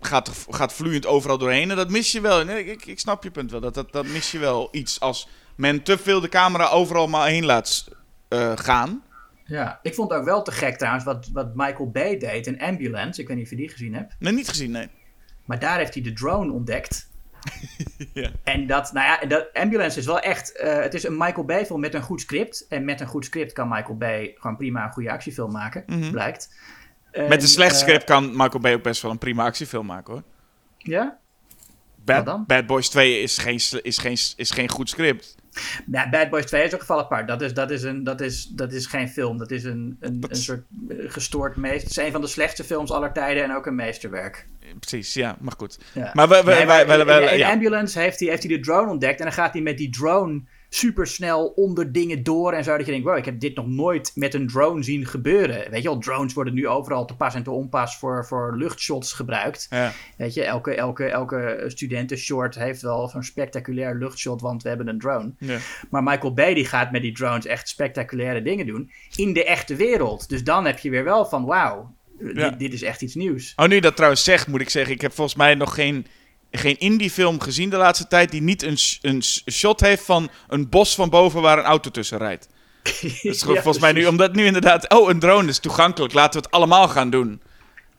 gaat, gaat vloeiend overal doorheen. En dat mis je wel. Nee, ik, ik snap je punt wel. Dat, dat, dat mis je wel iets als men te veel de camera overal maar heen laat eh, gaan. Ja, ik vond ook wel te gek trouwens wat, wat Michael Bay deed in Ambulance. Ik weet niet of je die gezien hebt. Nee, niet gezien, nee. Maar daar heeft hij de drone ontdekt. Ja. En dat, nou ja, dat Ambulance is wel echt. eh, het is een Michael Bay film met een goed script. En met een goed script kan Michael Bay gewoon prima een goede actiefilm maken, blijkt. En, Met een slecht eh, script kan Michael Bay ook best wel een prima actiefilm maken hoor. ja? Bad, Wat dan? Bad Boys 2 is geen, is, geen, is geen goed script. Nou, Bad Boys 2 is ook geval apart. Dat is, dat is, een, dat is, dat is geen film. Dat is een, een, een soort eh, gestoord meester. Het is een van de slechtste films aller tijden en ook een meesterwerk. Precies, ja, maar goed. Ja. Maar we, we, Nee, wij, maar wij- in- ja. Ambulance heeft hij, heeft hij de drone ontdekt. En dan gaat hij met die drone supersnel onder dingen door. En zo dat je denkt, wow, ik heb dit nog nooit met een drone zien gebeuren. Weet je wel, drones worden nu overal te pas en te onpas voor, voor luchtshots gebruikt. Ja. Weet je, elke, elke, elke studentenshort heeft wel zo'n spectaculair luchtshot, want we hebben een drone. Ja. Maar Michael Bay die gaat met die drones echt spectaculaire dingen doen in de echte wereld. Dus dan heb je weer wel van, wauw, Ja. dit, dit is echt iets nieuws. Oh, nu je dat trouwens zegt, moet ik zeggen, ik heb volgens mij nog geen, geen indie-film gezien de laatste tijd die niet een, een shot heeft van een bos van boven waar een auto tussen rijdt. Dat is Ja, volgens mij nu, omdat nu inderdaad, oh, een drone is toegankelijk, laten we het allemaal gaan doen.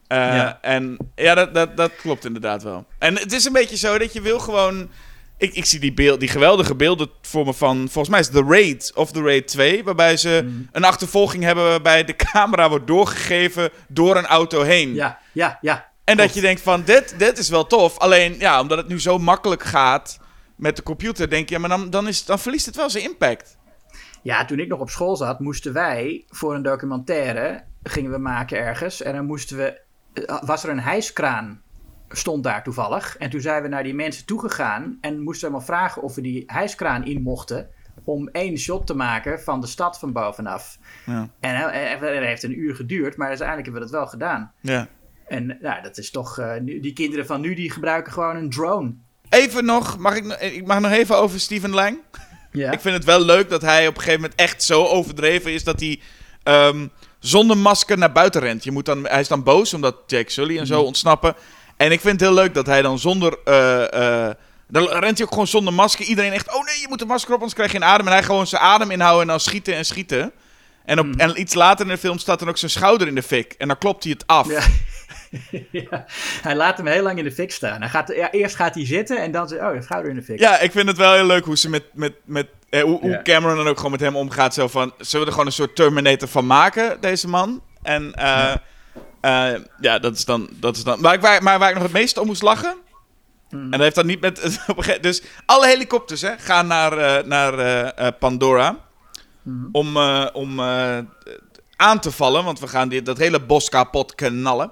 Eh, Ja. En ja, dat, dat, dat klopt inderdaad wel. En het is een beetje zo dat je wil gewoon. Ik, ik zie die, beeld, die geweldige beelden voor me van. Volgens mij is The Raid of The Raid 2. Waarbij ze Mm. een achtervolging hebben. Waarbij de camera wordt doorgegeven door een auto heen. Ja, ja, ja. En dat je denkt van, dit, dit is wel tof. Alleen, ja, omdat het nu zo makkelijk gaat met de computer, denk je, ja, maar dan, dan, is, dan verliest het wel zijn impact. Ja, toen ik nog op school zat, moesten wij voor een documentaire gingen we maken ergens. En dan moesten we. eh, Was er een hijskraan? Stond daar toevallig. En toen zijn we naar die mensen toegegaan. En moesten we maar vragen of we die hijskraan in mochten. Om één shot te maken van de stad van bovenaf. Ja. En eh, eh, heeft een uur geduurd, maar uiteindelijk hebben we dat wel gedaan. Ja. En nou, dat is toch. eh, nu, die kinderen van nu die gebruiken gewoon een drone. Even nog, mag ik, nog- ik mag nog even over Steven Lang? Ja. Ik vind het wel leuk dat hij op een gegeven moment echt zo overdreven is dat hij ehm, zonder masker naar buiten rent. Je moet dan, hij is dan boos omdat Jake Sully en zo Mhm. ontsnappen. En ik vind het heel leuk dat hij dan zonder. eh, eh, dan rent hij ook gewoon zonder masker. Iedereen echt. Oh nee, je moet een masker op, anders krijg je een adem. En hij gewoon zijn adem inhouden en dan schieten en schieten. En, op, Mhm. en iets later in de film staat dan ook zijn schouder in de fik. En dan klopt hij het af. Ja. ja. Hij laat hem heel lang in de fik staan. Hij gaat, ja, eerst gaat hij zitten en dan zegt oh, de schouder in de fik. Ja, ik vind het wel heel leuk hoe ze met, met, met eh, hoe, hoe Ja. Cameron dan ook gewoon met hem omgaat. Zo van, zullen we er gewoon een soort Terminator van maken, deze man? En eh, ja, ja dat is dan, dat is dan. Maar, waar, maar waar ik nog het meest om moest lachen. En dat heeft dan niet met. dus alle helikopters hè, gaan naar, eh, naar eh, eh, Pandora. Om, eh, om eh, aan te vallen. Want we gaan dit, dat hele bos kapot knallen.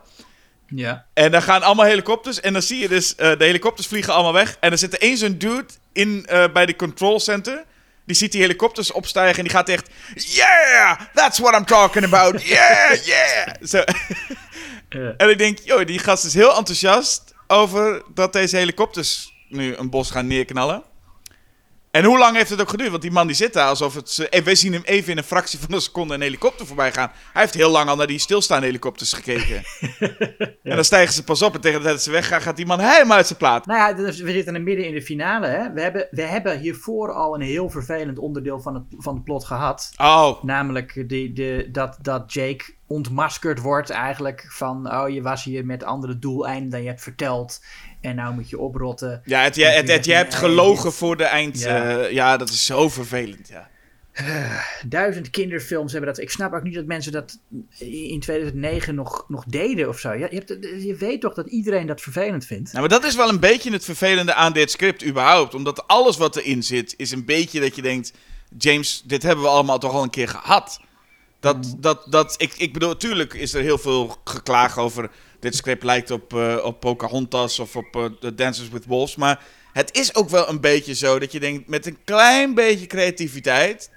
Ja. En dan gaan allemaal helikopters. En dan zie je dus, eh, de helikopters vliegen allemaal weg. En er zit er één zo'n dude in, eh, bij de control center. Die ziet die helikopters opstijgen en die gaat echt... Yeah, that's what I'm talking about. Yeah, yeah. Zo. En ik denk, joh, die gast is heel enthousiast over dat deze helikopters nu een bos gaan neerknallen. En hoe lang heeft het ook geduurd? Want die man die zit daar alsof het... eh, We zien hem even in een fractie van een seconde een helikopter voorbij gaan. Hij heeft heel lang al naar die stilstaande helikopters gekeken. En dan stijgen ze pas op en tegen de tijd dat ze weggaan gaat die man helemaal uit zijn plaat. Nou ja, we zitten er midden in de finale. Hè? We, hebben, we hebben hiervoor al een heel vervelend onderdeel van het, van het plot gehad. Oh, Namelijk die, de, dat, dat Jake ontmaskerd wordt eigenlijk van... oh, je was hier met andere doeleinden dan je hebt verteld. En nou moet je oprotten. ja, het, je, het, het- je hebt gelogen voor de eind. Ja. Ja, ja dat is zo vervelend, ja. Duizend kinderfilms hebben dat. Ik snap ook niet dat mensen dat in 2009 nog, nog deden of zo. Je, hebt, je weet toch dat iedereen dat vervelend vindt? Nou, maar dat is wel een beetje het vervelende aan dit script überhaupt. Omdat alles wat erin zit, is een beetje dat je denkt... James, dit hebben we allemaal toch al een keer gehad. Dat, dat, dat, ik, ik bedoel, natuurlijk is er heel veel geklaag over... Dit script lijkt op, eh, op Pocahontas of op eh, The Dances with Wolves. Maar het is ook wel een beetje zo dat je denkt... Met een klein beetje creativiteit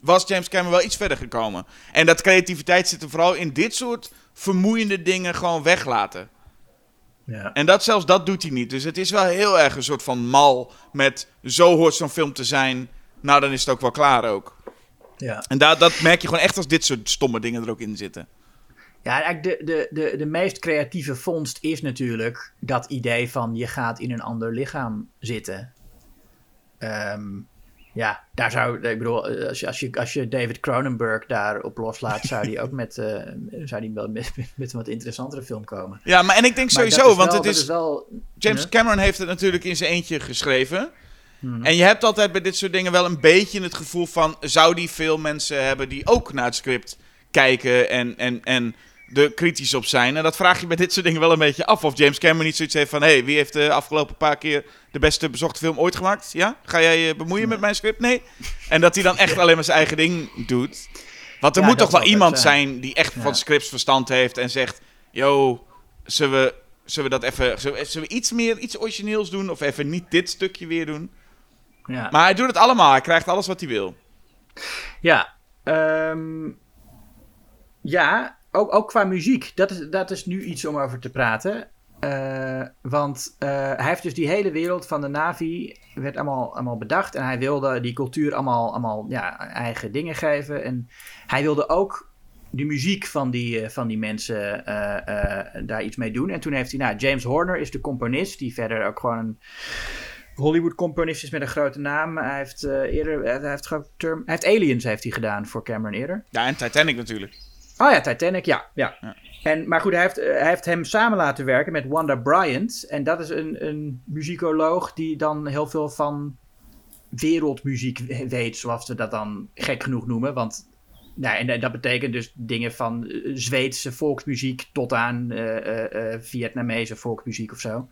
was James Cameron wel iets verder gekomen. En dat creativiteit zit er vooral in dit soort vermoeiende dingen gewoon weglaten. Ja. En dat, zelfs dat doet hij niet. Dus het is wel heel erg een soort van mal met zo hoort zo'n film te zijn. Nou, dan is het ook wel klaar ook. ja. En dat merk je gewoon echt als dit soort stomme dingen er ook in zitten. Ja, eigenlijk de, de, de, de meest creatieve vondst is natuurlijk dat idee van je gaat in een ander lichaam zitten. Ehm, ja, daar zou, ik bedoel, als je, als je, als je David Cronenberg daarop loslaat, zou die ook met, eh, zou die wel met, met een wat interessantere film komen. Ja, maar en ik denk sowieso, is want het dat is... wel, James Ja. Cameron heeft het natuurlijk in zijn eentje geschreven. Mhm. En je hebt altijd bij dit soort dingen wel een beetje het gevoel van... zou die veel mensen hebben die ook naar het script kijken en, en, en er kritisch op zijn? En dat vraag je bij dit soort dingen wel een beetje af. Of James Cameron niet zoiets heeft van... hé, hey, wie heeft de afgelopen paar keer de beste bezochte film ooit gemaakt? Ja? Ga jij je bemoeien met mijn script? Nee. En dat hij dan echt alleen maar zijn eigen ding doet. Want er Ja, moet toch wel iemand zijn. die echt Ja. van scripts verstand heeft en zegt... yo, zullen we, zullen we dat even... Zullen we, zullen we iets meer, iets origineels doen? Of even niet dit stukje weer doen? ja. Maar hij doet het allemaal. Hij krijgt alles wat hij wil. Ja, ehm, ja ook, ook qua muziek. Dat is, dat is nu iets om over te praten. Eh, want eh, hij heeft dus die hele wereld van de Navi werd allemaal, allemaal bedacht. En hij wilde die cultuur allemaal, allemaal ja, eigen dingen geven. En hij wilde ook de muziek van die, eh, van die mensen daar iets mee doen. En toen heeft hij, nou, James Horner is de componist, die verder ook gewoon een Hollywood-componist is met een grote naam. Hij heeft eerder, hij heeft, term, heeft Aliens heeft hij gedaan voor Cameron eerder. Ja, en Titanic natuurlijk. Oh ja, Titanic, ja. ja. Ja. En, maar goed, hij heeft, eh, hij heeft hem samen laten werken met Wanda Bryant. En dat is een, een muzikoloog die dan heel veel van wereldmuziek we- weet, zoals we dat dan gek genoeg noemen. Want nou, en eh, dat betekent dus dingen van eh, Zweedse volksmuziek tot aan eh, Vietnamese volksmuziek of zo.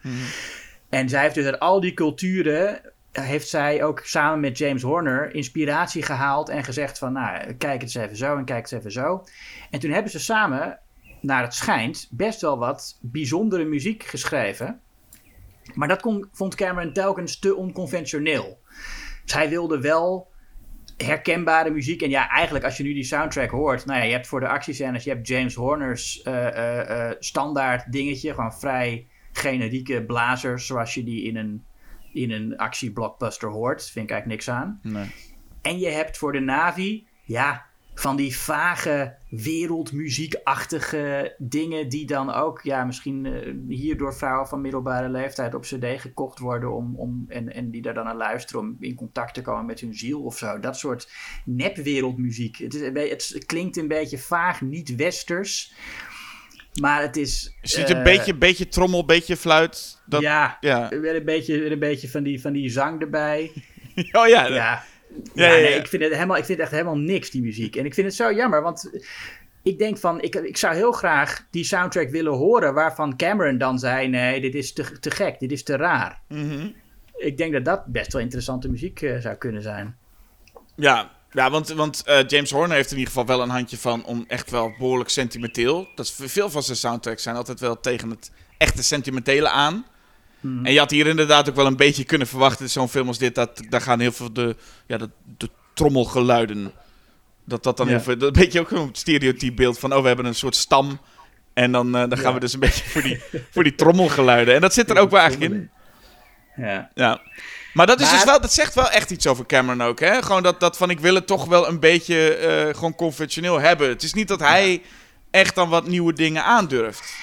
En zij heeft dus uit al die culturen, heeft zij ook samen met James Horner inspiratie gehaald en gezegd van, nou, kijk het eens even zo en kijk het eens even zo. En toen hebben ze samen, naar het schijnt, best wel wat bijzondere muziek geschreven. Maar dat kon, vond Cameron telkens te onconventioneel. Zij wilde wel herkenbare muziek. En ja, eigenlijk als je nu die soundtrack hoort... Nou ja, je hebt voor de actiescènes... je hebt James Horner's eh, eh, eh, standaard dingetje. Gewoon vrij generieke blazers... zoals je die in een, in een actieblockbuster hoort. Vind ik eigenlijk niks aan. Nee. En je hebt voor de Navi... ja, van die vage wereldmuziekachtige dingen... die dan ook ja, misschien eh, hier door vrouwen van middelbare leeftijd... op cd gekocht worden om, om, en, en die daar dan naar luisteren... om in contact te komen met hun ziel of zo. Dat soort nepwereldmuziek. Het, is, het klinkt een beetje vaag, niet westers... Maar het is... Je ziet een eh, beetje, beetje trommel, beetje fluit. Dat, ja, ja. Weer een beetje, weer een beetje van, die, van die zang erbij. Oh ja, Ja, ja, ja, ja, nee. Ik, vind het helemaal, ik vind het echt helemaal niks, die muziek. En ik vind het zo jammer, want ik denk van... Ik, ik zou heel graag die soundtrack willen horen... waarvan Cameron dan zei... nee, dit is te, te gek, dit is te raar. Mhm. Ik denk dat dat best wel interessante muziek eh, zou kunnen zijn. ja. Ja, want, want eh, James Horner heeft in ieder geval wel een handje van om echt wel behoorlijk sentimenteel. Dat is, veel van zijn soundtracks zijn altijd wel tegen het echte sentimentele aan. Mhm. En je had hier inderdaad ook wel een beetje kunnen verwachten, zo'n film als dit, dat daar gaan heel veel de, ja, de, de trommelgeluiden. Dat dat dan Ja. heel veel, dat een beetje ook een stereotyp beeld van, oh, we hebben een soort stam. En dan, eh, dan gaan Ja. we dus een beetje voor die, voor die trommelgeluiden. En dat zit er ook wel eigenlijk in. Ja. Ja. Maar dat, is Maar- dus wel, dat zegt wel echt iets over Cameron ook. Hè? Gewoon dat, dat van ik wil het toch wel een beetje eh, gewoon conventioneel hebben. Het is niet dat hij echt dan wat nieuwe dingen aandurft.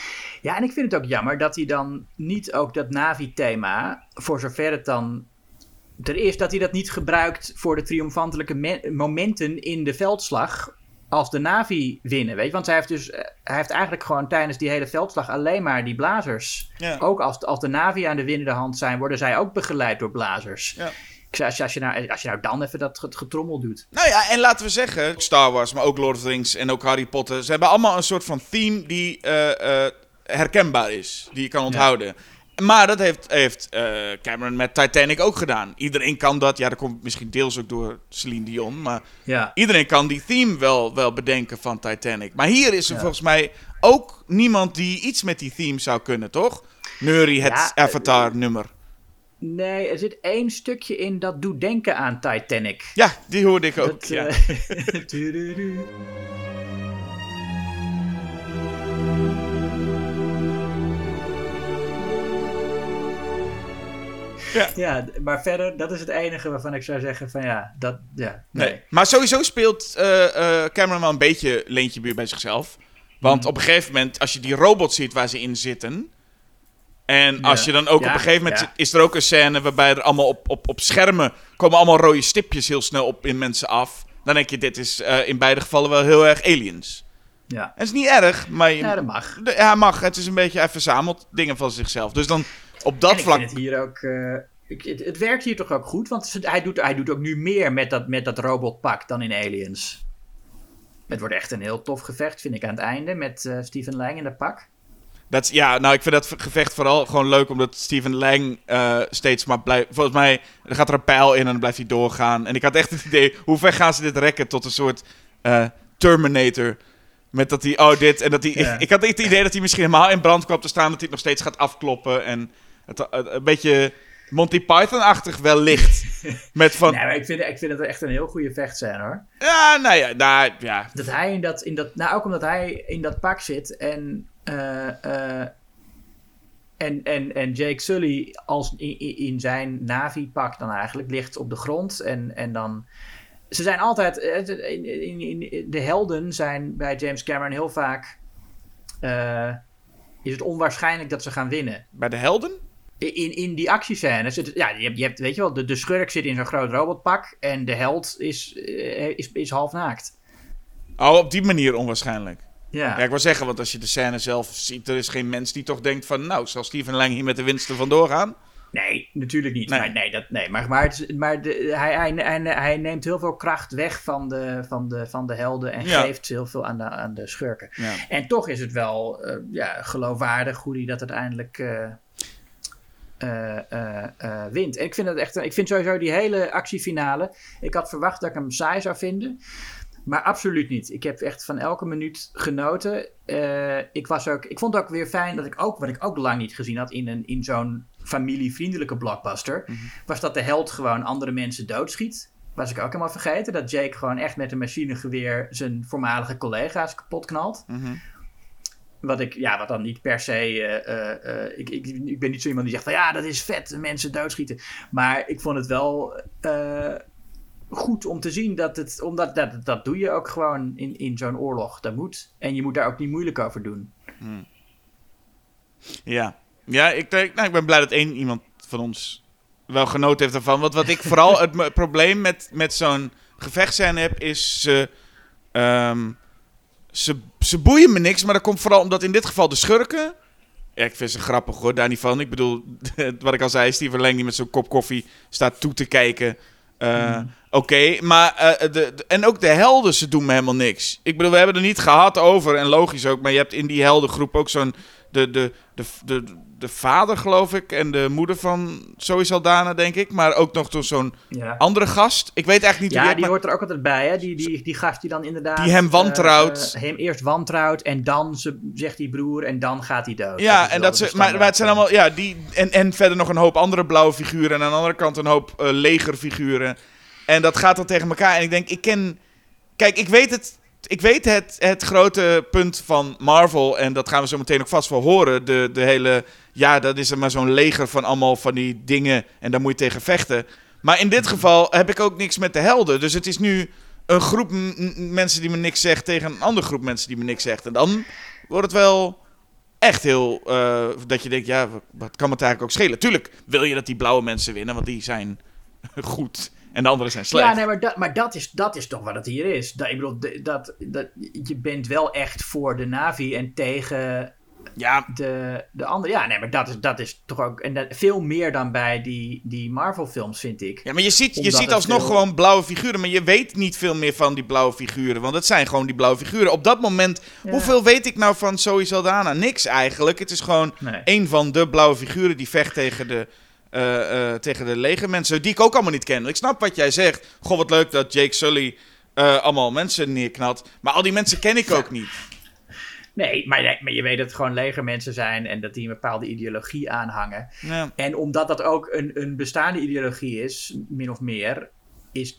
Ja, en ik vind het ook jammer dat hij dan niet ook dat Navi-thema, voor zover het dan er is, dat hij dat niet gebruikt voor de triomfantelijke me- momenten in de veldslag als de Navi winnen, weet je? Want hij heeft dus, eh, hij heeft eigenlijk gewoon tijdens die hele veldslag alleen maar die blazers. Ja. Ook als, als de Navi aan de winnende hand zijn, worden zij ook begeleid door blazers. Ja. Ik zei, als je, als, je nou, als je nou dan even dat get- getrommel doet. Nou ja, en laten we zeggen, Star Wars, maar ook Lord of the Rings en ook Harry Potter. Ze hebben allemaal een soort van theme die eh, eh, herkenbaar is. Die je kan onthouden. Maar dat heeft, heeft eh, Cameron met Titanic ook gedaan. Iedereen kan dat. Ja, dat komt misschien deels ook door Celine Dion. Maar Ja. iedereen kan die theme wel, wel bedenken van Titanic. Maar hier is er Ja. volgens mij ook niemand die iets met die theme zou kunnen, toch? Neurie, het Ja, eh, Avatar-nummer. Nee, er zit één stukje in dat doet denken aan Titanic. Ja, die hoorde ik ook. Dat, ja. eh, Ja. ja, maar verder, dat is het enige waarvan ik zou zeggen van ja, dat, ja, nee. Nee. Maar sowieso speelt eh, Cameron wel een beetje leentje buur bij zichzelf. Want Mhm. op een gegeven moment, als je die robot ziet waar ze in zitten. En als Ja. je dan ook Ja, op een gegeven moment. ja. Is er ook een scène waarbij er allemaal op, op, op schermen. komen allemaal rode stipjes heel snel op in mensen af. Dan denk je, dit is eh, in beide gevallen wel heel erg aliens. Ja, En het is niet erg, maar je, ja dat mag. ja, mag. Het is een beetje, hij verzamelt dingen van zichzelf. Dus dan op dat en ik vlak. vind het hier ook, eh, ik, het, het werkt hier toch ook goed, want hij doet, hij doet ook nu meer met dat, met dat robotpak dan in Aliens. Het wordt echt een heel tof gevecht, vind ik, aan het einde met eh Steven Lang in dat pak. Dat, ja, nou, ik vind dat gevecht vooral gewoon leuk, omdat Steven Lang eh, steeds maar blijft... Volgens mij er gaat er een pijl in en dan blijft hij doorgaan. En ik had echt het idee, hoe ver gaan ze dit rekken tot een soort eh, Terminator... Met dat hij, oh dit, en dat hij... Ja. Ik, ik had het idee dat hij misschien helemaal in brand kwam te staan, dat hij het nog steeds gaat afkloppen. En het, het- een beetje Monty Python-achtig wel licht. Met van, Nee, maar ik vind, ik vind het echt een heel goede vechtscène hoor. ja, nou ja, nou, ja. Dat hij in dat, in dat, nou ook omdat hij in dat pak zit en, eh, eh, en, en, en Jake Sully als in, in- zijn Navi-pak dan eigenlijk ligt op de grond en, en dan... Ze zijn altijd, eh, in, in, in- de helden zijn bij James Cameron heel vaak, eh, is het onwaarschijnlijk dat ze gaan winnen. Bij de helden? In, in die actiescènes, het, ja, je hebt, je hebt, weet je wel, de, de schurk zit in zo'n groot robotpak en de held is, eh, is, is half naakt. Oh, op die manier onwaarschijnlijk. Ja. Ja, ik wil zeggen, want als je de scène zelf ziet, er is geen mens die toch denkt van, nou, zal Steven Lang hier met de winst er vandoor gaan? Nee, natuurlijk niet. Nee. Maar, nee, dat, nee, maar, maar, het maar de, hij, hij, hij, hij neemt heel veel kracht weg van de, van de, van de helden en Ja. geeft heel veel aan de, aan de schurken. Ja. En toch is het wel eh, ja, geloofwaardig hoe hij dat uiteindelijk eh, eh, eh, eh, wint. En ik vind, het echt, ik vind sowieso die hele actiefinale. Ik had verwacht dat ik hem saai zou vinden. Maar absoluut niet. Ik heb echt van elke minuut genoten. Ik, was ook, ik vond het ook weer fijn dat ik ook, wat ik ook lang niet gezien had in, een, in zo'n familievriendelijke blockbuster, was dat de held gewoon andere mensen doodschiet. Was ik ook helemaal vergeten dat Jake gewoon echt met een machinegeweer zijn voormalige collega's kapot knalt. Mhm. Wat ik, ja, wat dan niet per se. eh, eh, eh, ik, ik, ik ben niet zo iemand die zegt van ja, dat is vet, mensen doodschieten. Maar ik vond het wel goed om te zien dat het. Omdat dat, dat doe je ook gewoon in, in zo'n oorlog. Dat moet. En je moet daar ook niet moeilijk over doen. Ja, ja ik, denk, nou, ik ben blij dat één iemand van ons wel genoten heeft ervan. Want wat ik vooral het probleem met, met zo'n gevechtscène heb, is ehm, ze, ze boeien me niks. Maar dat komt vooral omdat in dit geval de schurken... Ja, ik vind ze grappig hoor, daar niet van. Ik bedoel, wat ik al zei, Steven Lang die met zo'n kop koffie staat toe te kijken. Eh, Oké, maar eh, de, de- en ook de helden, ze doen me helemaal niks. Ik bedoel, we hebben er niet gehad over, en logisch ook, maar je hebt in die heldengroep ook zo'n. De, de, de, de, de vader, geloof ik, en de moeder van Zoe Saldana, denk ik. Maar ook nog door zo'n Ja. andere gast. Ik weet eigenlijk niet Ja, wie die het hoort er ook altijd bij, hè? Die, die, die gast die dan inderdaad. Die hem wantrouwt. eh, eh, hem eerst wantrouwt en dan ze, zegt die broer en dan gaat hij dood. Ja, en dat ze, maar, maar het zijn allemaal, ja, die, en, en verder nog een hoop andere blauwe figuren. En aan de andere kant een hoop eh, legerfiguren. En dat gaat dan tegen elkaar. En ik denk, ik ken, kijk, ik weet het, ik weet het, het grote punt van Marvel. En dat gaan we zo meteen ook vast wel horen. De, de hele, ja, dat is er maar zo'n leger van allemaal van die dingen. En daar moet je tegen vechten. Maar in dit geval heb ik ook niks met de helden. Dus het is nu een groep mensen die me niks zegt tegen een andere groep mensen die me niks zegt. En dan wordt het wel echt heel. eh, dat je denkt, ja, wat, kan het eigenlijk ook schelen? Tuurlijk wil je dat die blauwe mensen winnen, want die zijn goed. En de anderen zijn slecht. Ja, nee, maar, dat, maar dat, is, dat is toch wat het hier is. Dat, ik bedoel, dat, dat, je bent wel echt voor de Navi en tegen Ja, de, de andere. Ja, nee, maar dat is, dat is toch ook. En dat, veel meer dan bij die, die Marvel-films, vind ik. ja, maar je ziet, je ziet alsnog veel- gewoon blauwe figuren. Maar je weet niet veel meer van die blauwe figuren. Want het zijn gewoon die blauwe figuren. Op dat moment, Ja. hoeveel weet ik nou van Zoe Saldana? Niks eigenlijk. Het is gewoon Nee. een van de blauwe figuren die vecht tegen de, tegen de legermensen. Die ik ook allemaal niet ken. Ik snap wat jij zegt. Goh, wat leuk dat Jake Sully eh, allemaal mensen neerknalt. Maar al die mensen ken ik ook niet. Nee, maar, maar je weet dat het gewoon legermensen zijn en dat die een bepaalde ideologie aanhangen. Ja. En omdat dat ook een, een bestaande ideologie is, min of meer, is,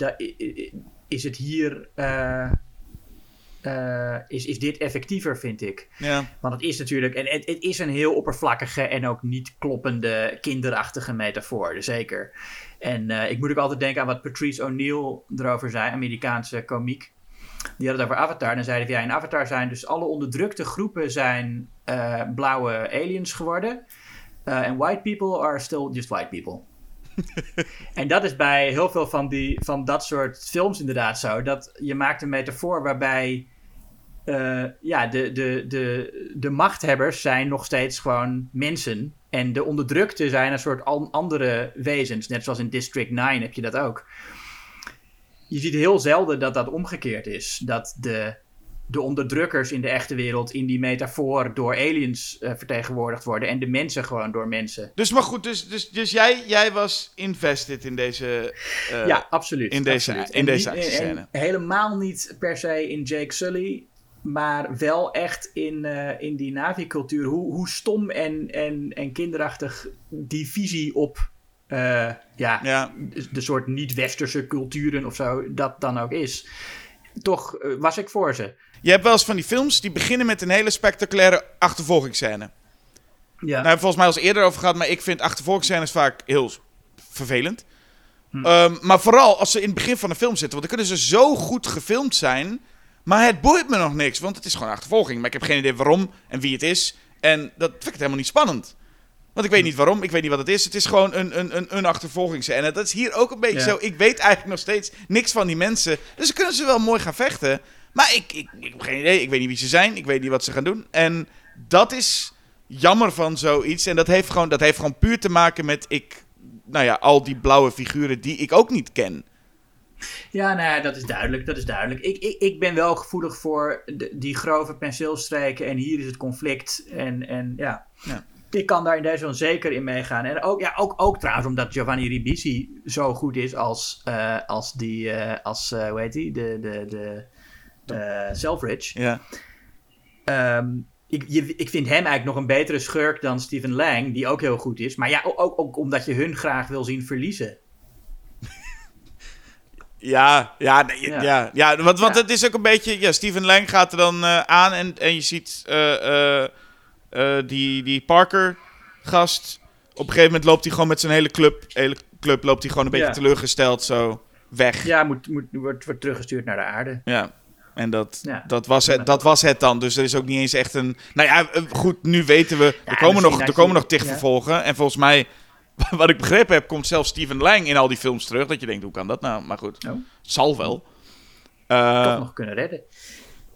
is het hier. eh, eh, is, is dit effectiever, vind ik. Ja. Want het is natuurlijk. En het, het is een heel oppervlakkige en ook niet kloppende, kinderachtige metafoor, dus zeker. En eh, ik moet ook altijd denken aan wat Patrice O'Neill erover zei, Amerikaanse komiek. Die had het over Avatar. En dan zeiden van ja, in Avatar zijn dus alle onderdrukte groepen zijn eh, blauwe aliens geworden. En white people are still just white people. en dat is bij heel veel van, die, van dat soort films inderdaad zo. Dat je maakt een metafoor waarbij eh, ja, de, de, de, de machthebbers zijn nog steeds gewoon mensen. En de onderdrukte zijn een soort an- andere wezens. Net zoals in District 9 heb je dat ook. Je ziet heel zelden dat dat omgekeerd is. Dat de, de onderdrukkers in de echte wereld in die metafoor door aliens eh, vertegenwoordigd worden. En de mensen gewoon door mensen. Dus maar goed, dus, dus, dus jij, jij was invested in deze. eh, ja, absoluut. in deze- absoluut. in En deze niet- en- actiescène. en helemaal niet per se in Jake Sully. Maar wel echt in, eh, in die Navi-cultuur. Hoe, hoe stom en, en, en kinderachtig die visie op eh, ja, Ja. de, soort niet-westerse culturen of zo, dat dan ook is. Toch eh, was ik voor ze. Je hebt wel eens van die films die beginnen met een hele spectaculaire achtervolgingsscène. Ja. Nou, volgens mij al eens eerder over gehad, maar ik vind achtervolgingsscènes vaak heel vervelend. Hm. Ehm, maar vooral als ze in het begin van de film zitten, want dan kunnen ze zo goed gefilmd zijn, maar het boeit me nog niks, want het is gewoon achtervolging. Maar ik heb geen idee waarom en wie het is. En dat vind ik helemaal niet spannend. Want ik weet niet waarom, ik weet niet wat het is. Het is gewoon een, een, een, een. Dat is hier ook een beetje Ja. zo. Ik weet eigenlijk nog steeds niks van die mensen. Dus dan kunnen ze wel mooi gaan vechten. Maar ik, ik, ik heb geen idee. Ik weet niet wie ze zijn. Ik weet niet wat ze gaan doen. En dat is jammer van zoiets. En dat heeft gewoon, dat heeft gewoon puur te maken met... Ik nou ja, al die blauwe figuren die ik ook niet ken. Ja, nou ja, dat is duidelijk. Dat is duidelijk. Ik, ik, ik ben wel gevoelig voor de- die grove penseelstreken en hier is het conflict. En, en ja, Ja. ik kan daar in deze zeker in meegaan. En ook, ja, ook, ook trouwens omdat Giovanni Ribisi zo goed is als, eh, als die, eh, als, eh, hoe heet die, de, de, de Selfridge. Ja. Ehm, ik, je, ik vind hem eigenlijk nog een betere schurk dan Steven Lang, die ook heel goed is. Maar ja, ook, ook omdat je hun graag wil zien verliezen. Ja, ja, nee, ja. Ja. ja, want, want Ja. het is ook een beetje... Ja, Steven Lang gaat er dan eh, aan en, en je ziet eh, eh, die, die Parker-gast... Op een gegeven moment loopt hij gewoon met zijn hele club... hele club loopt hij gewoon een beetje Ja. teleurgesteld zo weg. Ja. Ja, moet, moet, wordt, wordt teruggestuurd naar de aarde. En dat, Ja. dat, was het, dat was het dan. Dus er is ook niet eens echt een... Nou ja, goed, nu weten we... Er Ja, komen nog, er komen nog ja. vervolgen. En volgens mij... Wat ik begrepen heb, komt zelfs Steven Lang in al die films terug. Dat je denkt, hoe kan dat nou? Maar goed, Oh. zal wel. Eh, Toch nog kunnen redden.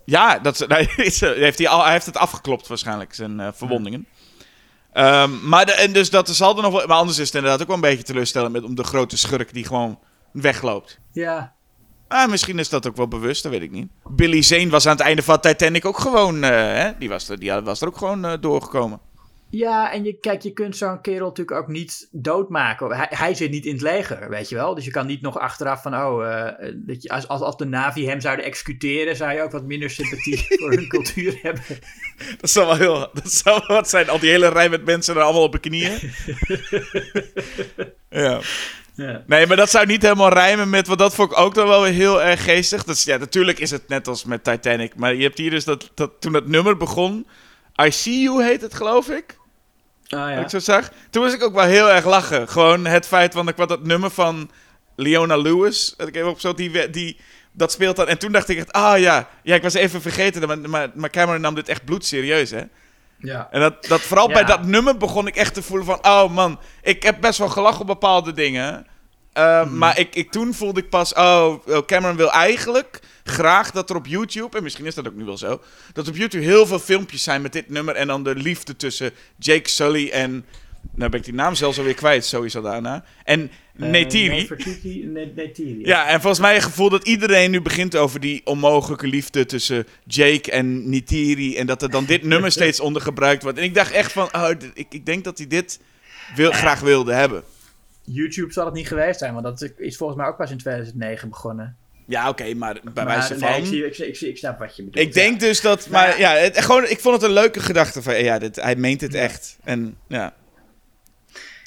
Ja, dat, nee, is, eh, heeft hij, al, hij heeft het afgeklopt waarschijnlijk, zijn eh, verwondingen. Ehm, maar de, en dus dat zal er nog wel... Maar anders is het inderdaad ook wel een beetje teleurstellend... Met, om de grote schurk die gewoon wegloopt. Ja. Ah, misschien is dat ook wel bewust, dat weet ik niet. Billy Zane was aan het einde van Titanic ook gewoon... hè? Die, was er, die was er ook gewoon doorgekomen. Ja, en je, kijk, je kunt zo'n kerel natuurlijk ook niet doodmaken. Hij, hij zit niet in het leger, weet je wel. Dus je kan niet nog achteraf van, oh, eh, dat je, als, als, als de Navi hem zouden executeren, zou je ook wat minder sympathie voor hun cultuur hebben. Dat zou wel heel... Dat zou wat zijn, al die hele rij met mensen er allemaal op de knieën. ja. Ja. Nee, maar dat zou niet helemaal rijmen met... Want dat vond ik ook dan wel weer heel erg geestig. Dat is, ja, natuurlijk is het net als met Titanic. Maar je hebt hier dus dat, dat toen dat nummer begon... I See You heet het, geloof ik. Dat ja. ik zo zag. Toen was ik ook wel heel erg lachen. Gewoon het feit, want ik had dat nummer van Leona Lewis. Dat ik even op zo die, die dat speelt dan. En toen dacht ik echt, ah ja, ja, ik was even vergeten. Maar, maar, maar Cameron nam dit echt bloedserieus, hè. ja. En dat, dat vooral Ja. bij dat nummer begon ik echt te voelen van... Oh man, ik heb best wel gelachen op bepaalde dingen. Uh, Maar ik, ik, toen voelde ik pas... Oh, oh, Cameron wil eigenlijk graag dat er op YouTube... En misschien is dat ook nu wel zo... Dat op YouTube heel veel filmpjes zijn met dit nummer... En dan de liefde tussen Jake Sully en... Nou ben ik die naam zelfs alweer kwijt, sowieso daarna. En Neytiri. Ne- Neytiri. Ja, en volgens mij het gevoel dat iedereen nu begint over die onmogelijke liefde tussen Jake en Nitiri. En dat er dan dit nummer steeds onder gebruikt wordt. En ik dacht echt van, oh, ik, ik denk dat hij dit wil, graag wilde hebben. YouTube zal het niet geweest zijn, want dat is volgens mij ook pas in 2009 begonnen. Ja, oké, maar bij Maar, wijze nee, van... ik, zie, ik, zie- ik, zie- ik snap wat je bedoelt. Ik denk ja. dus dat, Maar- maar ja, het, gewoon, ik vond het een leuke gedachte van, ja, dit, hij meent het echt. En ja,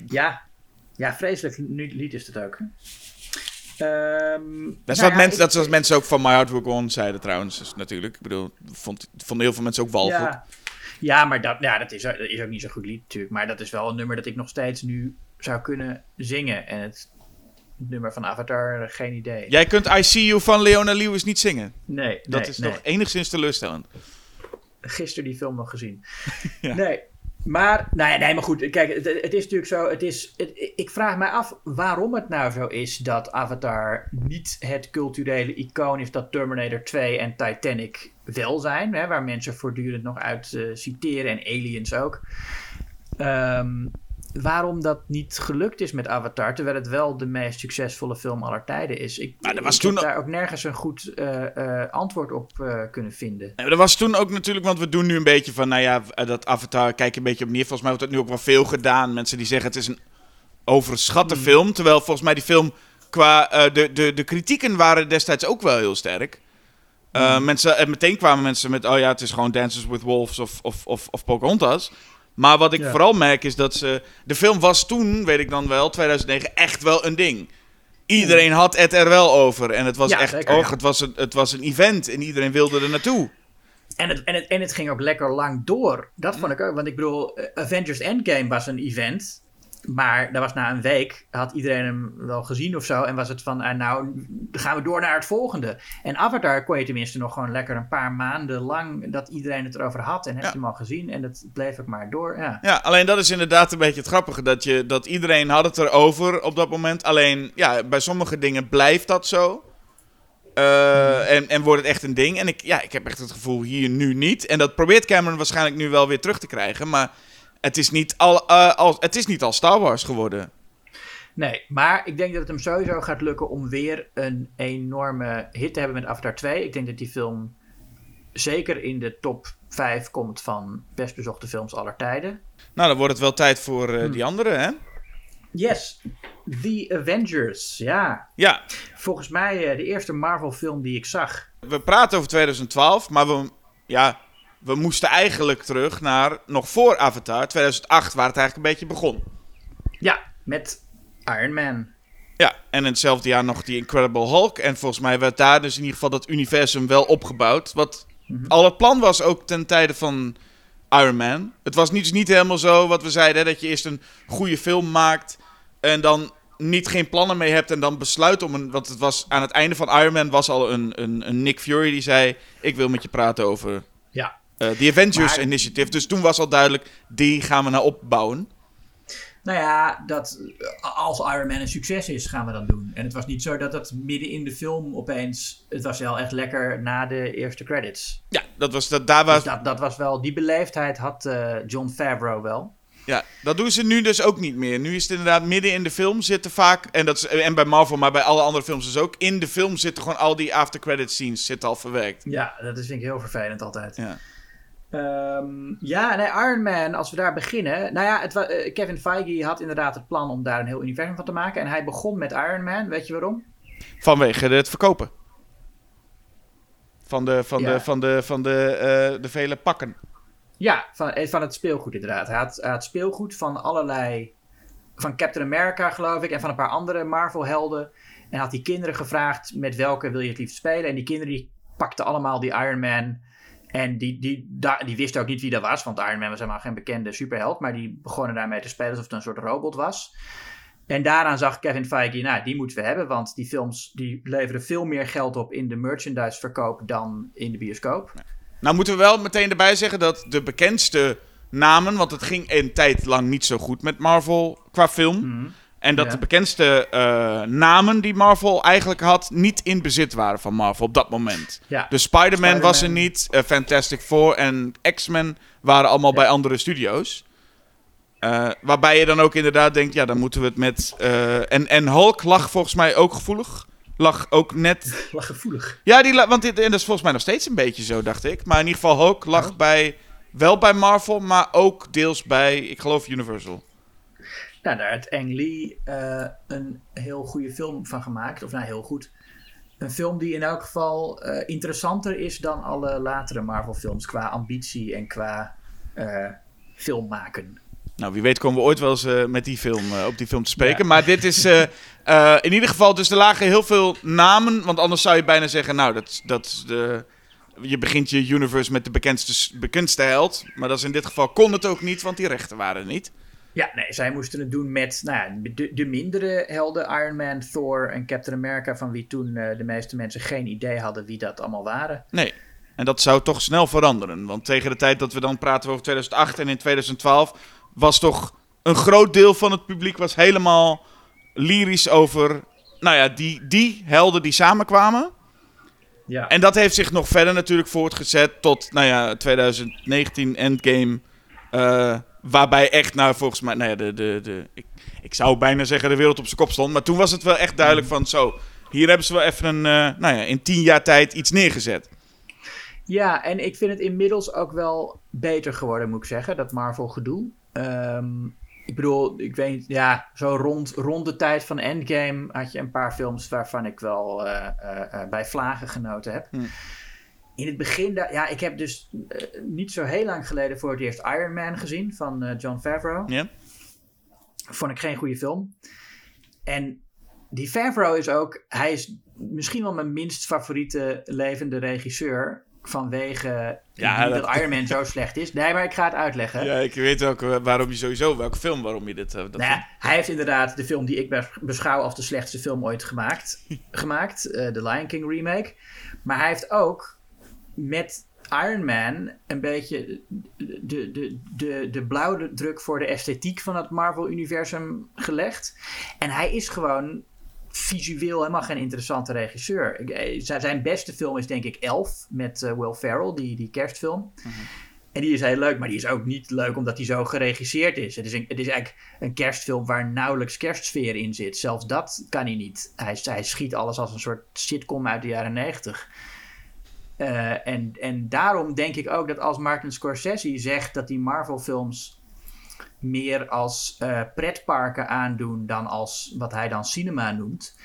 Ja, ja vreselijk nu- lied is het ook. Ehm, dat is, nou wat ja, mensen, dat is wat mensen ook van My Will Go On zeiden trouwens, dus natuurlijk. Ik bedoel, vond, vonden heel veel mensen ook walgelijk. Ja, ja maar dat, ja, dat, is, dat is ook niet zo'n goed lied natuurlijk. Maar dat is wel een nummer dat ik nog steeds nu zou kunnen zingen. En het nummer van Avatar, geen idee. Jij kunt I See You van Leona Lewis niet zingen. nee, Dat nee, is nee. nog enigszins teleurstellend. gisteren die film nog gezien. Ja. Nee. Maar, nee, nee, maar goed, kijk, het, het is natuurlijk zo, het is, het- ik vraag me af waarom het nou zo is dat Avatar niet het culturele icoon is dat Terminator 2 en Titanic wel zijn, hè, waar mensen voortdurend nog uit eh, citeren en Aliens ook. Ehm, waarom dat niet gelukt is met Avatar, terwijl het wel de meest succesvolle film aller tijden is. Ik, Maar er was ik toen- heb daar ook nergens een goed eh, eh, antwoord op eh, kunnen vinden. Dat was toen ook natuurlijk, want we doen nu een beetje van, nou ja, dat Avatar, kijk een beetje op neer. Volgens mij wordt dat nu ook wel veel gedaan. Mensen die zeggen het is een overschatte film. Terwijl volgens mij die film qua, de, de, de kritieken waren destijds ook wel heel sterk. Eh, mensen, en meteen kwamen mensen met, oh ja, het is gewoon Dances with Wolves of, of, of, of Pocahontas. Maar wat ik Ja. vooral merk is dat ze... De film was toen, weet ik dan wel, 2009, echt wel een ding. Iedereen had het er wel over. En het was Ja, echt, oh, ja. het, was een, het was een event en iedereen wilde er naartoe. En het, en, het, en het ging ook lekker lang door. Dat vond ik ook. Want ik bedoel, Avengers Endgame was een event. Maar dat was na een week. Had iedereen hem wel gezien of zo. En was het van, ah, nou, dan gaan we door naar het volgende. En Avatar kon je tenminste nog gewoon lekker een paar maanden lang. Dat iedereen het erover had. En heeft Ja. hem al gezien. En dat bleef ook maar door. Ja. Ja, alleen dat is inderdaad een beetje het grappige. Dat, je, dat iedereen had het erover op dat moment. Alleen, ja, bij sommige dingen blijft dat zo. Eh, en, en wordt het echt een ding. En ik, ja, ik heb echt het gevoel hier nu niet. En dat probeert Cameron waarschijnlijk nu wel weer terug te krijgen. Maar het is niet al, eh, al, het is niet al Star Wars geworden. Nee, maar ik denk dat het hem sowieso gaat lukken om weer een enorme hit te hebben met Avatar 2. Ik denk dat die film zeker in de top 5 komt van best bezochte films aller tijden. Nou, dan wordt het wel tijd voor Hmm. eh, die andere, hè? Yes, The Avengers. Ja, Ja, volgens mij eh, de eerste Marvel film die ik zag. we praten over 2012, maar we, ja, we moesten eigenlijk terug naar nog voor Avatar, 2008, waar het eigenlijk een beetje begon. Ja, met Iron Man. Ja, en in hetzelfde jaar nog die Incredible Hulk. En volgens mij werd daar dus in ieder geval dat universum wel opgebouwd. Wat al het plan was ook ten tijde van Iron Man. Het was niet, niet helemaal zo wat we zeiden, hè, dat je eerst een goede film maakt en dan niet geen plannen mee hebt en dan besluit om een... Want het was aan het einde van Iron Man was al een, een, een Nick Fury die zei... Ik wil met je praten over Eh The Avengers Maar- Initiative. Dus toen was al duidelijk, die gaan we nou opbouwen. Nou ja, dat, als Iron Man een succes is, gaan we dat doen. En het was niet zo dat het midden in de film opeens... Het was wel echt lekker na de eerste credits. Ja, dat was, dat, daar was, Dus dat, dat was wel... Die beleefdheid had eh, John Favreau wel. Ja, dat doen ze nu dus ook niet meer. Nu is het inderdaad midden in de film zitten vaak, en, dat is, en bij Marvel, maar bij alle andere films dus ook, in de film zitten gewoon al die after credit scenes zitten al verwerkt. Ja, dat is, vind ik heel vervelend altijd. Ja. Ehm, ja, nee, Iron Man, als we daar beginnen. Nou ja, het eh, Kevin Feige had inderdaad het plan om daar een heel universum van te maken. En hij begon met Iron Man. Weet je waarom? Vanwege het verkopen. Van de, van Ja. de, van de, van de, eh, de vele pakken. Ja, van, eh, van het speelgoed inderdaad. Hij had, hij had speelgoed van allerlei... Van Captain America, geloof ik, en van een paar andere Marvel-helden. En had die kinderen gevraagd met welke wil je het liefst spelen. En die kinderen die pakten allemaal die Iron Man. En die, die, die wisten ook niet wie dat was, want Iron Man was helemaal geen bekende superheld. Maar die begonnen daarmee te spelen alsof het een soort robot was. En daaraan zag Kevin Feige, nou, die moeten we hebben. Want die films die leveren veel meer geld op in de merchandise-verkoop dan in de bioscoop. Nou moeten we wel meteen erbij zeggen dat de bekendste namen, want het ging een tijd lang niet zo goed met Marvel qua film. En dat Ja. de bekendste eh, namen die Marvel eigenlijk had, niet in bezit waren van Marvel op dat moment. Ja. Dus Spider-Man was er niet, eh, Fantastic Four en X-Men waren allemaal bij andere studio's. Eh, waarbij je dan ook inderdaad denkt, ja, dan moeten we het met... en, en Hulk lag volgens mij ook gevoelig. Lag ook net... Lag gevoelig. Ja, die, want dit, en dat is volgens mij nog steeds een beetje zo, dacht ik. Maar in ieder geval, Hulk lag Oh. bij... Wel bij Marvel, maar ook deels bij, ik geloof, Universal. Nou, daar heeft Ang Lee eh, een heel goede film van gemaakt. Of nou, heel goed. Een film die in elk geval eh, interessanter is dan alle latere Marvel-films. Qua ambitie en qua eh film maken. Nou, wie weet komen we ooit wel eens met die film, op die film te spreken. Ja. Maar dit is in ieder geval, dus er lagen heel veel namen. Want anders zou je bijna zeggen, nou, dat, dat de... Je begint je universe met de bekendste, bekendste held. Maar dat is in dit geval kon het ook niet, want die rechten waren er niet. Ja, nee, zij moesten het doen met nou, ja, de, de mindere helden. Iron Man, Thor en Captain America. Van wie toen eh, de meeste mensen geen idee hadden wie dat allemaal waren. Nee. En dat zou toch snel veranderen. Want tegen de tijd dat we dan praten over 2008 en in 2012... was toch een groot deel van het publiek was helemaal lyrisch over... Nou ja, die, die helden die samenkwamen. Ja. En dat heeft zich nog verder natuurlijk voortgezet tot, nou ja, 2019 Endgame. eh, waarbij echt, nou volgens mij, nou ja, de, de, de, ik, ik zou bijna zeggen de wereld op zijn kop stond. Maar toen was het wel echt duidelijk van, zo, hier hebben ze wel even een, eh, nou ja, in tien jaar tijd iets neergezet. Ja, en ik vind het inmiddels ook wel beter geworden, moet ik zeggen, dat Marvel gedoe. Ehm, ik bedoel, ik weet ja, zo rond, rond de tijd van Endgame had je een paar films waarvan ik wel eh, eh, bij vlagen genoten heb. Hm. In het begin, ja, ik heb dus eh, niet zo heel lang geleden voor het eerst Iron Man gezien van eh, John Favreau. Ja? Vond ik geen goede film. En die Favreau is ook, hij is misschien wel mijn minst favoriete levende regisseur. Vanwege Ja, dat- dat Iron Man zo slecht is. Nee, maar ik ga het uitleggen. Ja, ik weet ook eh, waarom je sowieso, welke film, waarom je dit... dat Nou hij heeft inderdaad de film die ik bes- beschouw als de slechtste film ooit gemaakt. gemaakt de Lion King remake. Maar hij heeft ook met Iron Man een beetje de, de, de, de blauwdruk voor de esthetiek van het Marvel-universum gelegd. En hij is gewoon visueel helemaal geen interessante regisseur. Eh, Zijn beste film is denk ik Elf met eh, Will Ferrell, die, die kerstfilm. En die is heel leuk, maar die is ook niet leuk omdat hij zo geregisseerd is. Het is, een, het is eigenlijk een kerstfilm waar nauwelijks kerstsfeer in zit. Zelfs dat kan hij niet. Hij, hij schiet alles als een soort sitcom uit de jaren negentig. Uh, en, en daarom denk ik ook dat als Martin Scorsese zegt dat die Marvel-films meer als uh, pretparken aandoen dan als wat hij dan cinema noemt,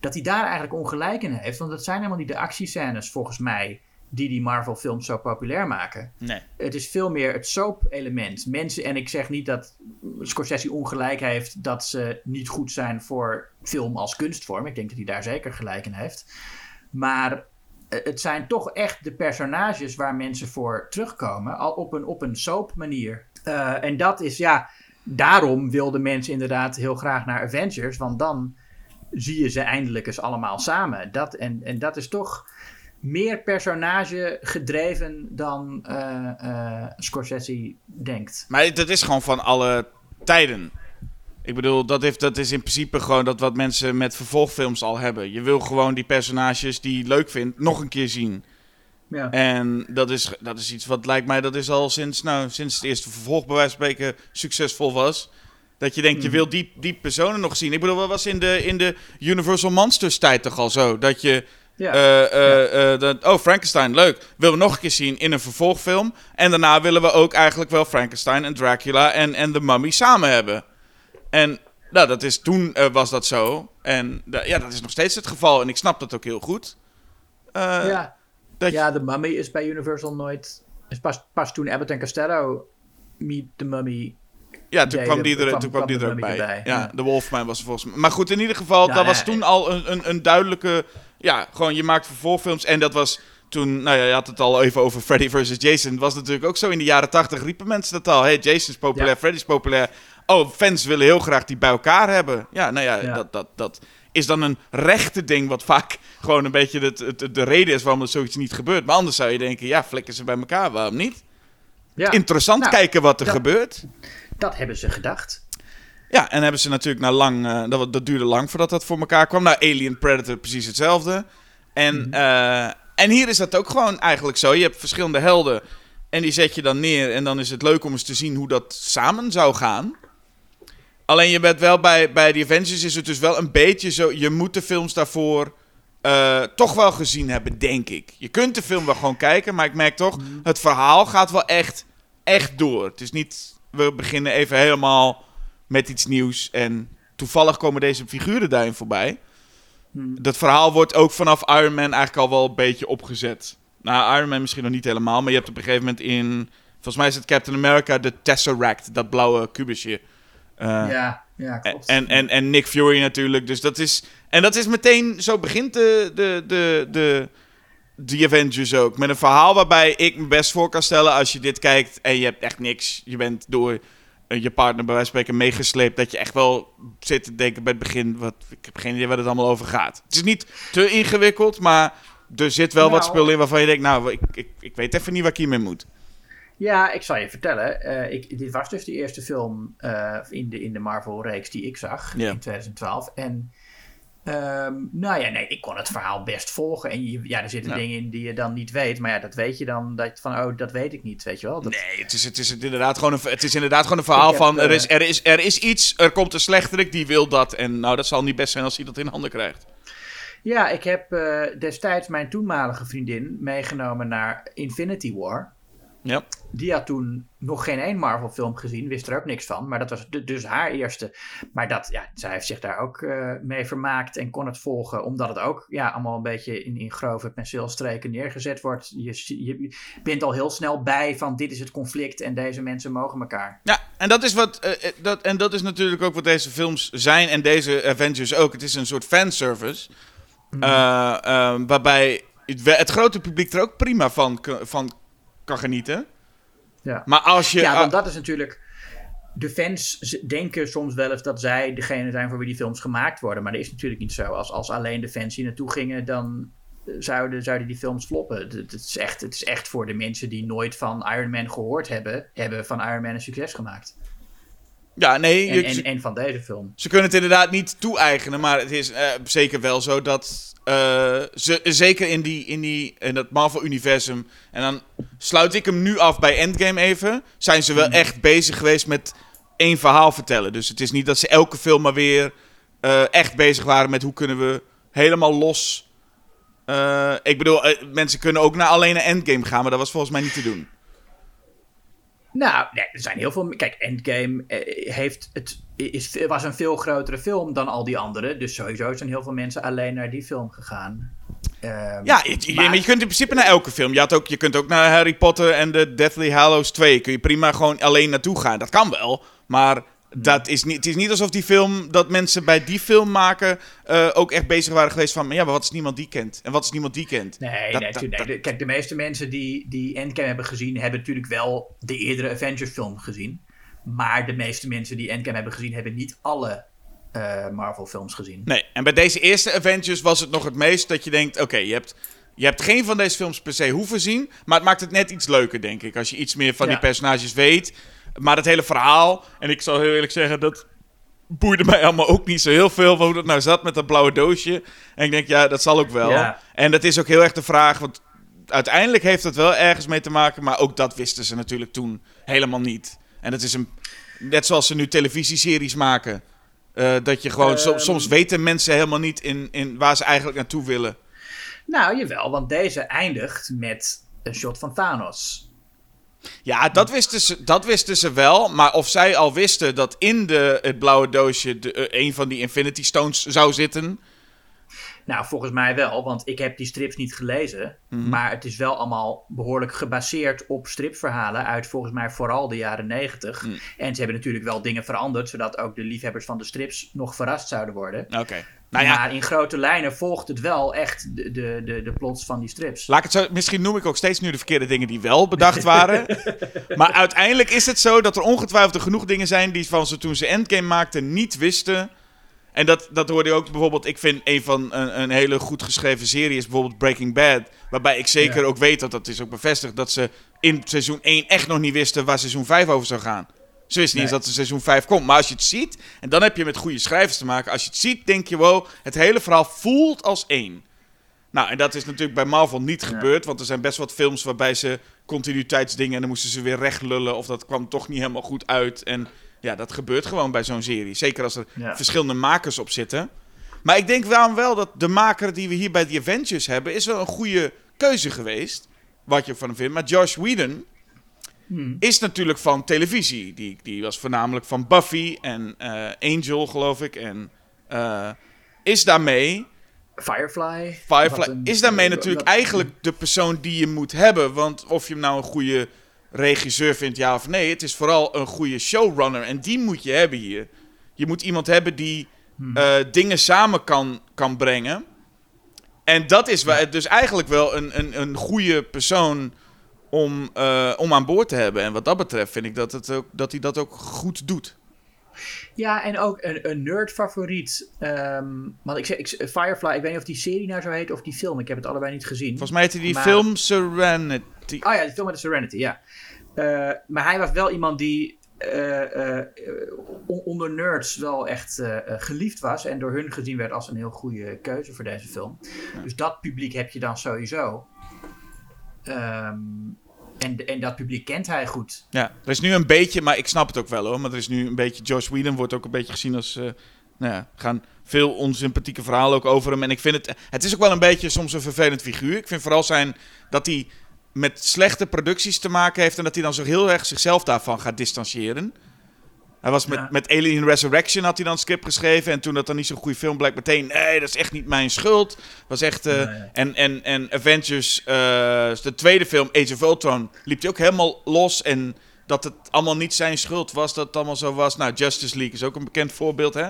dat hij daar eigenlijk ongelijk in heeft. Want dat zijn helemaal niet de actiescènes volgens mij die die Marvel-films zo populair maken. Nee. Het is veel meer het soap-element. Mensen, en ik zeg niet dat Scorsese ongelijk heeft dat ze niet goed zijn voor film als kunstvorm. Ik denk dat hij daar zeker gelijk in heeft. Maar eh, het zijn toch echt de personages waar mensen voor terugkomen, al op een, op een soap-manier. Uh, en dat is ja, daarom wilden mensen inderdaad heel graag naar Avengers, want dan zie je ze eindelijk eens allemaal samen. Dat, en, en dat is toch meer personage gedreven dan uh, Scorsese denkt. Maar dat is gewoon van alle tijden. Ik bedoel, dat, heeft, dat is in principe gewoon dat wat mensen met vervolgfilms al hebben. Je wil gewoon die personages die je leuk vindt nog een keer zien. Ja. En dat is, dat is iets wat lijkt mij, dat is al sinds, nou, sinds het eerste vervolg bij wijze van spreken succesvol was. Dat je denkt, je wil die, die personen nog zien. Ik bedoel, dat was in de, in de Universal Monsters tijd toch al zo. Dat je, Ja. eh, eh, eh, dat, oh Frankenstein, leuk. Willen we nog een keer zien in een vervolgfilm. En daarna willen we ook eigenlijk wel Frankenstein en Dracula en, en The Mummy samen hebben. En nou, dat is, toen eh, was dat zo. En da- ja, dat is nog steeds het geval. En ik snap dat ook heel goed. Eh, ja. dat ja, de Mummy is bij Universal nooit... Is pas, pas toen Abbott en Costello Meet the Mummy... Ja, toen kwam die er, kwam- toen kwam die er ook bij. erbij, Ja, ja. de Wolfman was er volgens mij. Maar goed, in ieder geval, Ja, dat was toen al een, een, een duidelijke... Ja, gewoon je maakt vervolgfilms. En dat was toen... Nou ja, je had het al even over Freddy vs. Jason. was natuurlijk ook zo in de jaren tachtig riepen mensen dat al. Hey, Jason is populair, Ja. Freddy is populair. Oh, fans willen heel graag die bij elkaar hebben. Ja, nou ja, Ja. Dat, dat, dat is dan een rechte ding... wat vaak gewoon een beetje het, het, de reden is waarom er zoiets niet gebeurt. Maar anders zou je denken, ja, flikken ze bij elkaar, waarom niet? Ja, Interessant Nou, kijken wat er dat- gebeurt. dat hebben ze gedacht. Ja, en hebben ze natuurlijk na lang... eh, dat, dat duurde lang voordat dat voor elkaar kwam. Nou, Alien Predator precies hetzelfde. En, eh, en hier is dat ook gewoon eigenlijk zo. Je hebt verschillende helden. En die zet je dan neer. En dan is het leuk om eens te zien hoe dat samen zou gaan. Alleen je bent wel bij, bij The Avengers is het dus wel een beetje zo... Je moet de films daarvoor eh, toch wel gezien hebben, denk ik. Je kunt de film wel gewoon kijken, maar ik merk toch... Het verhaal gaat wel echt, echt door. Het is niet... We beginnen even helemaal met iets nieuws. En toevallig komen deze figuren daarin voorbij. Dat verhaal wordt ook vanaf Iron Man eigenlijk al wel een beetje opgezet. Nou, Iron Man misschien nog niet helemaal, maar je hebt op een gegeven moment in... Volgens mij is het Captain America de Tesseract, dat blauwe kubusje. Eh, ja, ja, klopt. en, en, en Nick Fury natuurlijk. Dus dat is. En dat is meteen. Zo begint de. de, de, de The Avengers ook. Met een verhaal waarbij ik me best voor kan stellen. Als je dit kijkt en je hebt echt niks. Je bent door eh, je partner bij wijze van spreken meegesleept. Dat je echt wel zit te denken bij het begin. Wat, ik heb geen idee waar het allemaal over gaat. Het is niet te ingewikkeld. Maar er zit wel wat Nou. spul in waarvan je denkt. Nou, ik, ik, ik weet even niet waar ik hiermee moet. Ja, ik zal je vertellen. eh, ik, dit was dus de eerste film eh, in de, in de Marvel-reeks die ik zag in 2012. En ehm, nou ja, nee, ik kon het verhaal best volgen. En je, ja, er zitten Ja. dingen in die je dan niet weet. Maar ja, dat weet je dan. Dat van, oh, dat weet ik niet, weet je wel. Dat, Nee, het is, het, is inderdaad gewoon een, het is inderdaad gewoon een verhaal heb, van... Er eh, is, er, is, er is iets, er komt een slechterik, die wil dat. En nou, dat zal niet best zijn als hij dat in handen krijgt. Ja, ik heb eh, destijds mijn toenmalige vriendin meegenomen naar Infinity War. Ja. Die had toen nog geen één Marvel-film gezien, wist er ook niks van. Maar dat was du- dus haar eerste. Maar dat, ja, zij heeft zich daar ook eh, mee vermaakt en kon het volgen. Omdat het ook ja, allemaal een beetje in, in grove penseelstreken neergezet wordt. Je, je bent al heel snel bij van dit is het conflict en deze mensen mogen elkaar. Ja, en dat is, wat, eh, eh, dat, en dat is natuurlijk ook wat deze films zijn. En deze Avengers ook. Het is een soort fanservice. eh, waarbij het, het grote publiek er ook prima van, van kan genieten. Ja. Maar als je... Ja, want dat is natuurlijk. De fans denken soms wel eens dat zij degene zijn voor wie die films gemaakt worden. Maar dat is natuurlijk niet zo. Als, als alleen de fans hier naartoe gingen, dan eh, zouden, zouden die films floppen. Het, het is echt, het is echt voor de mensen die nooit van Iron Man gehoord hebben, hebben van Iron Man een succes gemaakt. Ja, nee, En, je- en, en van deze film. ze kunnen het inderdaad niet toe-eigenen, maar het is eh, zeker wel zo dat eh, ze, zeker in, die, in, die, in dat Marvel-universum, en dan sluit ik hem nu af bij Endgame even, zijn ze wel Hmm. echt bezig geweest met één verhaal vertellen. Dus het is niet dat ze elke film maar weer eh, echt bezig waren met hoe kunnen we helemaal los... ik bedoel, mensen kunnen ook naar alleen een Endgame gaan, maar dat was volgens mij niet te doen. Nou, nee, er zijn heel veel. Kijk, Endgame eh, heeft het, is, was een veel grotere film dan al die andere. Dus sowieso zijn heel veel mensen alleen naar die film gegaan. Ehm, Ja, je, maar je kunt in principe naar elke film. Je, had ook, je kunt ook naar Harry Potter en de Deathly Hallows 2. Kun je prima gewoon alleen naartoe gaan. Dat kan wel. Maar dat is niet, het is niet alsof die film, dat mensen bij die film maken eh, ook echt bezig waren geweest van... Ja, maar wat is niemand die kent? En wat is niemand die kent? Nee, Dat- nee, dat- tu- nee, dat- de- kijk, de meeste mensen die, die Endgame hebben gezien, hebben natuurlijk wel de eerdere Avengers film gezien. Maar de meeste mensen die Endgame hebben gezien, hebben niet alle eh, Marvel films gezien. Nee, en bij deze eerste Avengers was het nog het meest dat je denkt... Oké, je, hebt, je hebt geen van deze films per se hoeven zien... maar het maakt het net iets leuker, denk ik. Als je iets meer van Ja. die personages weet. Maar het hele verhaal... En ik zal heel eerlijk zeggen, dat boeide mij allemaal ook niet zo heel veel... hoe dat nou zat met dat blauwe doosje. En ik denk, ja, dat zal ook wel. Ja. En dat is ook heel erg de vraag... want uiteindelijk heeft het wel ergens mee te maken... maar ook dat wisten ze natuurlijk toen helemaal niet. En dat is een... Net zoals ze nu televisieseries maken... Eh, dat je gewoon, Ehm. soms weten mensen helemaal niet in, in waar ze eigenlijk naartoe willen. Nou, jawel, want deze eindigt met een shot van Thanos. Ja, dat wisten, ze, dat wisten ze wel. Maar of zij al wisten dat in de, het blauwe doosje de, eh, een van die Infinity Stones zou zitten. Nou, volgens mij wel, want ik heb die strips niet gelezen. Mhm. Maar het is wel allemaal behoorlijk gebaseerd op stripverhalen uit volgens mij vooral de jaren negentig. Mhm. En ze hebben natuurlijk wel dingen veranderd, zodat ook de liefhebbers van de strips nog verrast zouden worden. Oké. Nou ja, Maar in grote lijnen volgt het wel echt de, de, de, de plots van die strips. laat ik het zo. Misschien noem ik ook steeds nu de verkeerde dingen die wel bedacht waren. maar uiteindelijk is het zo dat er ongetwijfeld genoeg dingen zijn die van ze toen ze Endgame maakten niet wisten. En dat, dat hoorde je ook bijvoorbeeld. Ik vind een van een, een hele goed geschreven serie is bijvoorbeeld Breaking Bad. Waarbij ik zeker Ja. ook weet dat dat is ook bevestigd. Dat ze in seizoen 1 echt nog niet wisten waar seizoen 5 over zou gaan. Ze wisten niet Nee. eens dat er seizoen 5 komt. Maar als je het ziet, en dan heb je met goede schrijvers te maken. Als je het ziet, denk je wow, het hele verhaal voelt als één. Nou, en dat is natuurlijk bij Marvel niet gebeurd. Want er zijn best wat films waarbij ze continuïteitsdingen... en dan moesten ze weer recht lullen of dat kwam toch niet helemaal goed uit. En ja, dat gebeurt gewoon bij zo'n serie. Zeker als er Ja. verschillende makers op zitten. Maar ik denk wel wel dat de maker die we hier bij The Avengers hebben... is wel een goede keuze geweest. Wat je van hem vindt. Maar Josh Whedon Hmm. is natuurlijk van televisie. Die, die was voornamelijk van Buffy en eh, Angel, geloof ik. En eh, is daarmee... Firefly. Firefly een- is daarmee wat- natuurlijk eigenlijk de persoon die je moet hebben. Want of je hem nou een goede regisseur vindt, ja of nee. Het is vooral een goede showrunner. En die moet je hebben hier. Je moet iemand hebben die Hmm. eh, dingen samen kan, kan brengen. En dat is dus eigenlijk wel een, een, een goede persoon om, eh, om aan boord te hebben. En wat dat betreft vind ik dat, het ook, dat hij dat ook goed doet. Ja, en ook een, een nerd-favoriet. Ehm, want ik zeg, ik, Firefly, ik weet niet of die serie nou zo heet of die film. Ik heb het allebei niet gezien. Volgens mij heette die Maar- film Serenity. Oh ja, die film met de Serenity, ja. Eh, maar hij was wel iemand die eh, on- onder nerds wel echt geliefd was. En door hun gezien werd als een heel goede keuze voor deze film. Dus dat publiek heb je dan sowieso. Ehm, en, en dat publiek kent hij goed. Ja, er is nu een beetje, maar ik snap het ook wel hoor. Maar er is nu een beetje, Josh Whedon wordt ook een beetje gezien als, eh, nou ja, gaan veel onsympathieke verhalen ook over hem. En ik vind het, het is ook wel een beetje soms een vervelend figuur. Ik vind vooral zijn, dat hij met slechte producties te maken heeft en dat hij dan zo heel erg zichzelf daarvan gaat distancieren. Hij was met, Ja. met Alien Resurrection had hij dan script geschreven. En toen dat dan niet zo'n goede film bleek, meteen... Nee, dat is echt niet mijn schuld. Was echt... eh, Nee. en, en, en Avengers, eh, de tweede film, Age of Ultron... liep hij ook helemaal los. En dat het allemaal niet zijn schuld was, dat het allemaal zo was. Nou, Justice League is ook een bekend voorbeeld, hè?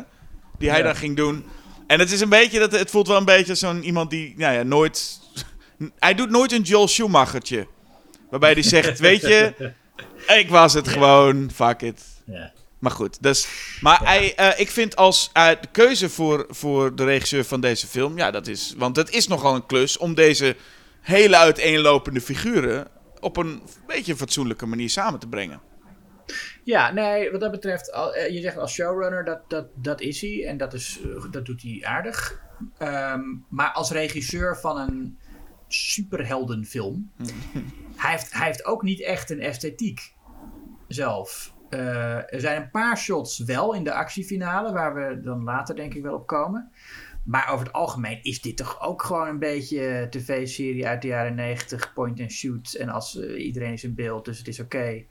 Die hij Ja. dan ging doen. En het is een beetje... Dat, het voelt wel een beetje zo'n iemand die... Nou ja, nooit... Hij doet nooit een Joel Schumachertje. Waarbij hij zegt, weet je... Ik was het gewoon, fuck it. Ja. Maar goed, dus, maar hij, eh, ik vind als eh, de keuze voor, voor de regisseur van deze film, ja, dat is, want het is nogal een klus om deze hele uiteenlopende figuren op een beetje fatsoenlijke manier samen te brengen. Ja, nee, wat dat betreft, eh, je zegt als showrunner, dat, dat, dat is hij. En dat, is, dat doet hij aardig. Ehm, maar als regisseur van een superheldenfilm, hij, heeft, hij heeft ook niet echt een esthetiek zelf. Eh, er zijn een paar shots wel in de actiefinale, waar we dan later denk ik wel op komen. Maar over het algemeen is dit toch ook gewoon een beetje tv-serie uit de jaren 90, point and shoot. En als eh, iedereen is in beeld, dus het is oké.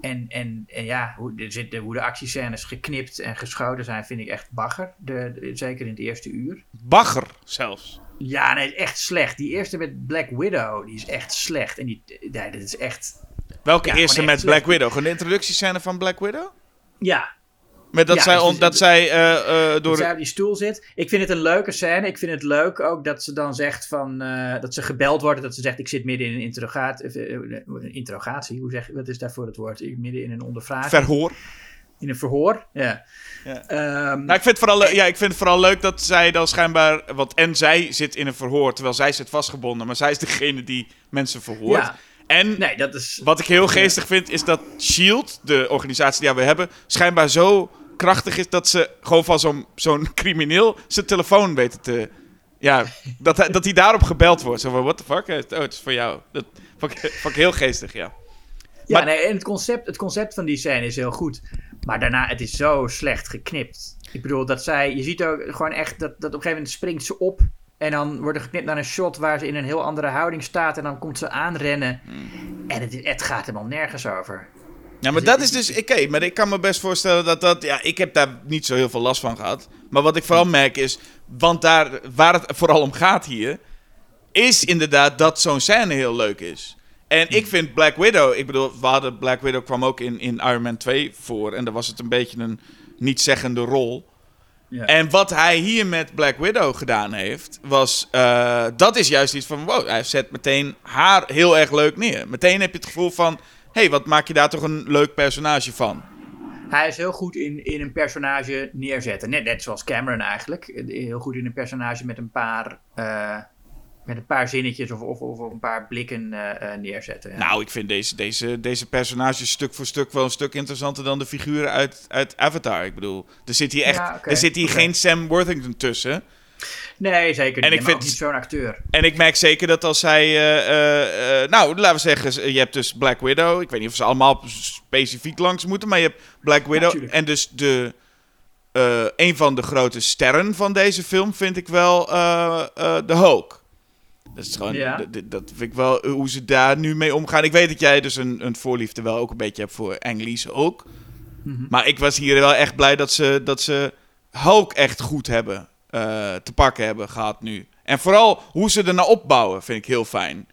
En, en, en ja, hoe de, hoe de actiescènes geknipt en geschoten zijn, vind ik echt bagger. De, de- zeker in het eerste uur. Bagger zelfs. Ja, nee, echt slecht. Die eerste met Black Widow, die is echt slecht. En die, nee, dit is echt... Welke Ja, eerste met Black. Widow? Gewoon de introductiescène van Black Widow? Ja, Met dat Ja, zij, dus dat zij eh, eh, dat door... zij op die stoel zit. Ik vind het een leuke scène. Ik vind het leuk ook dat ze dan zegt van... eh, dat ze gebeld wordt. Dat ze zegt, ik zit midden in een interrogatie. interrogatie? Hoe zeg, wat is daarvoor het woord? Midden in een ondervraging. Verhoor. in een verhoor. Ja. Ja. Ehm, Nou, ik vind, vooral, ja, ik vind het vooral leuk dat zij dan schijnbaar... Want en zij zit in een verhoor, terwijl zij zit vastgebonden. Maar zij is degene die mensen verhoort. Ja. En nee, dat is... wat ik heel geestig vind, is dat S.H.I.E.L.D., de organisatie die we hebben... schijnbaar zo krachtig is dat ze gewoon van zo'n zo'n crimineel zijn telefoon weten te... Ja, dat, hij- dat hij daarop gebeld wordt. Zo van, what the fuck? Oh, het is voor jou. Dat vond ik, vond ik heel geestig, ja. Ja, Maar- nee, en het concept, het concept van die scène is heel goed. Maar daarna, het is zo slecht geknipt. Ik bedoel, dat zij... Je ziet ook gewoon echt dat, dat op een gegeven moment springt ze op... En dan wordt er geknipt naar een shot waar ze in een heel andere houding staat. En dan komt ze aanrennen. En het, het gaat helemaal nergens over. Ja, maar dat is dus... Oké, maar ik kan me best voorstellen dat dat... Ja, ik heb daar niet zo heel veel last van gehad. Maar wat ik vooral merk is... Want daar, waar het vooral om gaat hier... Is inderdaad dat zo'n scène heel leuk is. En ik vind Black Widow... Ik bedoel, we hadden Black Widow kwam ook in, in Iron Man 2 voor. En daar was het een beetje een niet-zeggende rol. Ja. En wat hij hier met Black Widow gedaan heeft, was. eh, dat is juist iets van. Wow, hij zet meteen haar heel erg leuk neer. Meteen heb je het gevoel van. Hé, hey, wat maak je daar toch een leuk personage van? Hij is heel goed in, in een personage neerzetten. Net, net zoals Cameron eigenlijk. Heel goed in een personage met een paar, eh, met een paar zinnetjes of, of, of een paar blikken eh, eh, neerzetten. Ja. Nou, ik vind deze, deze, deze personages stuk voor stuk wel een stuk interessanter dan de figuren uit, uit Avatar. Ik bedoel, er zit hier echt. Ja, er zit hier geen Sam Worthington tussen. nee, zeker niet. En ik vind- niet zo'n acteur. En ik merk zeker dat als zij. eh, nou, laten we zeggen, je hebt dus Black Widow. Ik weet niet of ze allemaal specifiek langs moeten, maar je hebt Black Widow. en dus de. een van de grote sterren van deze film vind ik wel de Hulk. Dat is gewoon. Ja. Dat vind ik wel eh, hoe ze daar nu mee omgaan. Ik weet dat jij dus een, een voorliefde wel ook een beetje hebt voor Ang Hulk. Mhm. Maar ik was hier wel echt blij dat ze, dat ze Hulk echt goed hebben eh, te pakken hebben gehad nu. En vooral hoe ze ernaar opbouwen vind ik heel fijn.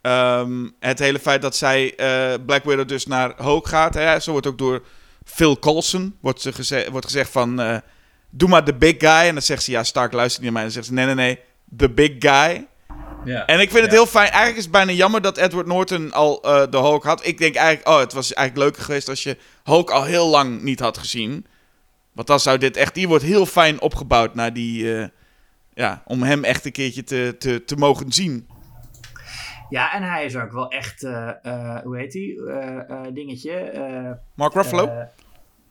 Ehm, het hele feit dat zij eh, Black Widow dus naar Hulk gaat. Hè, zo wordt ook door Phil Coulson wordt, ze geze- wordt gezegd van... doe maar de big guy. En dan zegt ze, ja Stark luistert niet naar mij. En dan zegt ze, nee nee nee, the big guy. Ja. En ik vind het heel fijn. Eigenlijk is het bijna jammer dat Edward Norton al eh, de Hulk had. Ik denk eigenlijk, oh, het was eigenlijk leuker geweest als je Hulk al heel lang niet had gezien. Want dan zou dit echt, die wordt heel fijn opgebouwd naar die, eh, ja, om hem echt een keertje te, te, te mogen zien. Ja, en hij is ook wel echt, eh, eh, hoe heet hij? Eh, eh, dingetje. eh, Mark Ruffalo?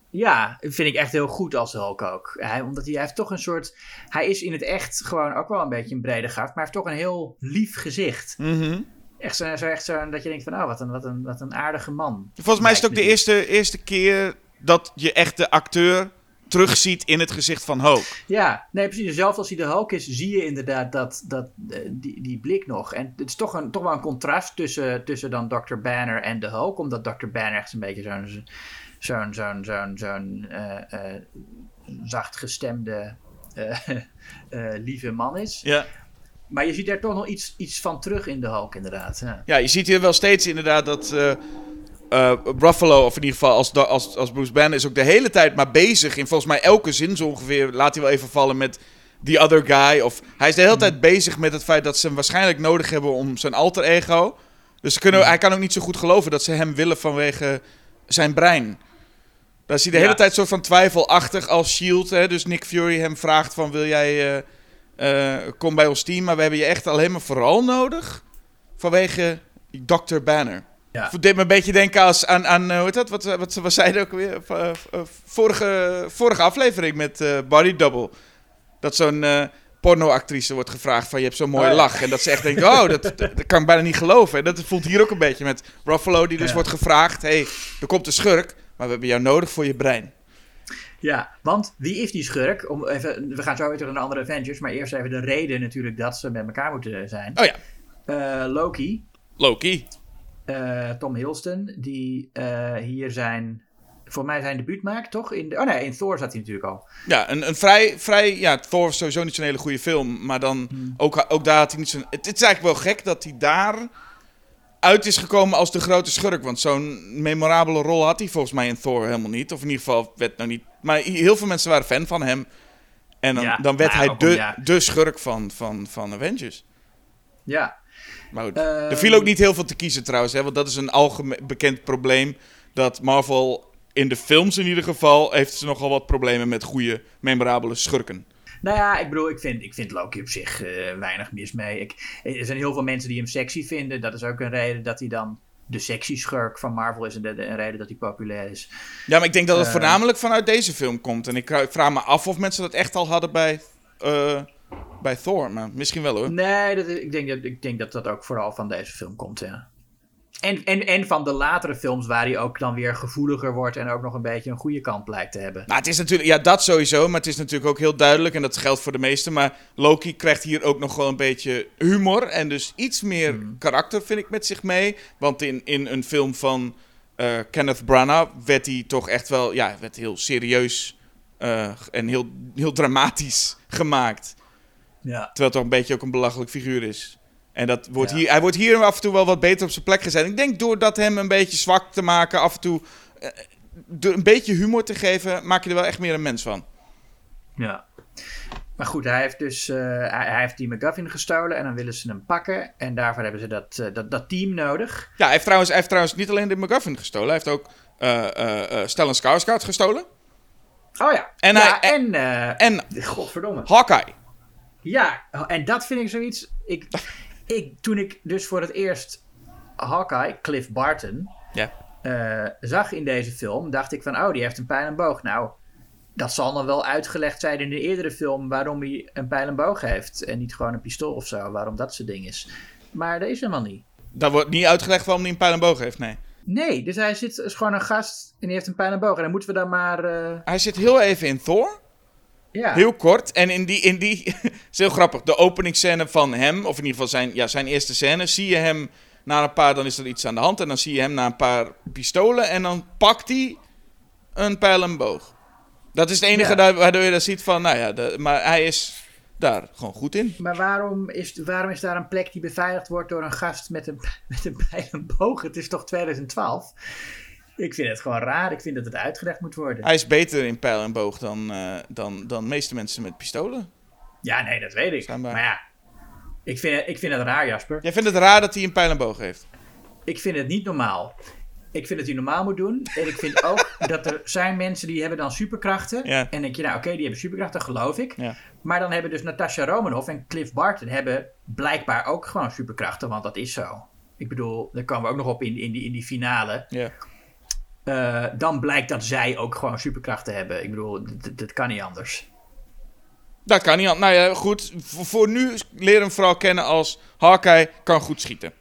Ja, vind ik echt heel goed als Hulk ook. Hij, omdat hij, hij heeft toch een soort. Hij is in het echt gewoon ook wel een beetje een brede gast, maar hij heeft toch een heel lief gezicht. Mhm. Echt zo, zo, echt zo dat je denkt van, oh, wat een, wat een, wat een aardige man. Volgens mij is het ook de eerste, eerste keer dat je echt de acteur terugziet in het gezicht van Hulk. Ja, nee, precies. Zelfs als hij de Hulk is, zie je inderdaad dat, dat, eh, die, die blik nog. En het is toch, een, toch wel een contrast tussen, tussen dan Dr. Banner en de Hulk. Omdat Dr. Banner echt een beetje zo'n zo'n zo'n zo'n zo'n eh, eh, zachtgestemde, eh, lieve man is. Ja. Maar je ziet daar toch nog iets, iets van terug in de Hulk, inderdaad. Ja. Ja, je ziet hier wel steeds inderdaad dat Ruffalo, of in ieder geval als, als, als Bruce Banner, is ook de hele tijd maar bezig. In volgens mij elke zin zo ongeveer laat hij wel even vallen met the other guy. Of hij is de hele tijd bezig met het feit dat ze hem waarschijnlijk nodig hebben om zijn alter ego. Dus ze kunnen, hij kan ook niet zo goed geloven dat ze hem willen vanwege zijn brein. Daar is hij de Ja. hele tijd soort van twijfelachtig als Shield. Hè? Dus Nick Fury hem vraagt van wil jij eh, eh, kom bij ons team, maar we hebben je echt alleen maar vooral nodig vanwege Dr. Banner. Ja. Deed me een beetje denken als aan, aan eh, hoe heet dat? Wat, wat, wat zeiden ook weer? Vorige, vorige aflevering met Body Double. Dat zo'n pornoactrice wordt gevraagd van je hebt zo'n mooie Oh, ja. lach. En dat ze echt denkt, oh, dat, dat, kan ik bijna niet geloven. En dat voelt hier ook een beetje met Ruffalo die dus Ja. wordt gevraagd. hey, er komt een schurk, maar we hebben jou nodig voor je brein. Ja, want wie is die schurk? Om even, we gaan zo weer terug naar de andere Avengers, maar eerst even de reden natuurlijk dat ze met elkaar moeten zijn. Oh ja, Eh, Loki, Loki. eh, Tom Hiddleston, die eh, hier zijn, voor mij zijn debuut maakt, toch? In de, oh nee, in Thor zat hij natuurlijk al. Ja, een, een vrij, vrij, ja, Thor was sowieso niet zo'n hele goede film. Maar dan, ook, ook daar had hij niet zo'n... Het, het is eigenlijk wel gek dat hij daar uit is gekomen als de grote schurk. Want zo'n memorabele rol had hij volgens mij in Thor helemaal niet. Of in ieder geval werd nou niet... Maar heel veel mensen waren fan van hem. En dan, Ja, dan werd nou, hij de, ja. de schurk van, van, van Avengers. Ja, Maar goed, Ehm. er viel ook niet heel veel te kiezen trouwens. Hè, want dat is een algemeen bekend probleem. Dat Marvel in de films in ieder geval... heeft ze nogal wat problemen met goede, memorabele schurken. Nou ja, ik bedoel, ik vind, ik vind Loki op zich eh, weinig mis mee. Ik, er zijn heel veel mensen die hem sexy vinden. Dat is ook een reden dat hij dan de sexy schurk van Marvel is. En de, de- een reden dat hij populair is. Ja, maar ik denk dat het Eh. voornamelijk vanuit deze film komt. En ik ik vraag me af of mensen dat echt al hadden bij, eh, bij Thor. Maar misschien wel hoor. Nee, dat, ik, denk dat, ik denk dat dat ook vooral van deze film komt, ja. En, en, en van de latere films waar hij ook dan weer gevoeliger wordt en ook nog een beetje een goede kant blijkt te hebben. Nou, het is natuurlijk, ja, dat sowieso. Maar het is natuurlijk ook heel duidelijk. En dat geldt voor de meesten. Maar Loki krijgt hier ook nog wel een beetje humor. En dus iets meer Hmm. karakter, vind ik, met zich mee. Want in, in een film van eh, Kenneth Branagh werd hij toch echt wel, ja, werd heel serieus eh, en heel, heel dramatisch gemaakt. Ja. Terwijl het toch een beetje ook een belachelijk figuur is. En dat wordt Ja. hier, hij wordt hier af en toe wel wat beter op zijn plek gezet. Ik denk door dat hem een beetje zwak te maken, af en toe eh, door een beetje humor te geven, maak je er wel echt meer een mens van. ja. Maar goed, hij heeft dus eh, hij, hij heeft die McGuffin gestolen en dan willen ze hem pakken. En daarvoor hebben ze dat, eh, dat, dat team nodig. Ja, hij heeft trouwens, hij heeft trouwens niet alleen de McGuffin gestolen, hij heeft ook Stellan Skarsgård gestolen. Oh ja. En ja, hij- en... eh, En Godverdomme. Hawkeye. Ja, en dat vind ik zoiets. Ik, ik, toen ik dus voor het eerst Hawkeye, Cliff Barton, Ja. eh, zag in deze film, dacht ik van, oh, die heeft een pijl en boog. Nou, dat zal nog wel uitgelegd zijn in de eerdere film waarom hij een pijl en boog heeft. En niet gewoon een pistool of zo, waarom dat soort ding is. Maar dat is helemaal niet. Daar wordt niet uitgelegd waarom hij een pijl en boog heeft, nee. Nee, dus hij zit, is gewoon een gast en die heeft een pijl en boog. En dan moeten we dan maar... eh, Hij zit heel even in Thor, ja. heel kort. En in die, in die is heel grappig, de openingsscène van hem, of in ieder geval zijn, ja, zijn eerste scène, zie je hem na een paar, dan is er iets aan de hand. En dan zie je hem na een paar pistolen en dan pakt hij een pijl en boog. Dat is het enige Ja. waardoor je dat ziet van, nou ja, de- maar hij is daar gewoon goed in. Maar waarom is, waarom is daar een plek die beveiligd wordt door een gast met een, met een pijl en boog? Het is toch 2012? Ik vind het gewoon raar. Ik vind dat het uitgelegd moet worden. Hij is beter in pijl en boog dan, eh, dan, dan de meeste mensen met pistolen. Ja, nee, dat weet ik. Schijnbaar. Maar ja, ik vind, het, ik vind het raar, Jasper. Jij vindt het raar dat hij een pijl en boog heeft? Ik vind het niet normaal. Ik vind dat hij normaal moet doen. En ik vind ook dat er zijn mensen die hebben dan superkrachten. Ja. En denk je, nou oké, die hebben superkrachten, geloof ik. Ja. Maar dan hebben dus Natasha Romanoff en Cliff Barton hebben blijkbaar ook gewoon superkrachten. Want dat is zo. Ik bedoel, daar komen we ook nog op in, in, die, in die finale. Ja. Eh, dan blijkt dat zij ook gewoon superkrachten hebben. Ik bedoel, dat kan niet anders. Dat kan niet. an- Nou ja, goed. Voor, voor nu leer hem vooral kennen als Hawkeye kan goed schieten.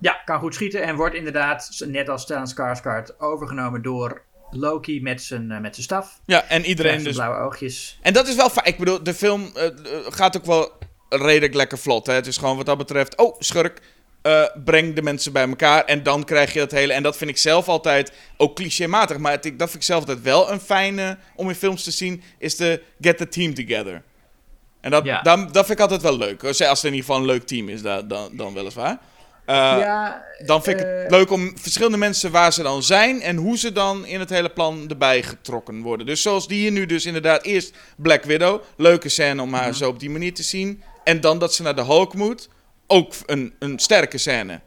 Ja, kan goed schieten en wordt inderdaad, net als Stellan Skarsgård, overgenomen door Loki met zijn, eh, met zijn staf. Ja, en iedereen dus. blauwe oogjes. En dat is wel fijn. Ik bedoel, de film eh, gaat ook wel redelijk lekker vlot. Hè? Het is gewoon wat dat betreft. Oh, schurk. Eh, breng de mensen bij elkaar. En dan krijg je dat hele. En dat vind ik zelf altijd ook clichématig. Maar het, ik- dat vind ik zelf altijd wel een fijne om in films te zien. Is de get the team together. En dat, Ja. dan, dat vind ik altijd wel leuk. Als het in ieder geval een leuk team is, dan, dan, dan weliswaar. Eh, ja, Dan vind ik eh, het leuk om verschillende mensen waar ze dan zijn en hoe ze dan in het hele plan erbij getrokken worden. Dus zoals die hier nu dus inderdaad eerst Black Widow, leuke scène om Mhm. haar zo op die manier te zien. En dan dat ze naar de Hulk moet, ook een, een sterke scène.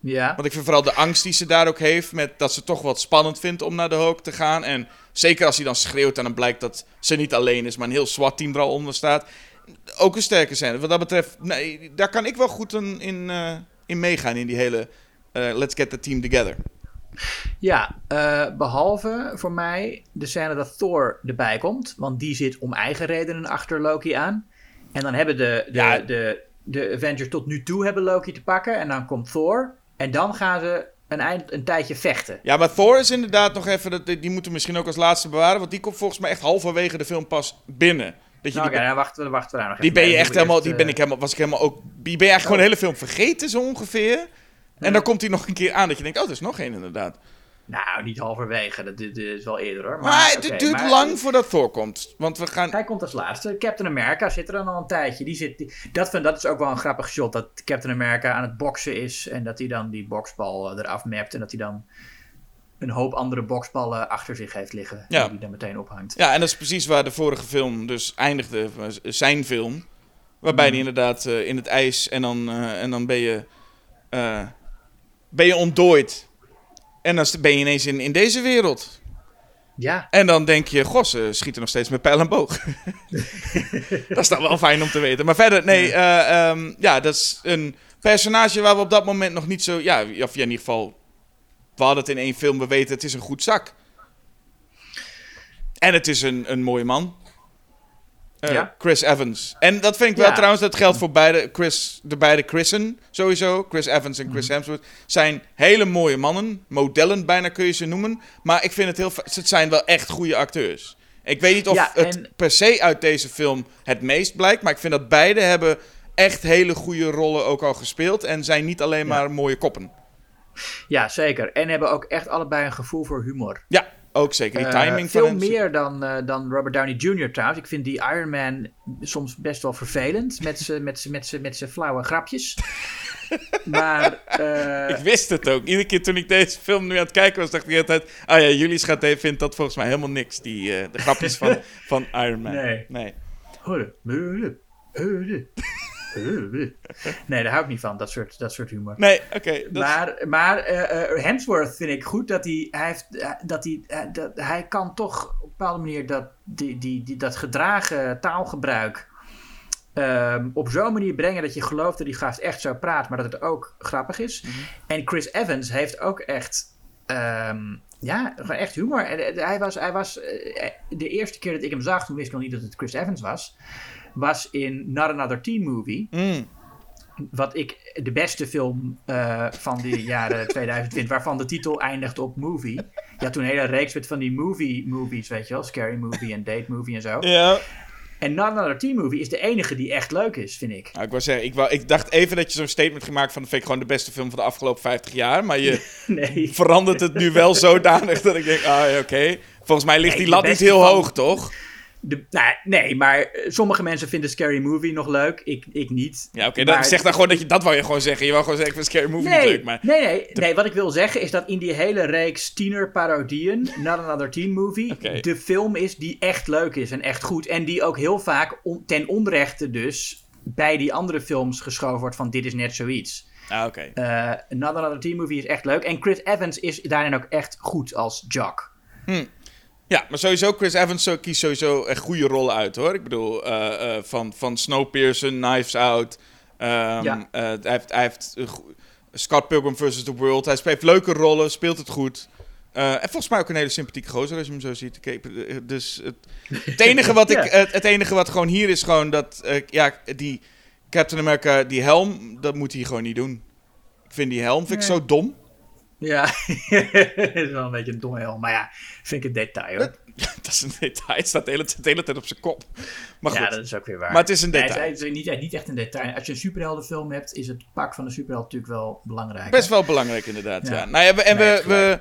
ja. Want ik vind vooral de angst die ze daar ook heeft, met dat ze toch wat spannend vindt om naar de Hulk te gaan. En zeker als hij dan schreeuwt en dan blijkt dat ze niet alleen is, maar een heel SWAT-team er al onder staat. Ook een sterke scène. Wat dat betreft, nee, daar kan ik wel goed in, in, eh, in meegaan, in die hele eh, let's get the team together. Ja, eh, behalve voor mij de scène dat Thor erbij komt. Want die zit om eigen redenen achter Loki aan. En dan hebben de, de, Ja. de, de Avengers tot nu toe hebben Loki te pakken. En dan komt Thor. En dan gaan ze een, eind, een tijdje vechten. Ja, maar Thor is inderdaad nog even... Die moeten we misschien ook als laatste bewaren. Want die komt volgens mij echt halverwege de film pas binnen. Dat je Nou, Oké, dan wachten dan wachten we daar nog die even ben je echt helemaal... Die ben eh, ik helemaal... Was ik helemaal ook... Die ben je eigenlijk gewoon de hele film vergeten, zo ongeveer. En dan komt hij nog een keer aan dat je denkt... Oh, er is nog één inderdaad. Nou, niet halverwege. Dat, dit dit is wel eerder hoor. Maar, Maar, het duurt maar- lang voordat Thor komt. Want we gaan... Hij komt als laatste. Captain America zit er dan al een tijdje. Die zit, die- dat, vind, dat is ook wel een grappig shot. Dat Captain America aan het boksen is. En dat hij dan die boksbal eh, eraf mapt. En dat hij dan een hoop andere boksballen achter zich heeft liggen. Ja. Die hij dan meteen ophangt. Ja, en dat is precies waar de vorige film dus eindigde. was Zijn film. Waarbij hij inderdaad eh, in het ijs en dan, eh, en dan ben je... eh, ben je ontdooid. En dan ben je ineens in, in deze wereld. Ja, En dan denk je, goh, ze schieten nog steeds met pijl en boog. dat is dan wel fijn om te weten. Maar verder, nee, ja, ehm ja dat is een personage waar we op dat moment nog niet zo... Ja, of ja, in ieder geval, we hadden het in één film, we weten het is een goed zak. En het is een, een mooie man. Eh, Ja. Chris Evans. En dat vind ik wel Ja. trouwens, dat geldt voor beide, Chris, de beide Chrisen sowieso. Chris Evans en Mhm. Chris Hemsworth zijn hele mooie mannen. Modellen bijna kun je ze noemen. Maar ik vind het heel... Het zijn wel echt goede acteurs. Ik weet niet of Ja, het per se uit deze film het meest blijkt. Maar ik vind dat beide hebben echt hele goede rollen ook al gespeeld. En zijn niet alleen maar mooie koppen. ja, zeker. En hebben ook echt allebei een gevoel voor humor. Ja, ook zeker. Die Eh, timing veel van hen- meer dan, eh, dan Robert Downey Jr. trouwens. Ik vind die Iron Man soms best wel vervelend. Met zijn met met met flauwe grapjes. maar eh, Ik wist het ook. Iedere keer toen ik deze film nu aan het kijken was, dacht ik altijd... Ah ja, jullie schat even vindt dat volgens mij helemaal niks. Die, de grapjes van, van Iron Man. Nee. nee. Nee, daar hou ik niet van, dat soort, dat soort humor. Nee, oké. dat Maar, maar eh, eh, Hemsworth vind ik goed dat hij, hij, heeft, eh, dat hij, dat, hij kan toch op een bepaalde manier dat, die, die, die, dat gedragen taalgebruik ehm, op zo'n manier brengen dat je gelooft dat die gast echt zo praat, maar dat het ook grappig is. Mhm. En Chris Evans heeft ook echt, ehm, ja, gewoon echt humor. En, eh, hij was, hij was eh, de eerste keer dat ik hem zag, toen wist ik nog niet dat het Chris Evans was, was in Not Another Teen Movie. Mm. Wat ik de beste film eh, van de jaren 2000 vind, waarvan de titel eindigt op movie. Had toen een hele reeks met van die movie movies, weet je wel. Scary movie en date movie en zo. Ja. En Not Another Teen Movie is de enige die echt leuk is, vind ik. Nou, ik wou zeggen, ik, wou, ik dacht even dat je zo'n statement gemaakt van... dat vind ik gewoon de beste film van de afgelopen 50 jaar. Maar je Nee. verandert het nu wel zodanig dat ik denk... Ah, oké. Volgens mij ligt Nee, die lat niet heel van- hoog, toch? De, nou, nee, maar eh, sommige mensen vinden Scary Movie nog leuk. Ik, ik niet. Ja, oké. dan Maar- zeg dan gewoon dat je... Dat wou je gewoon zeggen. Je wou gewoon zeggen, ik vind Scary Movie Nee, niet leuk. Maar nee, nee, nee. Wat ik wil zeggen is dat in die hele reeks tienerparodieën, Not Another TeenMovie, Oké. de film is die echt leuk is en echt goed. En die ook heel vaak on- ten onrechte dus bij die andere films geschoven wordt van dit is net zoiets. Ah, oké. Eh Not Another Teen Movie is echt leuk. En Chris Evans is daarin ook echt goed als Jock. Ja, maar sowieso, Chris Evans zo, kiest sowieso echt goede rollen uit, hoor. Ik bedoel, eh, van, van Snowpiercer, Knives Out. ehm, Ja. eh, hij heeft, hij heeft Scott Pilgrim vs. The World. Hij speelt leuke rollen, speelt het goed. En volgens mij ook een hele sympathieke gozer als je hem zo ziet. Ik- Dus het, het, enige wat ik, het, het enige wat gewoon hier is gewoon dat... ja, die Captain America, die helm, dat moet hij gewoon niet doen. Ik vind die helm vind ik Nee. zo dom. Ja, is wel een beetje een domme helm. Maar ja, vind ik een detail hoor. dat is een detail. Het staat de hele, de hele tijd op zijn kop. Maar goed. Ja, dat is ook weer waar. Maar het is een Nee, detail. het is niet, niet echt een detail. Als je een superheldenfilm hebt, is het pak van de superheld natuurlijk wel belangrijk. Best wel belangrijk, inderdaad. Ja. Ja. Nou ja, we, en Nee, we, we,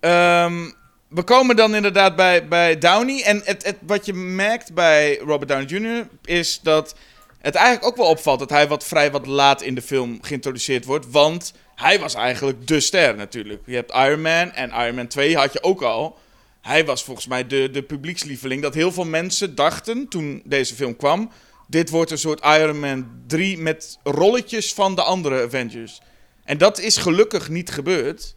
ehm, we komen dan inderdaad bij, bij Downey. En het, het, wat je merkt bij Robert Downey Jr. is dat het eigenlijk ook wel opvalt dat hij wat vrij wat laat in de film geïntroduceerd wordt. Want hij was eigenlijk de ster natuurlijk. Je hebt Iron Man en Iron Man 2 had je ook al. Hij was volgens mij de, de publiekslieveling. Dat heel veel mensen dachten toen deze film kwam. Dit wordt een soort Iron Man 3 met rolletjes van de andere Avengers. En dat is gelukkig niet gebeurd.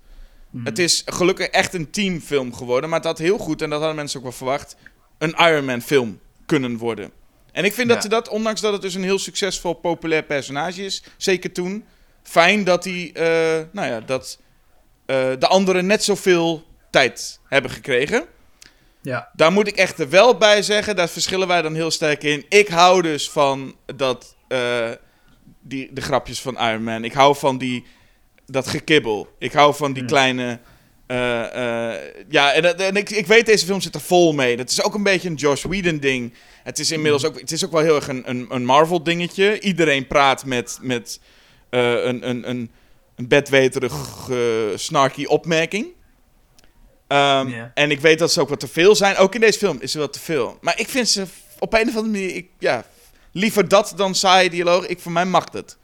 Het is gelukkig echt een teamfilm geworden. Maar het had heel goed, en dat hadden mensen ook wel verwacht, een Iron Man film kunnen worden. En ik vind dat ze dat, ondanks dat het dus een heel succesvol, populair personage is, zeker toen, fijn dat hij, eh, nou ja, dat eh, de anderen net zoveel tijd hebben gekregen. Ja. Daar moet ik echt er wel bij zeggen, daar verschillen wij dan heel sterk in. Ik hou dus van dat, eh, die, de grapjes van Iron Man. Ik hou van die, dat gekibbel. Ik hou van die kleine... eh, eh, ja, en, en ik, ik weet, deze film zit er vol mee. Dat is ook een beetje een Josh Whedon ding. Het is inmiddels ook, het is ook wel heel erg een, een, een Marvel dingetje. Iedereen praat met, met eh, een, een, een, een bedweterig, eh, snarky opmerking. Ehm. En ik weet dat ze ook wat te veel zijn. Ook in deze film is er wat te veel. Maar ik vind ze op een of andere manier... Ik, ja, liever dat dan saaie dialoog. Ik, voor mij mag het.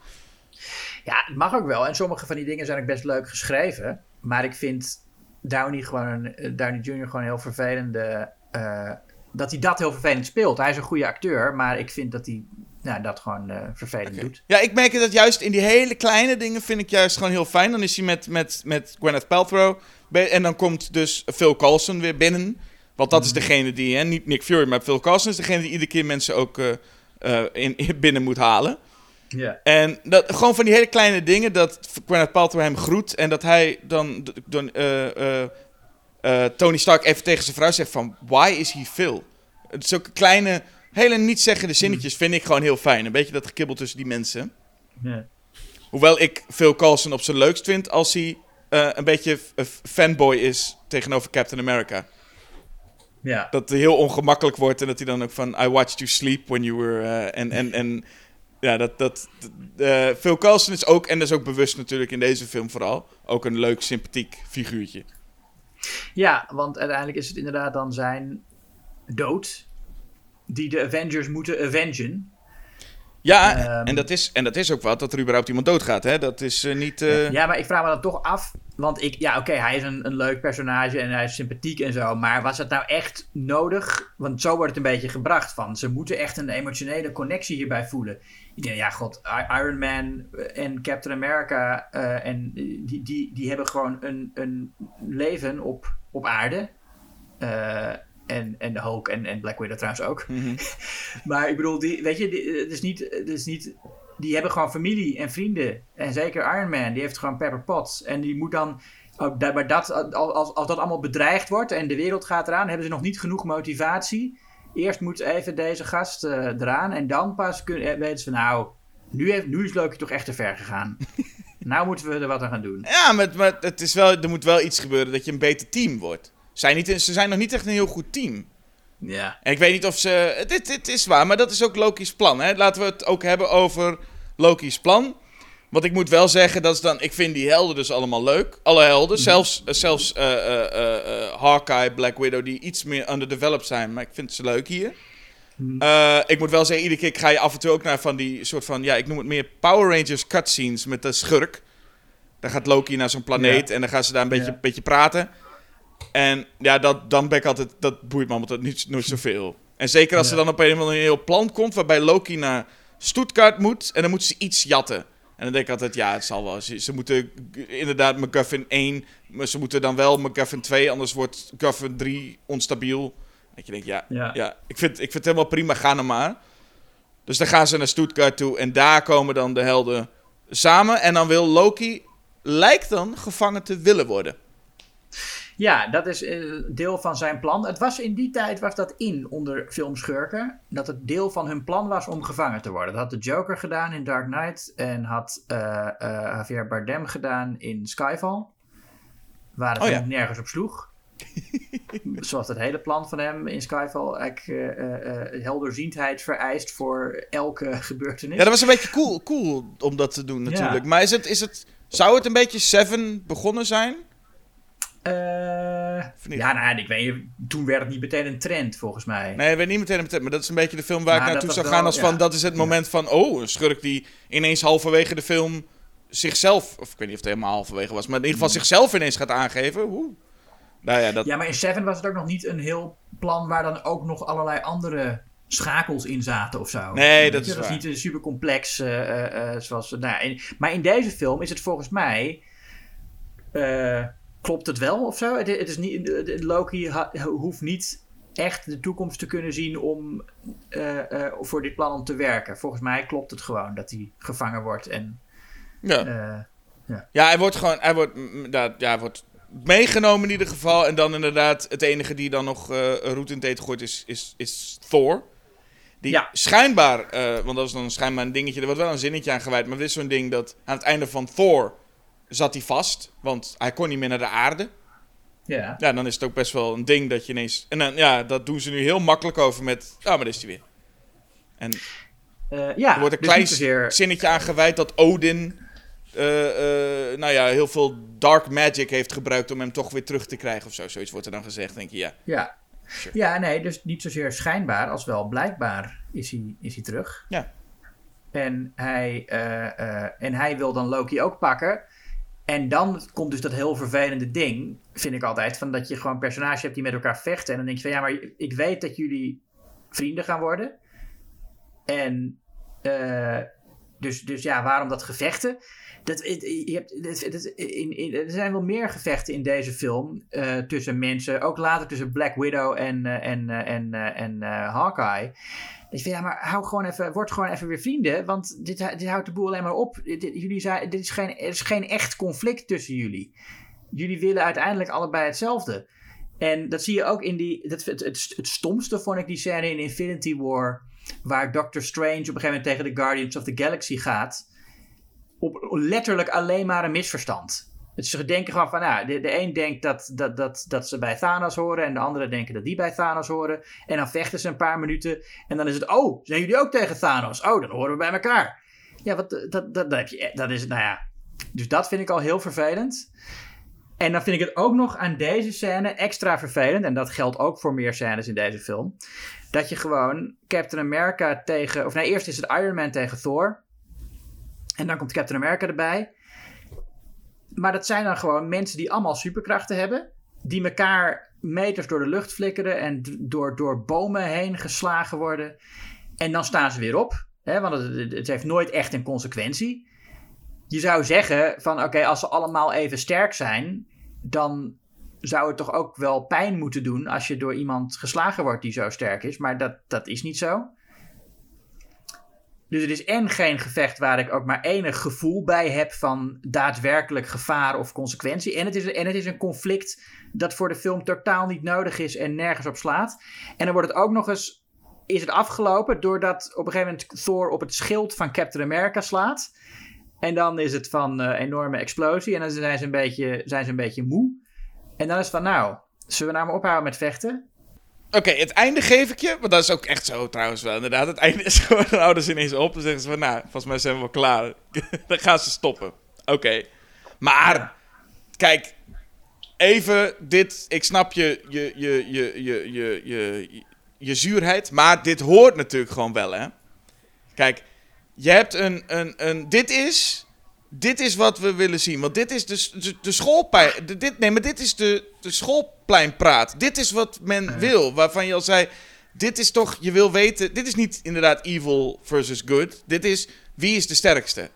Ja, het mag ook wel. En sommige van die dingen zijn ook best leuk geschreven. Maar ik vind Downey, gewoon, eh, Downey Jr. gewoon heel vervelende... dat hij dat heel vervelend speelt. Hij is een goede acteur, maar ik vind dat hij nou, dat gewoon eh, vervelend doet. Ja, ik merk dat juist in die hele kleine dingen vind ik juist gewoon heel fijn. Dan is hij met, met, met Gwyneth Paltrow. En dan komt dus Phil Coulson weer binnen. Want dat is degene die, hè, niet Nick Fury, maar Phil Coulson is degene die iedere keer mensen ook eh, eh, in, in binnen moet halen. Ja. En dat, gewoon van die hele kleine dingen, dat Gwyneth Paltrow hem groet en dat hij dan, dan Tony Stark even tegen zijn vrouw zegt van, why is he Phil? Zulke kleine, hele niet-zeggende zinnetjes vind ik gewoon heel fijn. Een beetje dat gekibbel tussen die mensen. Hoewel ik Phil Coulson op zijn leukst vind als hij eh, een beetje fanboy is tegenover Captain America. ja. Dat het heel ongemakkelijk wordt en dat hij dan ook van I watched you sleep when you were... eh, En en en ja, dat... dat eh, Phil Coulson is ook, en dat is ook bewust natuurlijk in deze film vooral, ook een leuk, sympathiek figuurtje. Ja, want uiteindelijk is het inderdaad dan zijn dood die de Avengers moeten avengen. Ja, Ehm. en, dat is, en dat is ook wat, dat er überhaupt iemand doodgaat. Hè? Dat is eh, niet... eh, Ja, maar ik vraag me dan toch af. Want ik, ja, oké, hij is een, een leuk personage en hij is sympathiek en zo. Maar was het nou echt nodig? Want zo wordt het een beetje gebracht van. Ze moeten echt een emotionele connectie hierbij voelen. Ik denk, ja, god, Iron Man en Captain America. eh, en die, die, die hebben gewoon een, een leven op, op aarde. Eh, en, en de Hulk en, en Black Widow trouwens ook. Maar ik bedoel, die, weet je, die, het is niet, het is niet, die hebben gewoon familie en vrienden. En zeker Iron Man, die heeft gewoon Pepper Potts. En die moet dan, da- maar dat, als, als dat allemaal bedreigd wordt en de wereld gaat eraan, hebben ze nog niet genoeg motivatie. Eerst moet even deze gast eh, eraan en dan pas kunnen, eh, weten ze nou, nu, heeft, nu is Loki toch echt te ver gegaan. nou moeten we er wat aan gaan doen. Ja, maar, maar het is wel, er moet wel iets gebeuren dat je een beter team wordt. Zijn niet, ze zijn nog niet echt een heel goed team. Ja. En ik weet niet of ze. Dit, dit is waar, maar dat is ook Loki's plan. Hè? Laten we het ook hebben over Loki's plan. Want ik moet wel zeggen, dat is dan, ik vind die helden dus allemaal leuk. Alle helden, zelfs, eh, zelfs eh, eh, Hawkeye, Black Widow, die iets meer underdeveloped zijn. Maar ik vind ze leuk hier. Eh, ik moet wel zeggen, iedere keer ga je af en toe ook naar van die soort van, ja, ik noem het meer Power Rangers cutscenes met de schurk. Dan gaat Loki naar zo'n planeet en dan gaan ze daar een beetje, Ja. beetje praten. En ja, dat, dan ben ik altijd, dat boeit me allemaal niet, nooit zoveel. En zeker als Ja. er dan op een of andere heel plan komt waarbij Loki naar Stuttgart moet en dan moeten ze iets jatten. En dan denk ik altijd, ja, het zal wel. Ze, ze moeten inderdaad McGuffin 1, maar ze moeten dan wel McGuffin 2, anders wordt McGuffin 3 onstabiel. Dat je denkt, ja, ja. Ja. ik, vind, ik vind het helemaal prima, ga nou maar. Dus dan gaan ze naar Stuttgart toe en daar komen dan de helden samen. En dan wil Loki, lijkt dan, gevangen te willen worden. Ja, dat is eh, deel van zijn plan. Het was in die tijd was dat in onder filmschurken. Dat het deel van hun plan was om gevangen te worden. Dat had de Joker gedaan in Dark Knight. En had eh, eh, Javier Bardem gedaan in Skyfall. Waar het Oh ja. nergens op sloeg. Zoals het hele plan van hem in Skyfall eigenlijk helderziendheid vereist voor elke gebeurtenis. Ja, dat was een beetje cool, cool om dat te doen natuurlijk. Maar is het, is het, zou het een beetje Seven begonnen zijn? Eh, ja, nou, ik weet. Toen werd het niet meteen een trend volgens mij. Nee, ik weet niet meteen meteen, maar dat is een beetje de film waar ik naartoe dat zou gaan als van, dat is het moment van, oh, een schurk die ineens halverwege de film zichzelf, of ik weet niet of het helemaal halverwege was, maar in ieder geval zichzelf ineens gaat aangeven. Oeh. Nou ja, dat... Ja, maar in Seven was het ook nog niet een heel plan waar dan ook nog allerlei andere schakels in zaten of zo. Nee, dat Dat waar. is niet super complex zoals... Nou, ja, in- maar in deze film is het volgens mij... klopt het wel of zo? Het, het is niet, Loki hoeft niet echt de toekomst te kunnen zien om eh, eh, voor dit plan om te werken. Volgens mij klopt het gewoon dat hij gevangen wordt en... Ja. Eh, Ja, hij wordt gewoon, hij wordt, mm, inderdaad, ja, hij wordt meegenomen in ieder geval. En dan inderdaad, het enige die dan nog roet in het eten gooit is, is, is Thor. Die Ja. schijnbaar, want dat is dan schijnbaar een dingetje, er wordt wel een zinnetje aan gewijd. Maar dit is zo'n ding dat aan het einde van Thor zat hij vast. Want hij kon niet meer naar de aarde. ja. Ja, dan is het ook best wel een ding dat je ineens... En dan, ja, dat doen ze nu heel makkelijk over met... Ah, maar daar is hij weer. En Eh, ja, er wordt een dus klein zozeer- zinnetje aan gewijd dat Odin... eh, eh, nou ja, heel veel dark magic heeft gebruikt om hem toch weer terug te krijgen of zo. Zoiets wordt er dan gezegd, denk je, ja. Ja. ja, nee, dus niet zozeer schijnbaar als wel blijkbaar is hij, is hij terug. Ja. En hij, en hij wil dan Loki ook pakken. En dan komt dus dat heel vervelende ding, vind ik altijd, van dat je gewoon personages hebt die met elkaar vechten. En dan denk je van ja, maar ik weet dat jullie vrienden gaan worden. En eh, dus, dus ja, waarom dat gevechten? Dat, je hebt, dat- in, in, er zijn wel meer gevechten in deze film eh, tussen mensen. Ook later tussen Black Widow en, eh, en, eh, en, en Hawkeye. Ja, maar hou gewoon even, word gewoon even weer vrienden. Want dit, dit houdt de boel alleen maar op. Jullie zijn, dit is geen, er is geen echt conflict tussen jullie. Jullie willen uiteindelijk allebei hetzelfde. En dat zie je ook in die. Dat, het, het, het stomste vond ik die scène in Infinity War. Waar Doctor Strange op een gegeven moment tegen de Guardians of the Galaxy gaat. Op letterlijk alleen maar een misverstand. Dus ze denken gewoon van, nou, de, de een denkt dat, dat, dat, dat ze bij Thanos horen en de andere denken dat die bij Thanos horen. En dan vechten ze een paar minuten en dan is het, oh, zijn jullie ook tegen Thanos? Oh, dan horen we bij elkaar. Ja, wat, dat, dat, dat, heb je, dat is, nou ja. Dus dat vind ik al heel vervelend. En dan vind ik het ook nog aan deze scène extra vervelend, en dat geldt ook voor meer scènes in deze film, dat je gewoon Captain America tegen, of nee, eerst is het Iron Man tegen Thor. En dan komt Captain America erbij. Maar dat zijn dan gewoon mensen die allemaal superkrachten hebben. Die elkaar meters door de lucht flikkeren en door, door bomen heen geslagen worden. En dan staan ze weer op. Hè, want het heeft nooit echt een consequentie. Je zou zeggen van oké, als ze allemaal even sterk zijn, dan zou het toch ook wel pijn moeten doen als je door iemand geslagen wordt die zo sterk is. Maar dat, dat is niet zo. Dus het is en geen gevecht waar ik ook maar enig gevoel bij heb van daadwerkelijk gevaar of consequentie. En het is, en het is een conflict dat voor de film totaal niet nodig is en nergens op slaat. En dan wordt het ook nog eens, is het afgelopen doordat op een gegeven moment Thor op het schild van Captain America slaat. En dan is het van eh, enorme explosie en dan zijn ze, een beetje, zijn ze een beetje moe. En dan is het van nou, zullen we nou maar ophouden met vechten? Oké, het einde geef ik je. Want dat is ook echt zo trouwens wel. Inderdaad, het einde is gewoon... Houden ze ineens op en zeggen ze van... Nou, volgens mij zijn we wel klaar. dan gaan ze stoppen. Oké. Maar, kijk... Even dit... Ik snap je, je, je, je, je, je, je, je zuurheid. Maar dit hoort natuurlijk gewoon wel, hè. Kijk, je hebt een... een, een dit is... Dit is wat we willen zien. Want dit is de, de, de de- Dit, nee, maar dit is de, de schoolpleinpraat. Dit is wat men wil. Waarvan je al zei... Dit is toch... Je wil weten... Dit is niet inderdaad evil versus good. Dit is... Wie is de sterkste?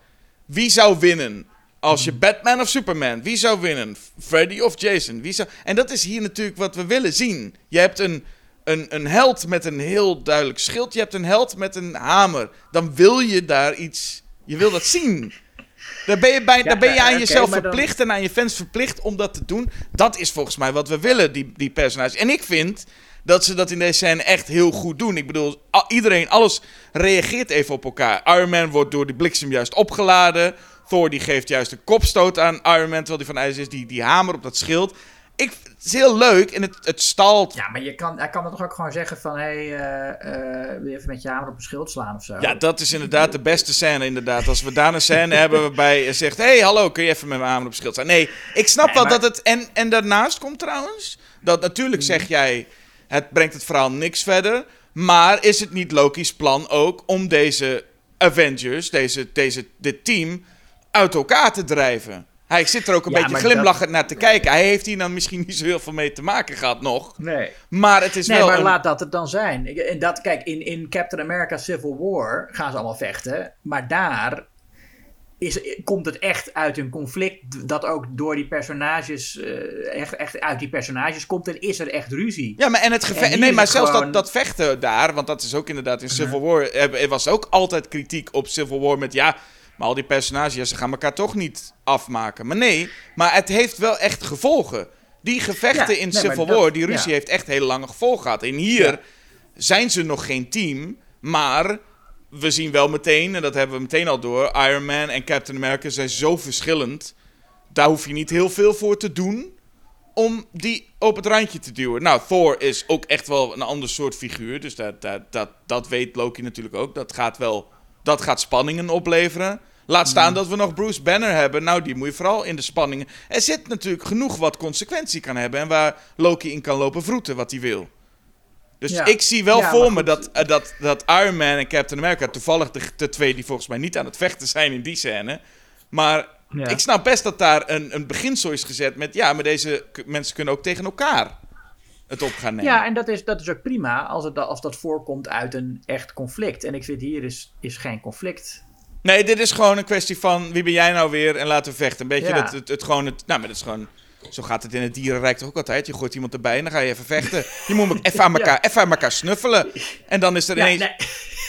Wie zou winnen? Als je Batman of Superman, wie zou winnen? Freddy of Jason? Wie zou... En dat is hier natuurlijk wat we willen zien. Je hebt een, een, een held met een heel duidelijk schild. Je hebt een held met een hamer. Dan wil je daar iets... Je wil dat zien. Daar ben je, bij, Ja, daar ben je aan jezelf dan- verplicht en aan je fans verplicht om dat te doen. Dat is volgens mij wat we willen, die, die personages. En ik vind dat ze dat in deze scène echt heel goed doen. Ik bedoel, iedereen, alles reageert even op elkaar. Iron Man wordt door die bliksem juist opgeladen. Thor die geeft juist een kopstoot aan Iron Man, terwijl die van ijs is. Die, die hamer op dat schild. Ik, het is heel leuk en het, het stalt. Ja, maar je kan, hij kan dan toch ook gewoon zeggen van... hé, hey, eh, eh, even met je hamer op een schild slaan of zo? Ja, dat is inderdaad de beste scène, inderdaad. Als we daar een scène hebben waarbij je zegt... Hé, hey, hallo, kun je even met mijn hamer op schild staan? Nee, ik snap Nee, wel maar- dat het... En, en daarnaast komt trouwens... Dat natuurlijk zeg jij... Het brengt het verhaal niks verder. Maar is het niet Loki's plan ook om deze Avengers, deze, deze, dit team, uit elkaar te drijven? Hij zit er ook een Ja, beetje maar glimlachend naar te kijken. Hij heeft hier dan misschien niet zo heel veel mee te maken gehad nog. Nee. Maar het is Nee, wel maar een- laat dat het dan zijn. En dat, kijk, in, in Captain America Civil War gaan ze allemaal vechten. Maar daar is, komt het echt uit een conflict dat ook door die personages, eh, echt, echt uit die personages komt. En is er echt ruzie. Ja, maar en het gevecht. Nee, maar zelfs gewoon- dat, dat vechten daar, want dat is ook inderdaad in Civil War. eh, Er was ook altijd kritiek op Civil War met ja. Maar al die personages, ja, ze gaan elkaar toch niet afmaken. Maar nee, maar het heeft wel echt gevolgen. Die gevechten Ja, in nee, Civil dat- War, die ruzie ja. heeft echt hele lange gevolgen gehad. En hier Ja. zijn ze nog geen team, maar we zien wel meteen, en dat hebben we meteen al door, Iron Man en Captain America zijn zo verschillend. Daar hoef je niet heel veel voor te doen om die op het randje te duwen. Nou, Thor is ook echt wel een ander soort figuur, dus dat, dat, dat, dat weet Loki natuurlijk ook. Dat gaat wel, dat gaat spanningen opleveren. Laat staan dat we nog Bruce Banner hebben. Nou, die moet je vooral in de spanningen. Er zit natuurlijk genoeg wat consequentie kan hebben en waar Loki in kan lopen vroeten wat hij wil. Dus Ja. ik zie wel Ja, voor me dat, eh, dat, dat Iron Man en Captain America, toevallig de, de twee die volgens mij niet aan het vechten zijn in die scène. Maar Ja. ik snap best dat daar een, een beginsel is gezet met, ja, maar deze mensen kunnen ook tegen elkaar het op gaan nemen. Ja, en dat is, dat is ook prima als, het, als dat voorkomt uit een echt conflict. En ik vind hier is, is geen conflict. Nee, dit is gewoon een kwestie van, wie ben jij nou weer en laten we vechten. Een beetje Ja. dat het, het gewoon, het, nou, maar dat is gewoon, zo gaat het in het dierenrijk toch ook altijd. Je gooit iemand erbij en dan ga je even vechten. Je moet even aan elkaar, even aan elkaar snuffelen. En dan is er Ja, ineens... nee.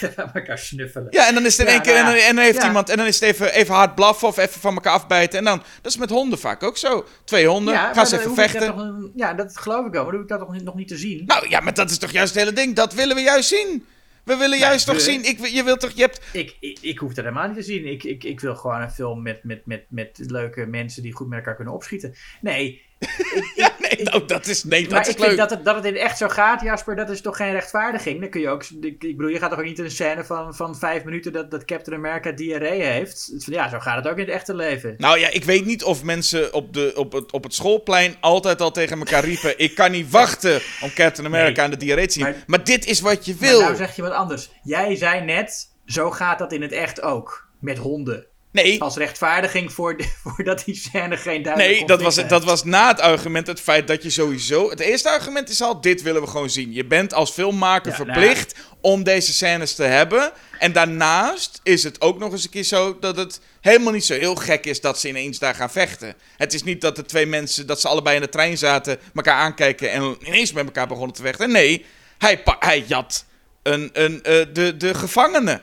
Aan elkaar snuffelen. Ja, en dan is er Ja, één keer. En nou dan, en dan heeft iemand. En dan is het even, even hard blaffen of even van elkaar afbijten. En dan. Dat is met honden vaak ook zo. Twee honden. gaan ze even vechten. ja, dat geloof ik wel. Maar dan hoef ik dat nog niet te zien. Nou ja, maar dat is toch juist het hele ding. Dat willen we juist zien. We willen juist toch zien. Ik, je wilt toch. Je hebt. Ik, ik, ik hoef dat helemaal niet te zien. Ik, ik, ik wil gewoon een film met, met, met, met leuke mensen die goed met elkaar kunnen opschieten. Nee, Ja, nee, nou, dat is. Nee, maar dat is ik vind leuk. dat het, dat het in echt zo gaat, Jasper, dat is toch geen rechtvaardiging? Dan kun je ook, ik, ik bedoel, je gaat toch ook niet in een scène van, van vijf minuten dat, dat Captain America diarree heeft? Ja, zo gaat het ook in het echte leven. Nou ja, ik weet niet of mensen op, de, op, het, op het schoolplein altijd al tegen elkaar riepen: Ik kan niet wachten om Captain America Nee. aan de diarree te zien. Maar, Maar- dit is wat je Maar wil. nou zeg je wat anders. Jij zei net, zo gaat dat in het echt ook. Met honden. Nee, Als rechtvaardiging voor, de, voor dat die scène geen duidelijk Nee, dat was, dat was na het argument het feit dat je sowieso... Het eerste argument is al, dit willen we gewoon zien. Je bent als filmmaker Ja, nou verplicht om deze scènes te hebben. En daarnaast is het ook nog eens een keer zo dat het helemaal niet zo heel gek is dat ze ineens daar gaan vechten. Het is niet dat de twee mensen, dat ze allebei in de trein zaten, elkaar aankijken en ineens met elkaar begonnen te vechten. Nee, hij, hij jat een, een, eh, de, de gevangenen.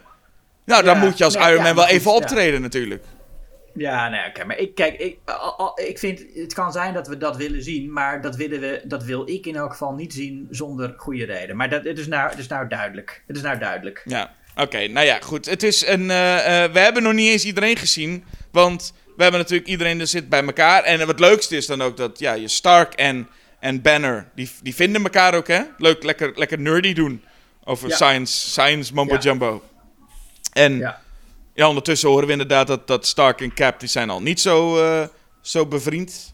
Nou, dan moet je als nee, Iron Man wel even optreden natuurlijk. Ja, nee, oké. Maar ik, kijk, ik, ik vind, het kan zijn dat we dat willen zien, maar dat, willen we, dat wil ik in elk geval niet zien zonder goede reden. Maar dat, het, is nou, het is nou duidelijk. Het is nou duidelijk. Ja, oké. nou ja, goed. Het is een. eh, eh, we hebben nog niet eens iedereen gezien. Want we hebben natuurlijk iedereen er zit bij elkaar. En het leukste is dan ook dat ja, je Stark en, en Banner. Die, die vinden elkaar ook, hè? Leuk, lekker, lekker nerdy doen. Over Ja. science, science mumbo Ja. jumbo. En ja. Ja. ondertussen horen we inderdaad dat, dat Stark en Cap. die zijn al niet zo, eh, zo bevriend.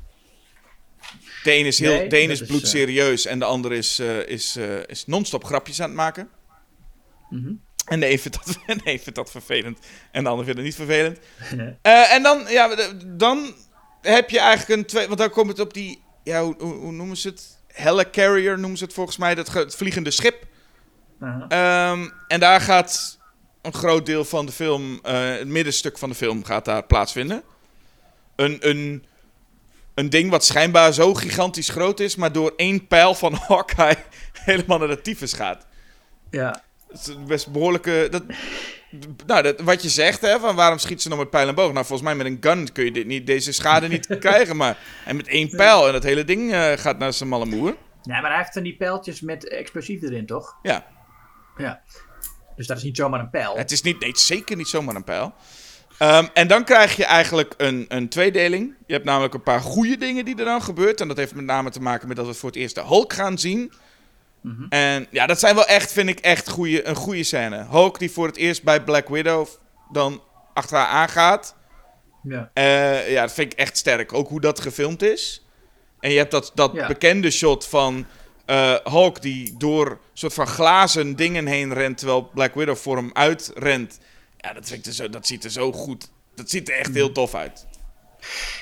De een is, heel, Nee, de een is bloedserieus en de ander is, eh, is, eh, is non-stop grapjes aan het maken. Mhm. En de een vindt dat, de een vindt dat vervelend en de ander vindt het niet vervelend. En dan, ja, dan heb je eigenlijk een twee... Want dan komt het op die... Ja, hoe, hoe, noemen ze het? Helicarrier noemen ze het volgens mij. Dat ge- het vliegende schip. Ehm, en daar gaat een groot deel van de film... eh, het middenstuk van de film gaat daar plaatsvinden. Een, een, een ding wat schijnbaar zo gigantisch groot is... maar door één pijl van Hawkeye helemaal naar de tyfus gaat. Ja. Dat is best behoorlijke. Dat, nou, dat, wat je zegt, hè, van waarom schiet ze nog met pijl en boog? Nou, volgens mij met een gun kun je dit niet, deze schade niet krijgen. Maar, en met één pijl en dat hele ding eh, gaat naar zijn malle moer. ja, maar hij heeft dan die pijltjes met explosief erin, toch? Ja, Ja. Dus dat is niet zomaar een pijl. het is, niet, nee, zeker niet zomaar een pijl. Ehm, en dan krijg je eigenlijk een, een tweedeling. Je hebt namelijk een paar goede dingen die er dan gebeurt. En dat heeft met name te maken met dat we voor het eerst de Hulk gaan zien. En ja, dat zijn wel echt, vind ik, echt goeie, een goede scène. Hulk die voor het eerst bij Black Widow dan achter haar aangaat. Ja. Eh, ja, dat vind ik echt sterk. Ook hoe dat gefilmd is. En je hebt dat, dat Ja. bekende shot van eh, Hulk die door soort van glazen dingen heen rent, terwijl Black Widow voor hem uitrent. Ja, dat, vind ik er zo, dat ziet er zo goed. Dat ziet er echt heel tof uit.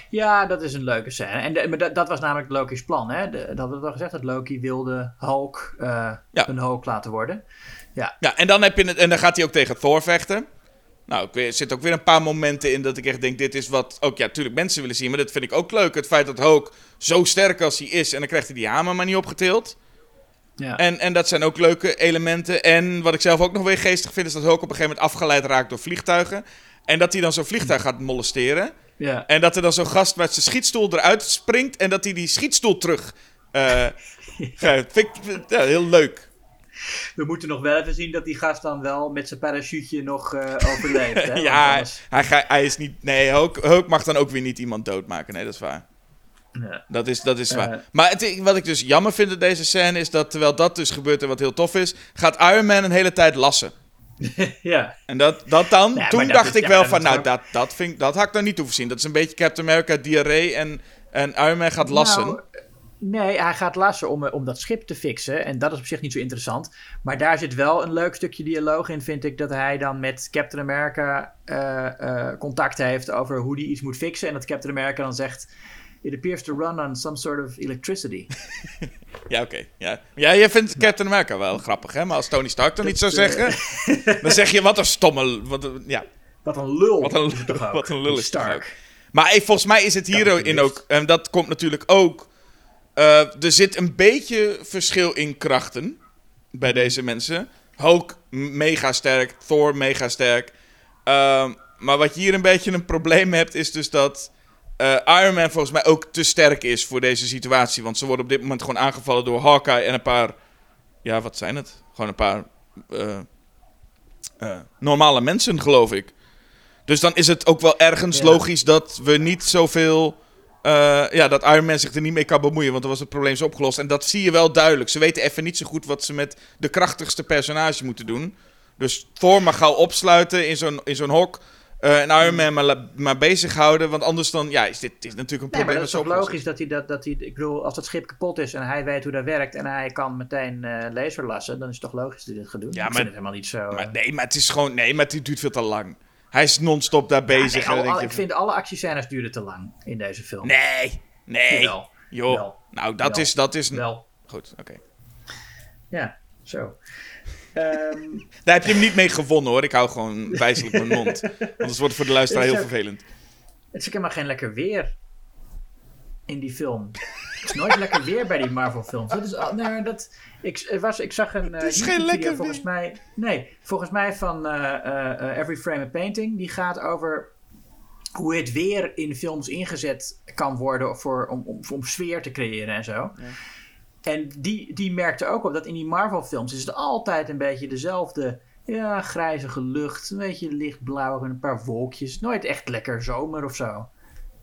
Ja, dat is een leuke scène. En de- maar dat, dat was namelijk Loki's plan, hè? De, dat hadden we al gezegd, dat Loki wilde Hulk eh, Ja. een Hulk laten worden. Ja, Ja, en dan, heb je het, en dan gaat hij ook tegen Thor vechten. Nou, er zitten ook weer een paar momenten in dat ik echt denk, dit is wat ook, ja, natuurlijk mensen willen zien. Maar dat vind ik ook leuk. Het feit dat Hulk zo sterk als hij is en dan krijgt hij die hamer maar niet opgetild. ja. En, en dat zijn ook leuke elementen. En wat ik zelf ook nog weer geestig vind, is dat Hulk op een gegeven moment afgeleid raakt door vliegtuigen. En dat hij dan zo'n vliegtuig gaat molesteren. Ja. En dat er dan zo'n gast met zijn schietstoel eruit springt. En dat hij die schietstoel terug geeft. Vind ik ja, heel leuk. We moeten nog wel even zien dat die gast dan wel met zijn parachute nog eh, overleeft. Hè? Ja, anders- hij, is niet... Nee, Hulk, Hulk mag dan ook weer niet iemand doodmaken. Nee, dat is waar. Ja. Dat is, dat is waar. Maar het, wat ik dus jammer vind in deze scène is dat terwijl dat dus gebeurt en wat heel tof is, gaat Iron Man een hele tijd lassen. ja. En dat, dat dan, toen dacht is- ik ja, wel van, nou, ook- dat, dat, vind, dat had ik dan niet hoeven zien. Dat is een beetje Captain America diarree en, en Iron Man gaat lassen. Nou, nee, hij gaat lassen om, eh, om dat schip te fixen. En dat is op zich niet zo interessant. Maar daar zit wel een leuk stukje dialoog in, vind ik. Dat hij dan met Captain America eh, eh, contact heeft over hoe hij iets moet fixen. En dat Captain America dan zegt... It appears to run on some sort of electricity. Ja, oké. Ja. ja, je vindt Captain America wel grappig, hè? Maar als Tony Stark dan niet zou zeggen, dan zeg je wat een stomme... Wat een, ja, Wat een lul. Wat een, ook? wat een lul is. Stark. Maar volgens mij is het dat hierin ook, en dat komt natuurlijk ook. Eh, er zit een beetje verschil in krachten bij deze mensen. Hulk mega sterk, Thor mega sterk. Ehm, maar wat je hier een beetje een probleem hebt, is dus dat eh, Iron Man volgens mij ook te sterk is voor deze situatie. Want ze worden op dit moment gewoon aangevallen door Hawkeye en een paar. Ja, wat zijn het? Gewoon een paar. eh, normale mensen, geloof ik. Dus dan is het ook wel ergens Ja. logisch dat we niet zoveel. Eh ja, dat Iron Man zich er niet mee kan bemoeien, want dan was het probleem zo opgelost. En dat zie je wel duidelijk. Ze weten even niet zo goed wat ze met de krachtigste personage moeten doen. Dus Thor mag gauw opsluiten in zo'n, in zo'n hok. eh, en Iron Man maar, maar bezighouden, want anders dan, ja, is dit is natuurlijk een Nee, probleem maar dat is toch logisch dat hij dat, dat hij, ik bedoel, als dat schip kapot is en hij weet hoe dat werkt en hij kan meteen eh laser lassen, dan is het toch logisch dat hij dit gaat doen. Ja, ik maar- vind het helemaal niet zo. Maar nee, maar het is gewoon, nee, maar het duurt veel te lang. Hij is non-stop daar ja, bezig. nee, ik van- vind alle actiescènes duren te lang in deze film. Nee, nee, Jawel. joh. Wel. Nou, dat Wel. is, dat is, Wel, goed, oké. ja, zo. Ehm, Daar heb je hem niet mee gewonnen hoor. Ik hou gewoon wijselijk mijn mond. Anders wordt het voor de luisteraar heel vervelend. het is helemaal geen lekker weer in die film. Het is nooit lekker weer bij die Marvel films. Dat is, al- nou, dat, ik, was, ik zag een eh YouTube-video volgens mij. Nee, volgens mij van eh, eh, Every Frame a Painting. Die gaat over hoe het weer in films ingezet kan worden voor, om, om, om sfeer te creëren en zo. En die, die merkte ook op dat in die Marvel-films is het altijd een beetje dezelfde ja, grijzige lucht. Een beetje lichtblauw en een paar wolkjes. Nooit echt lekker zomer of zo.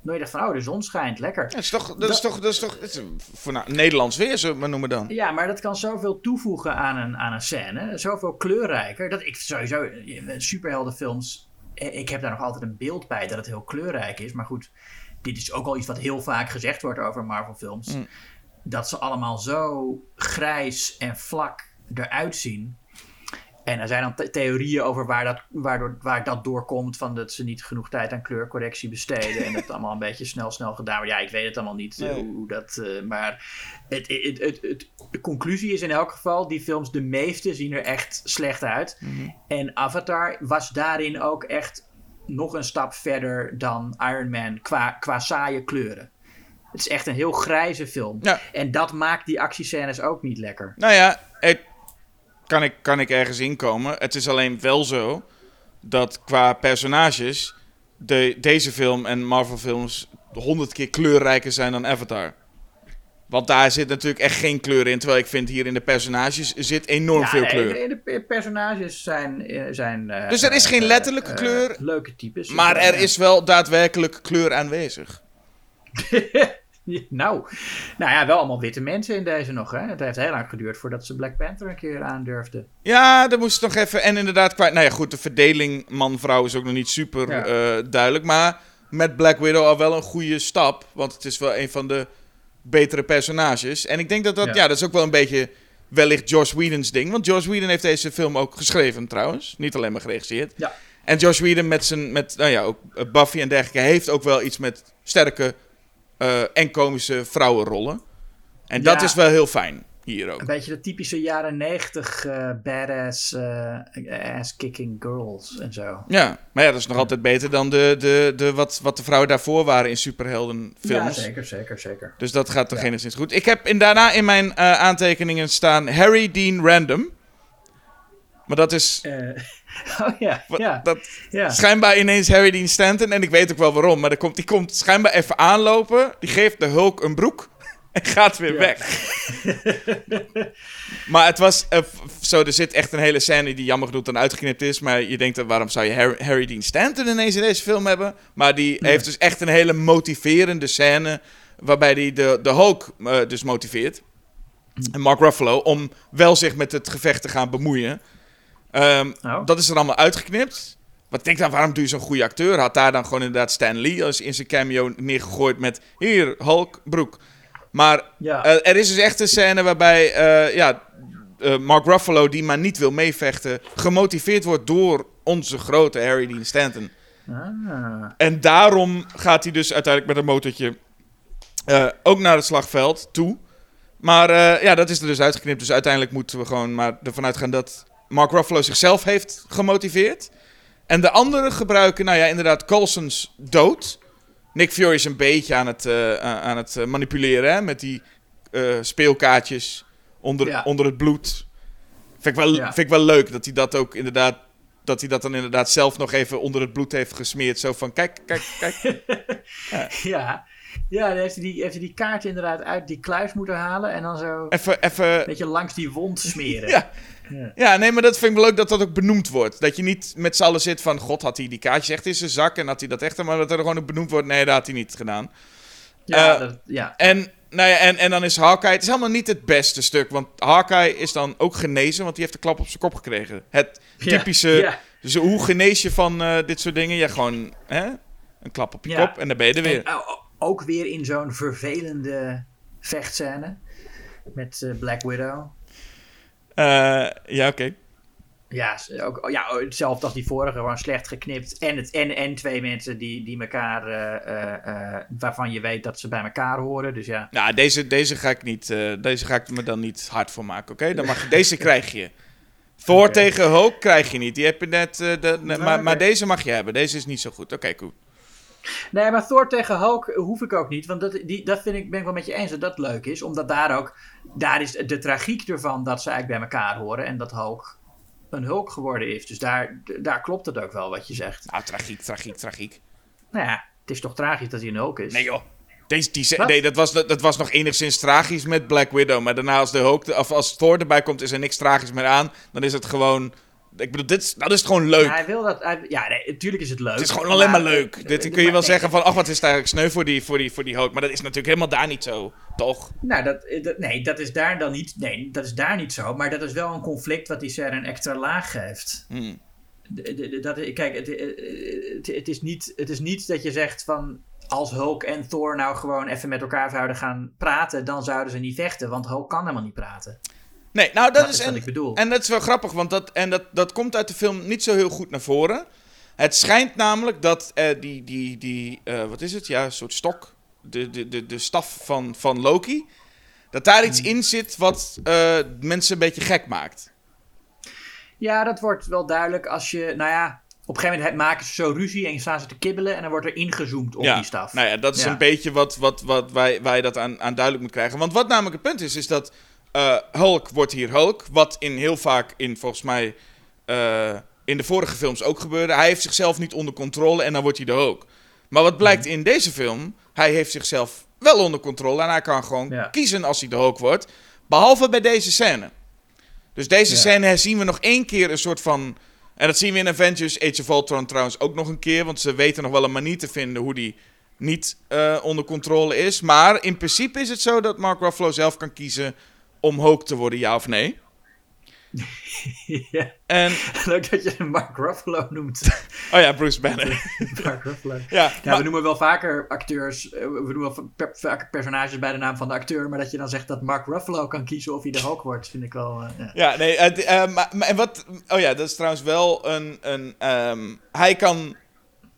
Nooit echt van, oh, de zon schijnt, lekker. Ja, dat is toch, dat is toch, dat is toch, is een- voor nou, Nederlands weer, zullen we het maar noemen dan. Ja, maar dat kan zoveel toevoegen aan een, aan een scène. Zoveel kleurrijker. Dat ik sowieso, superheldenfilms, eh, ik heb daar nog altijd een beeld bij dat het heel kleurrijk is. Maar goed, dit is ook al iets wat heel vaak gezegd wordt over Marvel films. Mm. Dat ze allemaal zo grijs en vlak eruit zien. En er zijn dan the- theorieën over waar dat, waardoor, waar dat doorkomt. Van dat ze niet genoeg tijd aan kleurcorrectie besteden. en dat allemaal een beetje snel, snel gedaan wordt. Ja, ik weet het allemaal niet eh, Nee. hoe, hoe dat. eh, maar het, het, het, het, de conclusie is in elk geval: die films, de meeste, zien er echt slecht uit. Mhm. En Avatar was daarin ook echt nog een stap verder dan Iron Man qua, qua saaie kleuren. Het is echt een heel grijze film. Ja. En dat maakt die actiescènes ook niet lekker. Nou ja, het, kan, ik, kan ik ergens inkomen. Het is alleen wel zo dat qua personages de, deze film en Marvel films honderd keer kleurrijker zijn dan Avatar. Want daar zit natuurlijk echt geen kleur in. Terwijl ik vind hier in de personages zit enorm Ja, veel nee, kleur. De, de pe- personages zijn. eh, zijn eh, Dus er is geen eh, letterlijke kleur, leuke types. Maar er is wel daadwerkelijk kleur aanwezig. nou, nou ja, wel allemaal witte mensen in deze nog. Hè? Het heeft heel lang geduurd voordat ze Black Panther een keer aandurfden. Ja, daar moest nog even. En inderdaad, kwijt. Nou ja, goed, de verdeling man-vrouw is ook nog niet super Ja. eh, duidelijk. Maar met Black Widow al wel een goede stap. Want het is wel een van de betere personages. En ik denk dat dat, ja, Ja. dat is ook wel een beetje wellicht Josh Whedon's ding. Want Josh Whedon heeft deze film ook geschreven trouwens. Niet alleen maar geregisseerd. Ja. En Josh Whedon met zijn, met, nou ja, ook eh, Buffy en dergelijke, heeft ook wel iets met sterke eh, en komische vrouwenrollen. En dat Ja. is wel heel fijn hier ook. Een beetje de typische jaren negentig eh, badass eh, ass-kicking girls en zo. Ja, maar ja, dat is nog altijd beter dan de, de, de, wat, wat de vrouwen daarvoor waren in superheldenfilms. Ja, zeker, zeker, zeker. Dus dat gaat toch enigszins goed. Ik heb in, daarna in mijn aantekeningen staan Harry Dean Random. Maar dat is... Oh ja, ja. Dat, ja. Schijnbaar ineens Harry Dean Stanton, en ik weet ook wel waarom, maar die komt, die komt schijnbaar even aanlopen. Die geeft de Hulk een broek en gaat weer Ja. weg. maar het was eh, zo, er zit echt een hele scène die jammer genoeg dan uitgeknipt is. Maar je denkt, waarom zou je Harry, Harry Dean Stanton ineens in deze film hebben? Maar die heeft dus echt een hele motiverende scène, waarbij hij de, de Hulk eh, dus motiveert. En Mark Ruffalo, om wel zich met het gevecht te gaan bemoeien. Ehm, Oh. Dat is er allemaal uitgeknipt. Wat denk dan, waarom doe je zo'n goede acteur? Had daar dan gewoon inderdaad Stan Lee als in zijn cameo neergegooid met... Hier, Hulk, broek. Maar Ja. eh, er is dus echt een scène waarbij eh, ja, eh, Mark Ruffalo, die maar niet wil meevechten... gemotiveerd wordt door onze grote Harry Dean Stanton. Ah. En daarom gaat hij dus uiteindelijk met een motortje ook naar het slagveld toe. Maar ja, dat is er dus uitgeknipt. Dus uiteindelijk moeten we gewoon maar ervan uitgaan dat Mark Ruffalo zichzelf heeft gemotiveerd. En de anderen gebruiken, nou ja, inderdaad, Coulson's dood. Nick Fury is een beetje aan het, eh, aan het eh, manipuleren hè, met die eh, speelkaartjes onder, Ja. onder het bloed. Vind ik, wel, Ja. vind ik wel leuk dat hij dat ook inderdaad dat hij dat dan inderdaad zelf nog even onder het bloed heeft gesmeerd. Zo van, kijk, kijk, kijk. Ja, ja dan heeft hij, die, heeft hij die kaart inderdaad uit die kluis moeten halen en dan zo een Even, even... beetje langs die wond smeren. Ja. Ja, nee, maar dat vind ik wel leuk dat dat ook benoemd wordt. Dat je niet met z'n allen zit van, god, had hij die kaartjes echt in zijn zak en had hij dat echt... Maar dat er gewoon ook benoemd wordt, nee, dat had hij niet gedaan. Ja, Eh, dat, ja. En, nou ja, en, en dan is Hawkeye... Het is helemaal niet het beste stuk, want Hawkeye is dan ook genezen, want die heeft de klap op zijn kop gekregen. Het typische... ja. Dus hoe genees je van eh, dit soort dingen? Ja, gewoon hè? een klap op je kop en dan ben je er weer. En, ook weer in zo'n vervelende vechtscène met eh, Black Widow. Eh, ja, oké. Ja, ook, oh, ja, hetzelfde als die vorige, gewoon slecht geknipt. En, het, en, en twee mensen die, die elkaar, eh, eh, waarvan je weet dat ze bij elkaar horen. Dus ja, Nou, deze, deze, ga ik niet, deze ga ik me dan niet hard voor maken, oké? Dan mag je- Deze krijg je. Thor Oké. tegen Hulk krijg je niet. Die heb je net, de, ne- maar, maar deze mag je hebben. Deze is niet zo goed. Oké, cool. Nee, maar Thor tegen Hulk hoef ik ook niet. Want dat, die, dat vind ik, ben ik wel met je eens dat dat leuk is. Omdat daar ook, daar is de tragiek ervan dat ze eigenlijk bij elkaar horen. En dat Hulk een Hulk geworden is. Dus daar, daar klopt het ook wel wat je zegt. Nou, tragiek, tragiek, tragiek. Nou ja, het is toch tragisch dat hij een Hulk is. Nee joh. Deze, die, Wat? nee, dat was, dat, dat was nog enigszins tragisch met Black Widow. Maar daarna als, de Hulk, of als Thor erbij komt, is er niks tragisch meer aan. Dan is het gewoon... Ik bedoel, dit, is- dat is gewoon leuk. Ja, hij wil dat. hij- ja, nee, natuurlijk is het leuk. Het is gewoon alleen maar leuk. Dit eh, kun je wel maar- zeggen van, ach, wat is het eigenlijk sneu voor die, voor, die, voor die Hulk. Maar dat is natuurlijk helemaal daar niet zo, toch? Nou, dat, dat- nee, dat is daar dan niet. Nee, dat is daar niet zo. Maar dat is wel een conflict wat die serre een extra laag geeft. Hmm. Dat, kijk, het, eh, het, het, is niet, het is niet dat je zegt van. Als Hulk en Thor nou gewoon even met elkaar zouden gaan praten, dan zouden ze niet vechten. Want Hulk kan helemaal niet praten. Nee, nou dat, Dat is, is wat en, ik bedoel. En dat is wel grappig, want dat, en dat, dat komt uit de film niet zo heel goed naar voren. Het schijnt namelijk dat eh, die, die, die eh, wat is het? Ja, een soort stok. De, de, de, de staf van, van Loki. Dat daar Hmm. iets in zit wat eh, mensen een beetje gek maakt. Ja, dat wordt wel duidelijk als je. Nou ja, op een gegeven moment maken ze zo ruzie en staan ze te kibbelen. En dan wordt er ingezoomd op ja, die staf. Nou ja, dat is Ja. een beetje wat, wat, wat wij, wij dat aan, aan duidelijk moet krijgen. Want wat namelijk het punt is, is dat eh, Hulk wordt hier Hulk. Wat in heel vaak in, volgens mij, eh, in de vorige films ook gebeurde. Hij heeft zichzelf niet onder controle en dan wordt hij de Hulk. Maar wat blijkt Mhm. in deze film, hij heeft zichzelf wel onder controle. En hij kan gewoon Ja. kiezen als hij de Hulk wordt. Behalve bij deze scène. Dus deze Ja. scène zien we nog één keer een soort van... En dat zien we in Avengers Age of Ultron trouwens ook nog een keer. Want ze weten nog wel een manier te vinden hoe die niet eh, onder controle is. Maar in principe is het zo dat Mark Ruffalo zelf kan kiezen om Hulk te worden, ja of nee. ja. En, Leuk dat je Mark Ruffalo noemt. oh ja, Bruce Banner. Mark Ruffalo. ja, Ja, maar- we noemen wel vaker acteurs, eh, we noemen wel per- vaker personages bij de naam van de acteur, maar dat je dan zegt dat Mark Ruffalo kan kiezen of hij de Hulk wordt, vind ik wel. eh, ja. Ja, nee, het, eh, maar, maar en wat... Oh ja, dat is trouwens wel een... een ehm, hij kan...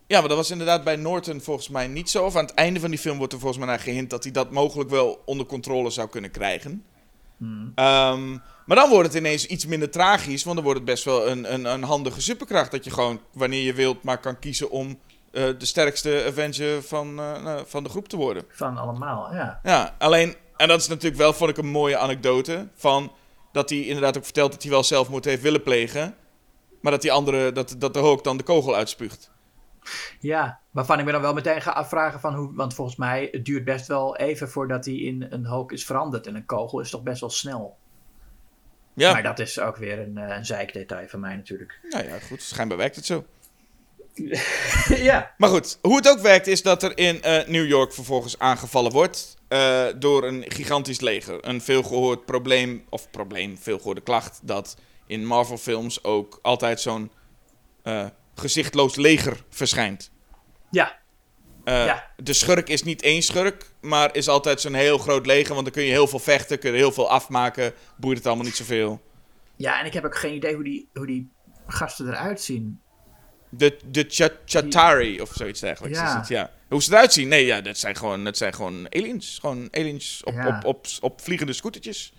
Ja, maar dat was inderdaad bij Norton volgens mij niet zo. Of aan het einde van die film wordt er volgens mij naar gehint... dat hij dat mogelijk wel onder controle zou kunnen krijgen. Ehm, maar dan wordt het ineens iets minder tragisch... want dan wordt het best wel een, een, een handige superkracht... dat je gewoon, wanneer je wilt, maar kan kiezen om... eh, de sterkste Avenger van, eh, nou, van de groep te worden. Van allemaal, ja. Ja, alleen, en dat is natuurlijk wel, vond ik een mooie anekdote. Van dat hij inderdaad ook vertelt dat hij wel zelfmoord heeft willen plegen. Maar dat die andere, dat, dat de Hulk dan de kogel uitspuugt. Ja, waarvan ik me dan wel meteen ga afvragen van hoe... Want volgens mij, het duurt best wel even voordat hij in een Hulk is veranderd. En een kogel is toch best wel snel. Ja, Maar dat is ook weer een, eh, een zeikdetail van mij natuurlijk. nou ja, goed. Schijnbaar werkt het zo. ja. Maar goed, hoe het ook werkt is dat er in eh, New York vervolgens aangevallen wordt eh, door een gigantisch leger. Een veelgehoord probleem, of probleem, veelgehoorde klacht, dat in Marvel films ook altijd zo'n gezichtloos leger verschijnt. Ja, Eh, Ja. De schurk is niet één schurk, maar is altijd zo'n heel groot leger, want dan kun je heel veel vechten, kun je heel veel afmaken, boeit het allemaal niet zoveel. ja, en ik heb ook geen idee hoe die, hoe die gasten eruit zien. De, de Ch- Chatari of zoiets dergelijks Ja. is het, ja. Hoe ze eruit zien? Nee, ja, dat zijn gewoon, dat zijn gewoon aliens. Gewoon aliens op, Ja. op, op, op vliegende scootertjes.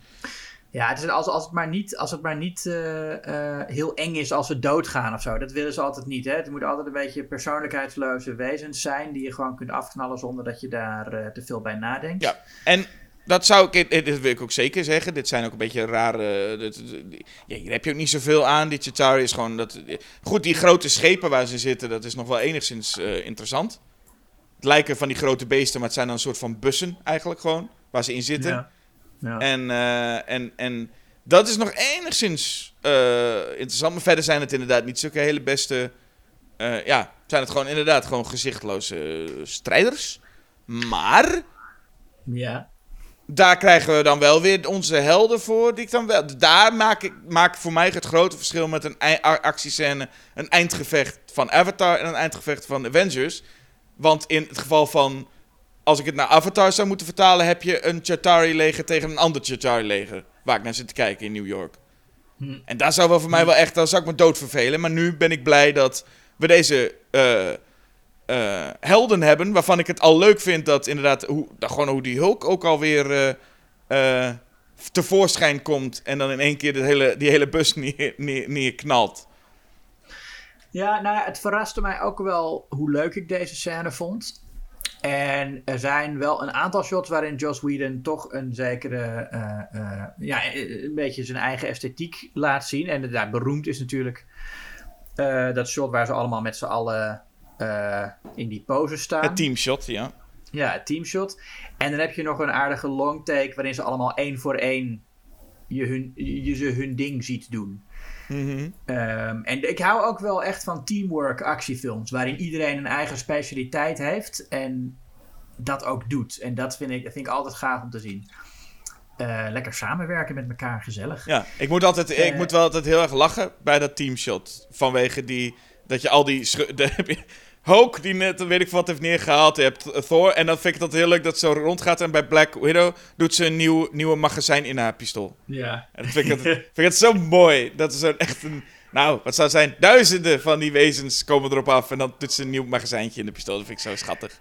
Ja, het is als, als het maar niet, als het maar niet eh, eh, heel eng is als ze doodgaan of zo. Dat willen ze altijd niet. Hè? Het moeten altijd een beetje persoonlijkheidsloze wezens zijn die je gewoon kunt afknallen zonder dat je daar eh, te veel bij nadenkt. Ja, en dat zou ik, dit dit wil ik ook zeker zeggen. Dit zijn ook een beetje rare. dit- dit- ja, hier heb je ook niet zoveel aan. Chitauri is gewoon. Dat, goed, die grote schepen waar ze zitten, dat is nog wel enigszins interessant. Het lijken van die grote beesten, maar het zijn dan een soort van bussen eigenlijk gewoon. Waar ze in zitten. Ja. Ja. En, eh, en, en dat is nog enigszins eh, interessant. Maar verder zijn het inderdaad niet zulke hele beste. eh, ja, zijn het gewoon inderdaad gewoon gezichtloze strijders. Maar ja. daar krijgen we dan wel weer onze helden voor. Die ik dan wel, daar maak ik maak voor mij het grote verschil met een actiescène, een eindgevecht van Avatar en een eindgevecht van Avengers. Want in het geval van, als ik het naar Avatar zou moeten vertalen, heb je een Chitauri-leger tegen een ander Chitauri-leger. Waar ik naar zit te kijken in New York. Hm. En daar zou wel voor mij wel echt, dan zou ik me dood vervelen. Maar nu ben ik blij dat we deze eh, eh, helden hebben. Waarvan ik het al leuk vind dat inderdaad, hoe, dat gewoon hoe die Hulk ook alweer eh tevoorschijn komt. En dan in één keer de hele, die hele bus neer, neer, neerknalt. Ja, nou ja, het verraste mij ook wel hoe leuk ik deze scène vond. En er zijn wel een aantal shots waarin Joss Whedon toch een zekere, eh, eh, ja, een beetje zijn eigen esthetiek laat zien. En daar beroemd is natuurlijk eh, dat shot waar ze allemaal met z'n allen in die pose staan. Het teamshot, ja. Ja, het teamshot. En dan heb je nog een aardige long take waarin ze allemaal één voor één je, hun, je ze hun ding ziet doen. Mhm. Ehm, en ik hou ook wel echt van teamwork actiefilms, waarin iedereen een eigen specialiteit heeft en dat ook doet. En dat vind ik, dat vind ik altijd gaaf om te zien. Eh, lekker samenwerken met elkaar, gezellig. Ja, ik moet, altijd, ik Eh. moet wel altijd heel erg lachen bij dat teamshot. Vanwege die, dat je al die... de- heb je Hulk, die net, weet ik wat, heeft neergehaald. Je hebt Thor. En dan vind ik dat heel leuk dat zo rondgaat. En bij Black Widow doet ze een nieuw, nieuwe magazijn in haar pistool. Ja. En dat vind ik, het, vind ik zo mooi. Dat is zo echt een... Nou, wat zou het zijn? Duizenden van die wezens komen erop af. En dan doet ze een nieuw magazijntje in de pistool. Dat vind ik zo schattig.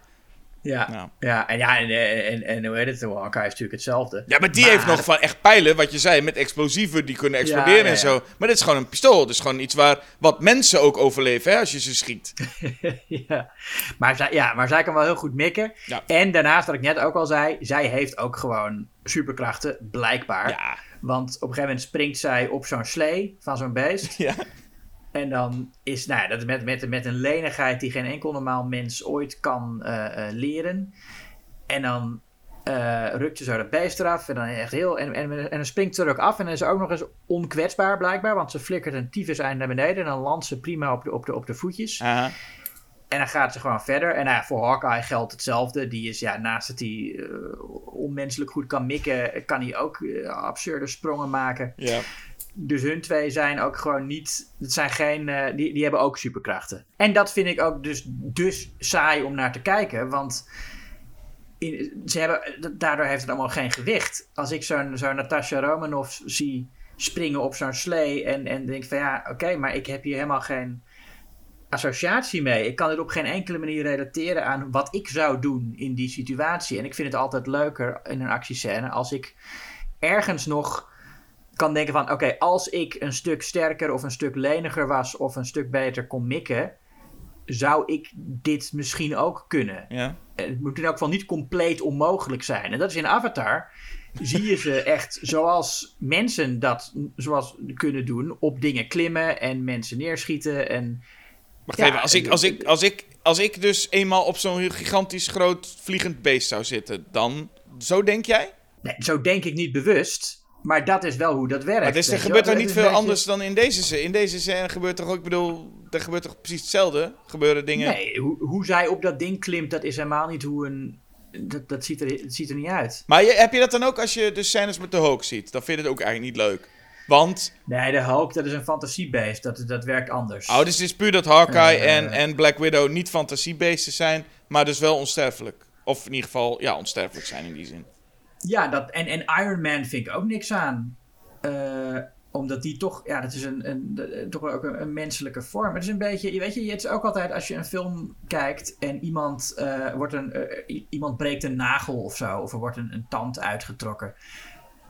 Ja. Nou. ja, en ja, en, en, hoe heet het? Hawkeye is natuurlijk hetzelfde. Ja, maar die heeft nog van echt pijlen, wat je zei, met explosieven die kunnen exploderen Ja, ja, en zo. Maar dit is gewoon een pistool. Dus gewoon iets waar wat mensen ook overleven hè, als je ze schiet. ja. Maar, zij, ja, maar zij kan wel heel goed mikken. Ja. En daarnaast, wat ik net ook al zei, zij heeft ook gewoon superkrachten, blijkbaar. Ja. Want op een gegeven moment springt zij op zo'n slee van zo'n beest. Ja. En dan is, nou ja, dat met, met, met een lenigheid die geen enkel normaal mens ooit kan eh, eh, leren. En dan eh, rukt ze zo dat beest eraf. En dan echt heel. En, en, en dan springt ze er ook af. En dan is ze ook nog eens onkwetsbaar, blijkbaar. Want ze flikkert een tyfus eind naar beneden. En dan landt ze prima op de, op de, op de voetjes. En dan gaat ze gewoon verder. En nou ja, voor Hawkeye geldt hetzelfde. Die is, ja, naast dat hij onmenselijk goed kan mikken, kan hij ook absurde sprongen maken. Ja. Dus hun twee zijn ook gewoon niet. Het zijn geen. eh, die, die hebben ook superkrachten. En dat vind ik ook dus, dus saai om naar te kijken. Want. In, ze hebben, daardoor heeft het allemaal geen gewicht. Als ik zo'n zo'n Natasha Romanoff zie springen op zo'n slee. En, en denk van ja, oké, maar ik heb hier helemaal geen associatie mee. Ik kan dit op geen enkele manier relateren aan wat ik zou doen in die situatie. En ik vind het altijd leuker in een actiescène als ik ergens nog kan denken van... oké, als ik een stuk sterker of een stuk leniger was... of een stuk beter kon mikken... zou ik dit misschien ook kunnen. Ja. Het moet in elk geval niet compleet onmogelijk zijn. En dat is in Avatar. zie je ze echt zoals mensen dat zoals kunnen doen. Op dingen klimmen en mensen neerschieten. En, Wacht Ja, even, als ik, als, ik, als, ik, als ik dus eenmaal op zo'n gigantisch groot vliegend beest zou zitten, dan... Zo denk jij? nee, zo denk ik niet bewust. Maar dat is wel hoe dat werkt. Maar dus, er gebeurt er niet is veel beetje- anders dan in deze scène. In deze scène gebeurt toch ook, ik bedoel, er gebeurt toch precies hetzelfde? Gebeuren dingen... Nee, hoe, hoe zij op dat ding klimt, dat is helemaal niet hoe een. Dat, dat, ziet, er, dat ziet er niet uit. Maar je, heb je dat dan ook als je de scènes met de Hulk ziet? Dan vind je het ook eigenlijk niet leuk. Want, Nee, de Hulk, dat is een fantasiebeest. Dat, dat werkt anders. oh, dus het is puur dat Hawkeye Eh. en, en Black Widow niet fantasiebeesten zijn, maar dus wel onsterfelijk. Of in ieder geval, ja, onsterfelijk zijn in die zin. Ja, dat, en, en Iron Man vind ik ook niks aan. Eh, omdat die toch, ja, dat is een, een, de- toch ook een, een menselijke vorm. Het is een beetje, je weet je, het is ook altijd als je een film kijkt en iemand, eh, wordt een, eh, iemand breekt een nagel of zo, of er wordt een, een tand uitgetrokken.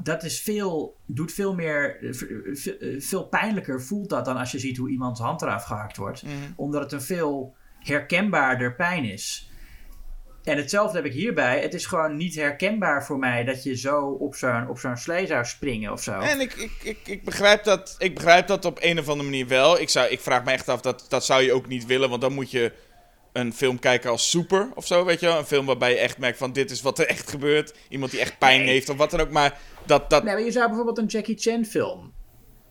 Dat is veel, doet veel meer, eh, eh, veel pijnlijker voelt dat dan als je ziet hoe iemands hand eraf gehakt wordt. Omdat het een veel herkenbaarder pijn is. En hetzelfde heb ik hierbij. Het is gewoon niet herkenbaar voor mij dat je zo op zo'n, op zo'n slee zou springen of zo. En ik, ik, ik, ik, begrijp dat, ik begrijp dat op een of andere manier wel. Ik, zou, ik vraag me echt af, dat, dat zou je ook niet willen, want dan moet je een film kijken als Super of zo, weet je wel. Een film waarbij je echt merkt van dit is wat er echt gebeurt. Iemand die echt pijn Nee. heeft of wat dan ook. Maar dat, dat, Nee, maar je zou bijvoorbeeld een Jackie Chan film.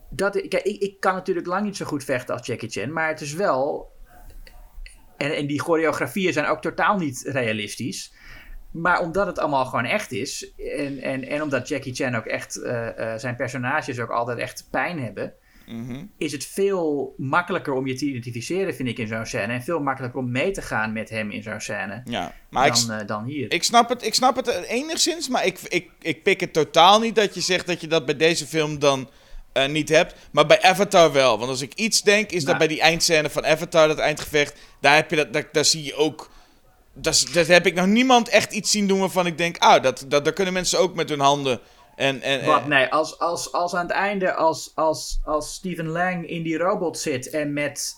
Dat, kijk, ik, ik kan natuurlijk lang niet zo goed vechten als Jackie Chan, maar het is wel. En, en die choreografieën zijn ook totaal niet realistisch. Maar omdat het allemaal gewoon echt is. En, en, en omdat Jackie Chan ook echt. eh, eh, zijn personages ook altijd echt pijn hebben. Mhm. Is het veel makkelijker om je te identificeren, vind ik, in zo'n scène. En veel makkelijker om mee te gaan met hem in zo'n scène. ja. Maar ik, Dan, eh, dan hier. Ik snap het, ik snap het enigszins, maar ik, ik, ik pik het totaal niet dat je zegt dat je dat bij deze film dan eh, niet hebt. Maar bij Avatar wel. Want als ik iets denk, is dat bij die eindscène van Avatar, dat eindgevecht, daar, heb je dat, daar, daar zie je ook... Dat, dat heb ik nog niemand echt iets zien doen waarvan ik denk, ah, dat, dat, daar kunnen mensen ook met hun handen... En, en, Wat? Nee, als, als, als aan het einde, als, als, als Stephen Lang in die robot zit en met,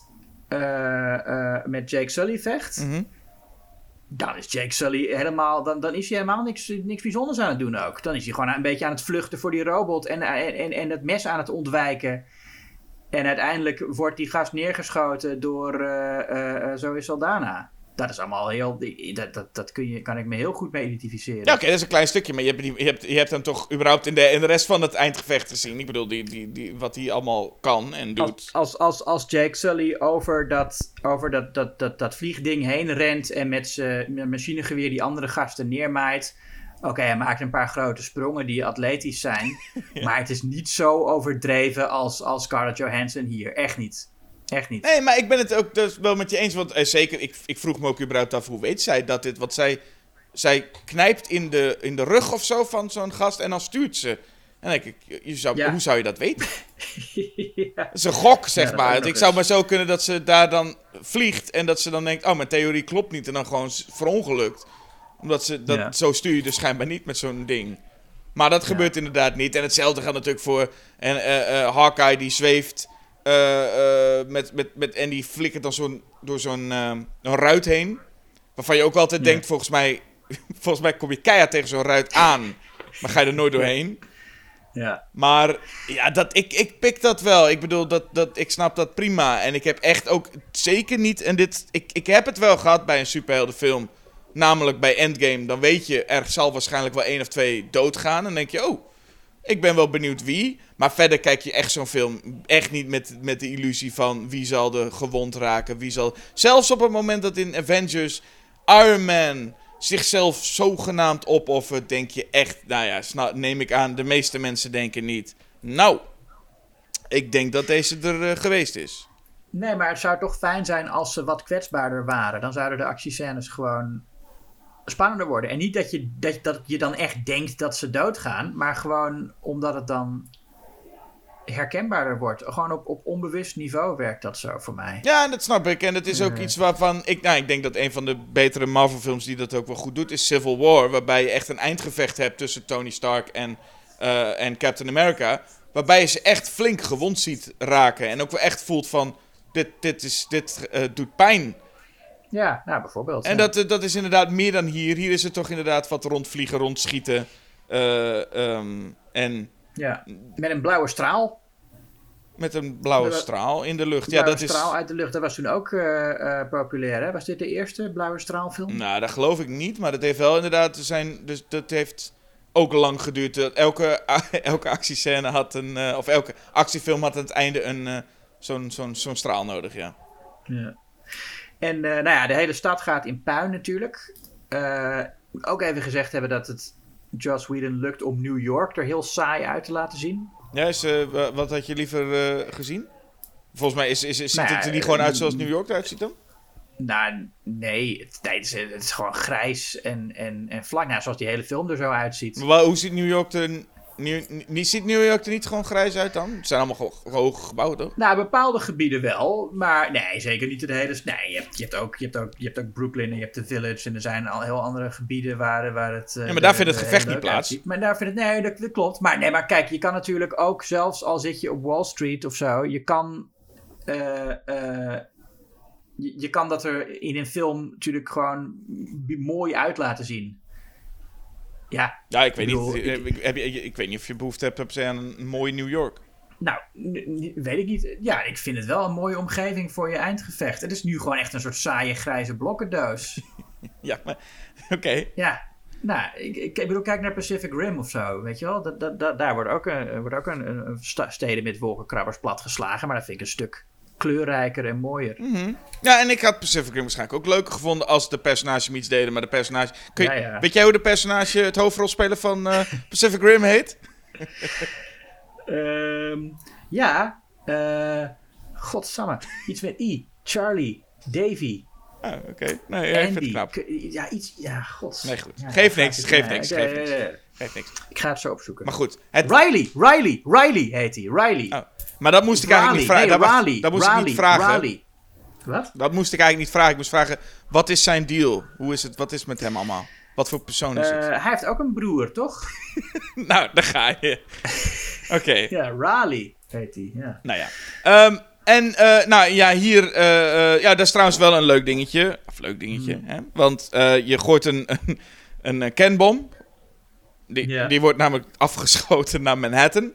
eh, eh, met Jake Sully vecht, Mhm. Dan is Jake Sully helemaal, dan, dan is hij helemaal niks, niks bijzonders aan het doen ook. Dan is hij gewoon een beetje aan het vluchten voor die robot en, en, en, het mes aan het ontwijken. En uiteindelijk wordt die gast neergeschoten door eh eh eh, Zoe Saldana. Dat is allemaal heel, dat, dat, dat kun je, kan ik me heel goed mee identificeren. Ja, oké, dat is een klein stukje, maar je hebt, die- je hebt, je hebt hem toch überhaupt in de, in de rest van het eindgevecht gezien. Ik bedoel, die, die, die, wat hij allemaal kan en doet. Als, als, als, als Jake Sully over dat, over dat, dat, dat, dat vliegding heen rent en met zijn machinegeweer die andere gasten neermaait. Oké, hij maakt een paar grote sprongen die atletisch zijn. Maar het is niet zo overdreven als, als Scarlett Johansson hier. Echt niet. Echt niet. Nee, maar ik ben het ook dus wel met je eens. Want eh, zeker, ik, ik vroeg me ook überhaupt af hoe weet zij dat dit. Want zij, zij knijpt in de, in de rug of zo van zo'n gast en dan stuurt ze. En dan denk ik, je- zou, Ja. hoe zou je dat weten? ja. Dat is een gok, zeg Ja, maar. Ik zou maar zo kunnen dat ze daar dan vliegt en dat ze dan denkt, oh, mijn theorie klopt niet. En dan gewoon verongelukt. Omdat ze, dat, Ja. zo stuur je dus schijnbaar niet met zo'n ding. Maar dat gebeurt inderdaad niet. En hetzelfde gaat natuurlijk voor en, eh, eh, Hawkeye, die zweeft met, met, met, en die flikkert dan zo'n, door zo'n eh, een ruit heen. Waarvan je ook altijd Ja. denkt, volgens mij, volgens mij kom je keihard tegen zo'n ruit aan. Maar ga je er nooit doorheen. ja. Maar ja, dat, ik, ik pik dat wel. Ik bedoel, dat, dat, ik snap dat prima. En ik heb echt ook zeker niet... En dit, ik, ik heb het wel gehad bij een superheldenfilm. Namelijk bij Endgame. Dan weet je, er zal waarschijnlijk wel één of twee doodgaan. En dan denk je, oh, ik ben wel benieuwd wie. Maar verder kijk je echt zo'n film echt niet met, met de illusie van... wie zal er gewond raken, wie zal... Zelfs op het moment dat in Avengers Iron Man zichzelf zogenaamd opoffert... denk je echt, nou ja, neem ik aan, de meeste mensen denken niet... Nou, ik denk dat deze er eh, geweest is. Nee, maar het zou toch fijn zijn als ze wat kwetsbaarder waren. Dan zouden de actiescènes gewoon spannender worden. En niet dat je, dat, dat je dan echt denkt dat ze doodgaan, maar gewoon omdat het dan herkenbaarder wordt. Gewoon op, op onbewust niveau werkt dat zo voor mij. Ja, dat snap ik. En het is ook iets waarvan ik, nou, ik denk dat een van de betere Marvel-films die dat ook wel goed doet, is Civil War. Waarbij je echt een eindgevecht hebt tussen Tony Stark en, eh, en Captain America. Waarbij je ze echt flink gewond ziet raken. En ook wel echt voelt van: dit, dit, is, dit eh, doet pijn. Ja, nou bijvoorbeeld. En ja. dat, eh, dat is inderdaad meer dan hier. Hier is het toch inderdaad wat rondvliegen, rondschieten. eh, ehm, en ja. Met een blauwe straal. met een blauwe De- straal in de lucht. Ja, dat is. straal uit de lucht. Dat was toen ook eh, populair, hè? Was dit de eerste blauwe straalfilm? Nou, dat geloof ik niet. Maar dat heeft wel inderdaad zijn. Dus dat heeft ook lang geduurd. Dat Elke, elke actiescène had een. of elke actiefilm had aan het einde een. zo'n, zo'n, zo'n straal nodig, ja. Ja. En eh, nou ja, de hele stad gaat in puin natuurlijk. Eh, ook even gezegd hebben dat het Joss Whedon lukt om New York er heel saai uit te laten zien. Ja, is, eh, wa- wat had je liever gezien? Volgens mij is, is, is, ziet Nou het er niet gewoon uit zoals New York eruit ziet dan? Nou, nee, het, nee, het, is, het is gewoon grijs en, en, en vlak. Nou, zoals die hele film er zo uitziet. Maar hoe ziet New York er... New, ziet New York er niet gewoon grijs uit dan? Het zijn allemaal hoge gebouwen, toch? Nou, bepaalde gebieden wel, maar nee, zeker niet de hele... Nee, je hebt, je hebt, ook, je hebt, ook, je hebt ook Brooklyn en je hebt de Village en er zijn al heel andere gebieden waar, waar het... eh, Ja, maar daar vindt het gevecht niet plaats. uitziet. Maar daar vindt het... Nee, dat, dat klopt. Maar nee, maar kijk, je kan natuurlijk ook, zelfs al zit je op Wall Street of zo, je kan... eh, eh, je, je kan dat er in een film natuurlijk gewoon mooi uit laten zien. Ja, Ja, ik weet, Ik bedoel, niet, eh, ik, heb je, ik weet niet of je behoefte hebt se aan een, mooi New York. Nou, weet ik niet. Ja, ik vind het wel een mooie omgeving voor je eindgevecht. Het is nu gewoon echt een soort saaie grijze blokkendoos. Ja, maar... Oké. ja, nou, ik, ik, bedoel, kijk naar Pacific Rim of zo, weet je wel. Dat, dat, dat, daar wordt ook, een, wordt ook een, steden met wolkenkrabbers platgeslagen, maar dat vind ik een stuk kleurrijker en mooier. Ja, en ik had Pacific Rim waarschijnlijk ook leuker gevonden als de personage hem iets deden. Maar de personage... Kun je, Ja, ja. Weet jij hoe de personage, het hoofdrolspeler van eh, Pacific Rim heet? Ehm, ja, eh godsamme, iets met I. Charlie, Davy, Ah, oké. Nee, ik vind het knap. Ja, iets, ja, gods. Nee, goed. Ja, ja, niks, ja, niks, ja, niks. ja, ja. Geeft niks. Ik ga het zo opzoeken. Maar goed. Het, Riley, Riley, Riley heet hij. Riley. oh, maar dat moest ik eigenlijk niet vragen. Nee, dat, wacht, Raleigh, dat moest ik niet vragen. Wat? Dat moest ik eigenlijk niet vragen. Ik moest vragen, wat is zijn deal? Hoe is het, wat is het met hem allemaal? Wat voor persoon is Eh, het? hij heeft ook een broer, toch? Nou, daar ga je. Oké. Ja, Raleigh heet hij. Ja. Nou ja. Ehm, en eh, nou ja, hier. eh, eh, ja, dat is trouwens wel een leuk dingetje. Of leuk dingetje. Hmm. Hè? Want eh, je gooit een, een, een kernbom. Die, die wordt namelijk afgeschoten naar Manhattan.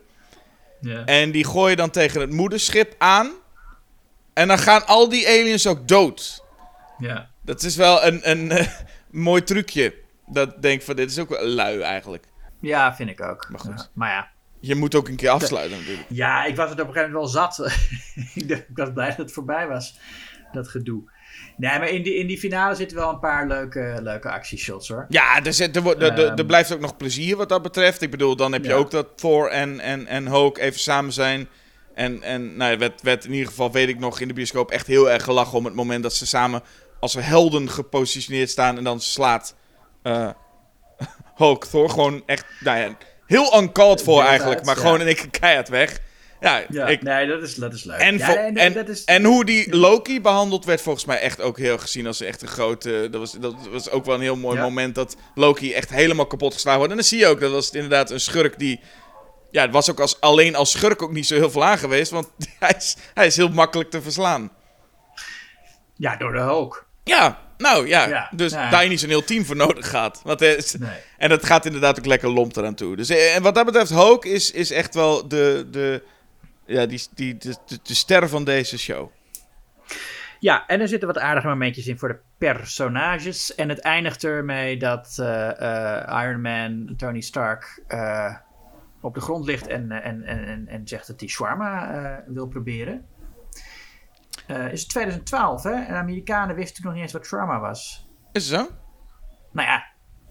Ja. En die gooi je dan tegen het moederschip aan. En dan gaan al die aliens ook dood. ja. Dat is wel een, een mooi trucje. Dat denk ik van, dit is ook wel lui eigenlijk. Ja, vind ik ook. Maar goed. Ja, maar ja. Je moet ook een keer afsluiten natuurlijk. Ja, ik was het op een gegeven moment wel zat. ik, was blij dat het voorbij was. Dat gedoe. Nee, maar in die, in die finale zitten wel een paar leuke, leuke actieshots hoor. Ja, er, zit, er, wordt- er, er- er Ehm. blijft ook nog plezier wat dat betreft. Ik bedoel, dan heb je Ja. ook dat Thor en, en, en Hulk even samen zijn. En, en nou, werd, werd in ieder geval, weet ik nog, in de bioscoop echt heel erg gelachen om het moment dat ze samen als helden gepositioneerd staan. En dan slaat eh, Hulk Thor gewoon echt, nou ja, heel uncalled voor eigenlijk. maar gewoon in één keer keihard weg. Ja, Ja, ik, nee, dat is, dat is leuk. en, ja, vo- nee, en, dat is, en hoe die Loki behandeld werd volgens mij echt ook heel gezien als echt een grote... Dat was, dat was ook wel een heel mooi Ja. moment dat Loki echt helemaal kapot geslagen wordt. En dan zie je ook, dat was het inderdaad een schurk die... Ja, het was ook als, alleen als schurk ook niet zo heel veel aan geweest, want hij is, hij is heel makkelijk te verslaan. ja, door de Hulk. Ja, nou ja, Ja, dus ja. daar je niet zo'n heel team voor nodig gaat. Want hij is- Nee. En dat gaat inderdaad ook lekker lomp eraan toe. Dus eh, en wat dat betreft, Hulk is, is echt wel de, de, ja, die, die, de, de, de ster van deze show. Ja, en er zitten wat aardige momentjes in voor de personages. En het eindigt ermee dat eh, Iron Man, Tony Stark, op de grond ligt en, en, en, en, zegt dat hij shawarma wil proberen. Eh, is het 2012, hè? En de Amerikanen wisten toen nog niet eens wat shawarma was. Is het zo? Nou ja,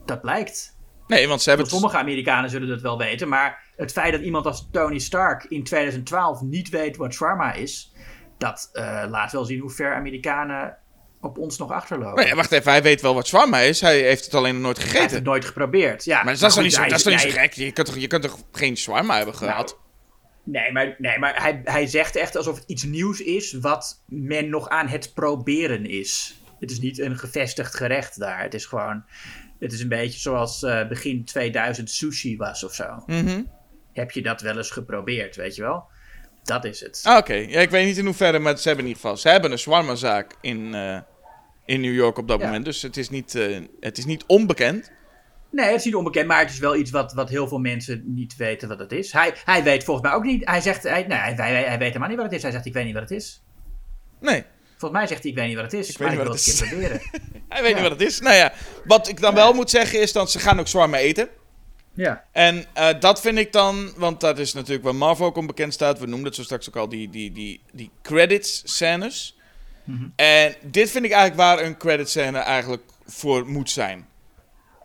dat blijkt. Nee, want ze hebben Want sommige Amerikanen zullen dat wel weten, maar het feit dat iemand als Tony Stark in 2012 niet weet wat shawarma is, dat eh, laat wel zien hoe ver Amerikanen op ons nog achterlopen. Nee, wacht even, hij weet wel wat shawarma is. Hij heeft het alleen nog nooit Hij heeft gegeten. het nooit geprobeerd. Ja, Maar dat is toch niet zo, hij- dat is toch niet zo hij- gek? Je kunt toch, je kunt toch geen shawarma hebben gehad? Nee, maar, nee, maar hij, hij zegt echt alsof het iets nieuws is wat men nog aan het proberen is. Het is niet een gevestigd gerecht daar. Het is gewoon. Het is een beetje zoals eh, begin 2000 sushi was of zo. Mhm. Heb je dat wel eens geprobeerd, weet je wel? Dat is het. Ah, Oké, ja, ik weet niet in hoeverre, maar ze hebben in ieder geval... Ze hebben een shawarma-zaak in, eh, in New York op dat Ja. moment. Dus het is niet, eh, het is niet onbekend. Nee, het is niet onbekend, maar het is wel iets wat, wat heel veel mensen niet weten wat het is. Hij, hij weet volgens mij ook niet. Hij zegt, hij, nee, hij, hij, hij weet helemaal niet wat het is. Hij zegt, ik weet niet wat het is. Nee, Volgens mij zegt hij, ik weet niet wat het is, Ik maar weet ik niet wil wat het een het keer proberen. hij weet Ja. niet wat het is. Nou ja, wat ik dan wel moet zeggen is dat ze gaan ook zwaar mee eten. Ja. En eh, dat vind ik dan, want dat is natuurlijk waar Marvel ook onbekend staat. We noemden het zo straks ook al, die, die, die, die credits scènes. En dit vind ik eigenlijk waar een credit scène eigenlijk voor moet zijn.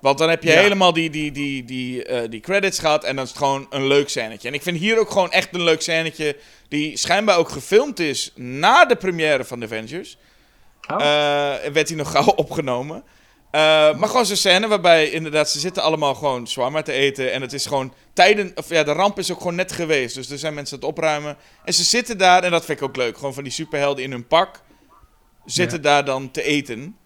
Want dan heb je Ja. helemaal die, die, die, die, eh, die credits gehad en dan is het gewoon een leuk scènetje. En ik vind hier ook gewoon echt een leuk scènetje die schijnbaar ook gefilmd is na de première van The Avengers. Oh. Eh, werd hij nog gauw opgenomen. Eh, maar gewoon zo'n scène waarbij inderdaad ze zitten allemaal gewoon shawarma te eten. En het is gewoon tijden, of ja, de ramp is ook gewoon net geweest. Dus er zijn mensen aan het opruimen. En ze zitten daar, en dat vind ik ook leuk. Gewoon van die superhelden in hun pak zitten daar dan te eten.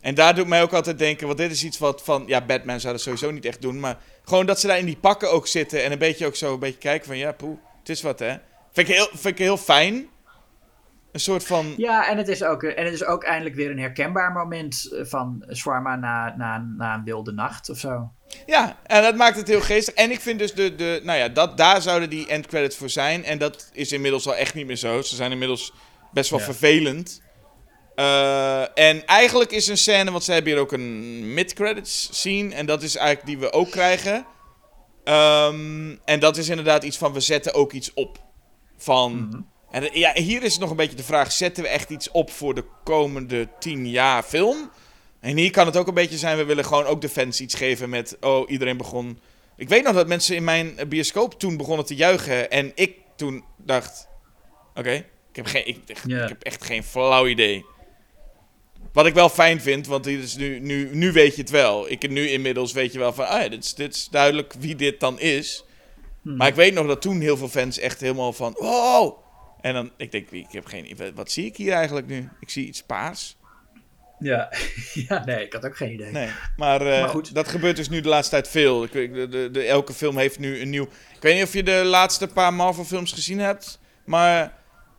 En daar doet mij ook altijd denken, want dit is iets wat van, ja, Batman zou dat sowieso niet echt doen. Maar gewoon dat ze daar in die pakken ook zitten en een beetje ook zo een beetje kijken van, ja, poeh, het is wat hè. Vind ik heel, vind ik heel fijn. Een soort van, Ja, en het, is ook, en het is ook eindelijk weer een herkenbaar moment eh, van Swarma na, na, na een wilde nacht of zo. Ja, en dat maakt het heel geestig. En ik vind dus de, de nou ja, dat, daar zouden die endcredits voor zijn. En dat is inmiddels al echt niet meer zo. Ze zijn inmiddels best wel Ja. vervelend. Eh, en eigenlijk is een scène, want ze hebben hier ook een mid-credits scene. En dat is eigenlijk die we ook krijgen. Ehm, en dat is inderdaad iets van, we zetten ook iets op. Van... En eh, ja, hier is nog een beetje de vraag, zetten we echt iets op voor de komende tien jaar film? En hier kan het ook een beetje zijn, we willen gewoon ook de fans iets geven met, oh, iedereen begon... Ik weet nog dat mensen in mijn bioscoop toen begonnen te juichen en ik toen dacht, oké, ik, heb geen- ik, ik, Ja. ik heb echt geen flauw idee. Wat ik wel fijn vind, want dit is nu, nu, nu weet je het wel. Ik nu inmiddels weet je wel van, ah ja, dit is, dit is duidelijk wie dit dan is. Maar ik weet nog dat toen heel veel fans echt helemaal van, wow! En dan, ik denk, ik heb geen idee, wat zie ik hier eigenlijk nu? Ik zie iets paars. Ja. ja, nee, ik had ook geen idee. Nee, maar, eh, Maar goed. dat gebeurt dus nu de laatste tijd veel. Ik, de, de, de- elke film heeft nu een nieuw... Ik weet niet of je de laatste paar Marvel films gezien hebt, maar...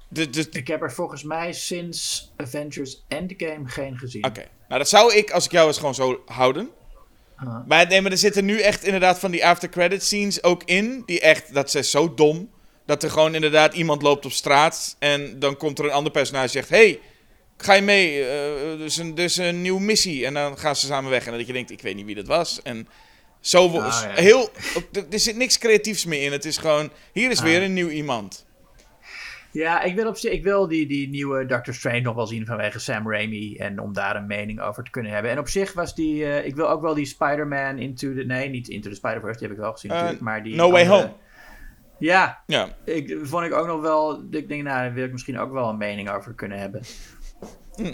De, de, Ik heb er volgens mij sinds Avengers Endgame geen gezien. Oké, nou dat zou ik als ik jou was gewoon zo houden. Maar, nee, maar er zitten nu echt inderdaad van die after credit scenes ook in. Die echt, dat is zo dom. Dat er gewoon inderdaad iemand loopt op straat. En dan komt er een ander personage en zegt: Hey, ga je mee? Eh, er, is een, er is een nieuwe missie. En dan gaan ze samen weg. En dat je denkt: Ik weet niet wie dat was. En zo Ah, ja. heel. Er er zit niks creatiefs meer in. Het is gewoon: Hier is Ah. weer een nieuw iemand. Ja, ik wil, op zich, ik wil die, die nieuwe Doctor Strange nog wel zien vanwege Sam Raimi. En om daar een mening over te kunnen hebben. En op zich was die. eh, ik wil ook wel die Spider-Man Into the. Nee, niet Into the Spider-Verse, die heb ik wel gezien Eh, natuurlijk. Maar die No Way andere- Home. Ja, Ja. ik, vond ik ook nog wel. Ik denk, nou, daar wil ik misschien ook wel een mening over kunnen hebben. Hm.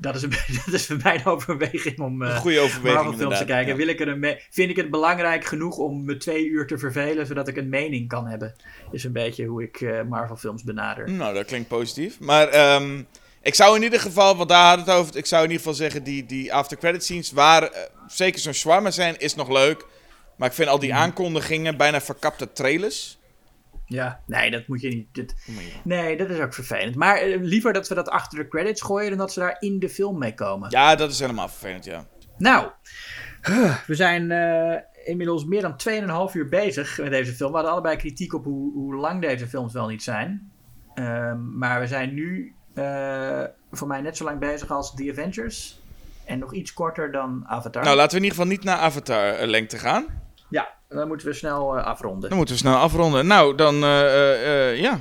Dat, is een, dat is voor mij een overweging om. eh, Een goede overweging. Marvel films te kijken. Ja. Wil ik er een vind ik het belangrijk genoeg om me twee uur te vervelen, zodat ik een mening kan hebben. Is een beetje hoe ik eh, Marvel films benader. Nou, dat klinkt positief. Maar ehm, ik zou in ieder geval, want daar had het over. Ik zou in ieder geval zeggen, die, die after credit scenes, waar eh, zeker zo'n shawarma zijn, is nog leuk. Maar ik vind al die aankondigingen bijna verkapte trailers. Ja, nee, dat moet je niet. dit- nee, dat is ook vervelend. Maar eh, liever dat we dat achter de credits gooien dan dat ze daar in de film mee komen. Ja, dat is helemaal vervelend, ja. Nou, we zijn eh, inmiddels meer dan 2,5 uur bezig met deze film. We hadden allebei kritiek op hoe, hoe lang deze films wel niet zijn. Ehm, maar we zijn nu eh, voor mij net zo lang bezig als The Avengers. En nog iets korter dan Avatar. Nou, laten we in ieder geval niet naar Avatar-lengte gaan. Dan moeten we snel eh, afronden. Dan moeten we snel afronden. Nou, dan, eh, eh, ja.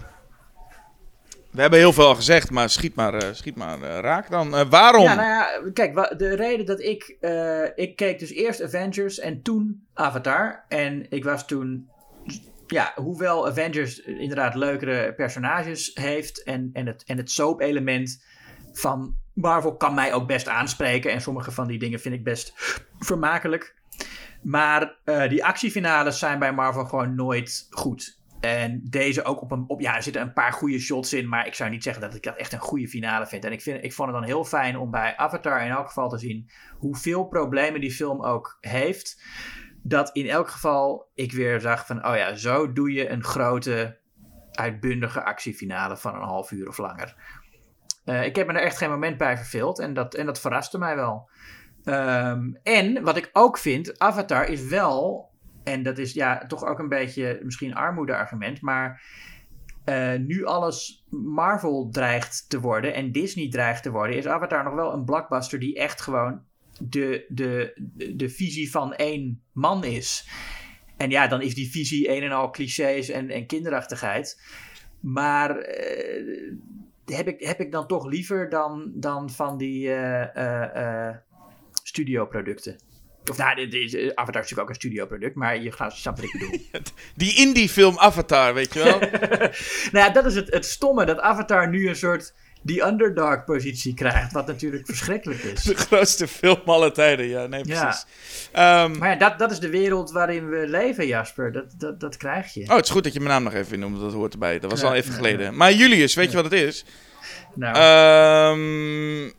We hebben heel veel al gezegd, maar schiet maar, schiet maar raak dan. Waarom? Ja, nou ja, kijk, de reden dat ik... ik keek dus eerst Avengers en toen Avatar. En ik was toen... Ja, hoewel Avengers inderdaad leukere personages heeft... en, en het, en het soap-element van Marvel kan mij ook best aanspreken. En sommige van die dingen vind ik best vermakelijk. Maar eh, die actiefinales zijn bij Marvel gewoon nooit goed. En deze ook op een. Op, ja, er zitten een paar goede shots in. Maar ik zou niet zeggen dat ik dat echt een goede finale vind. En ik, vind, ik vond het dan heel fijn om bij Avatar in elk geval te zien. hoeveel problemen die film ook heeft. Dat in elk geval ik weer zag van. Oh ja, zo doe je een grote. uitbundige actiefinale van een half uur of langer. Eh, ik heb me er echt geen moment bij verveeld en dat, en dat verraste mij wel. Ehm, en wat ik ook vind, Avatar is wel, en dat is ja toch ook een beetje misschien armoede-argument, maar eh, nu alles Marvel dreigt te worden en Disney dreigt te worden, is Avatar nog wel een blockbuster die echt gewoon de, de, de, visie van één man is. En ja, dan is die visie een en al clichés en, en kinderachtigheid. Maar eh, heb, ik, heb ik dan toch liever dan, dan van die eh, studioproducten. Of nou, dit is, eh, Avatar is natuurlijk ook een studioproduct, maar je gaat snapt wat ik bedoel. Die indie film Avatar, weet je wel? nou ja, dat is het, het stomme, dat Avatar nu een soort die underdog positie krijgt, wat natuurlijk verschrikkelijk is. De grootste film aller tijden, ja, nee, Ja. precies. Ehm, Maar ja, dat, dat is de wereld waarin we leven, Jasper. Dat, dat, dat krijg je. Oh, het is goed dat je mijn naam nog even noemt, dat hoort erbij. Dat was Ja, al even ja, geleden. Maar Julius, weet je wat het is? nou, Ehm,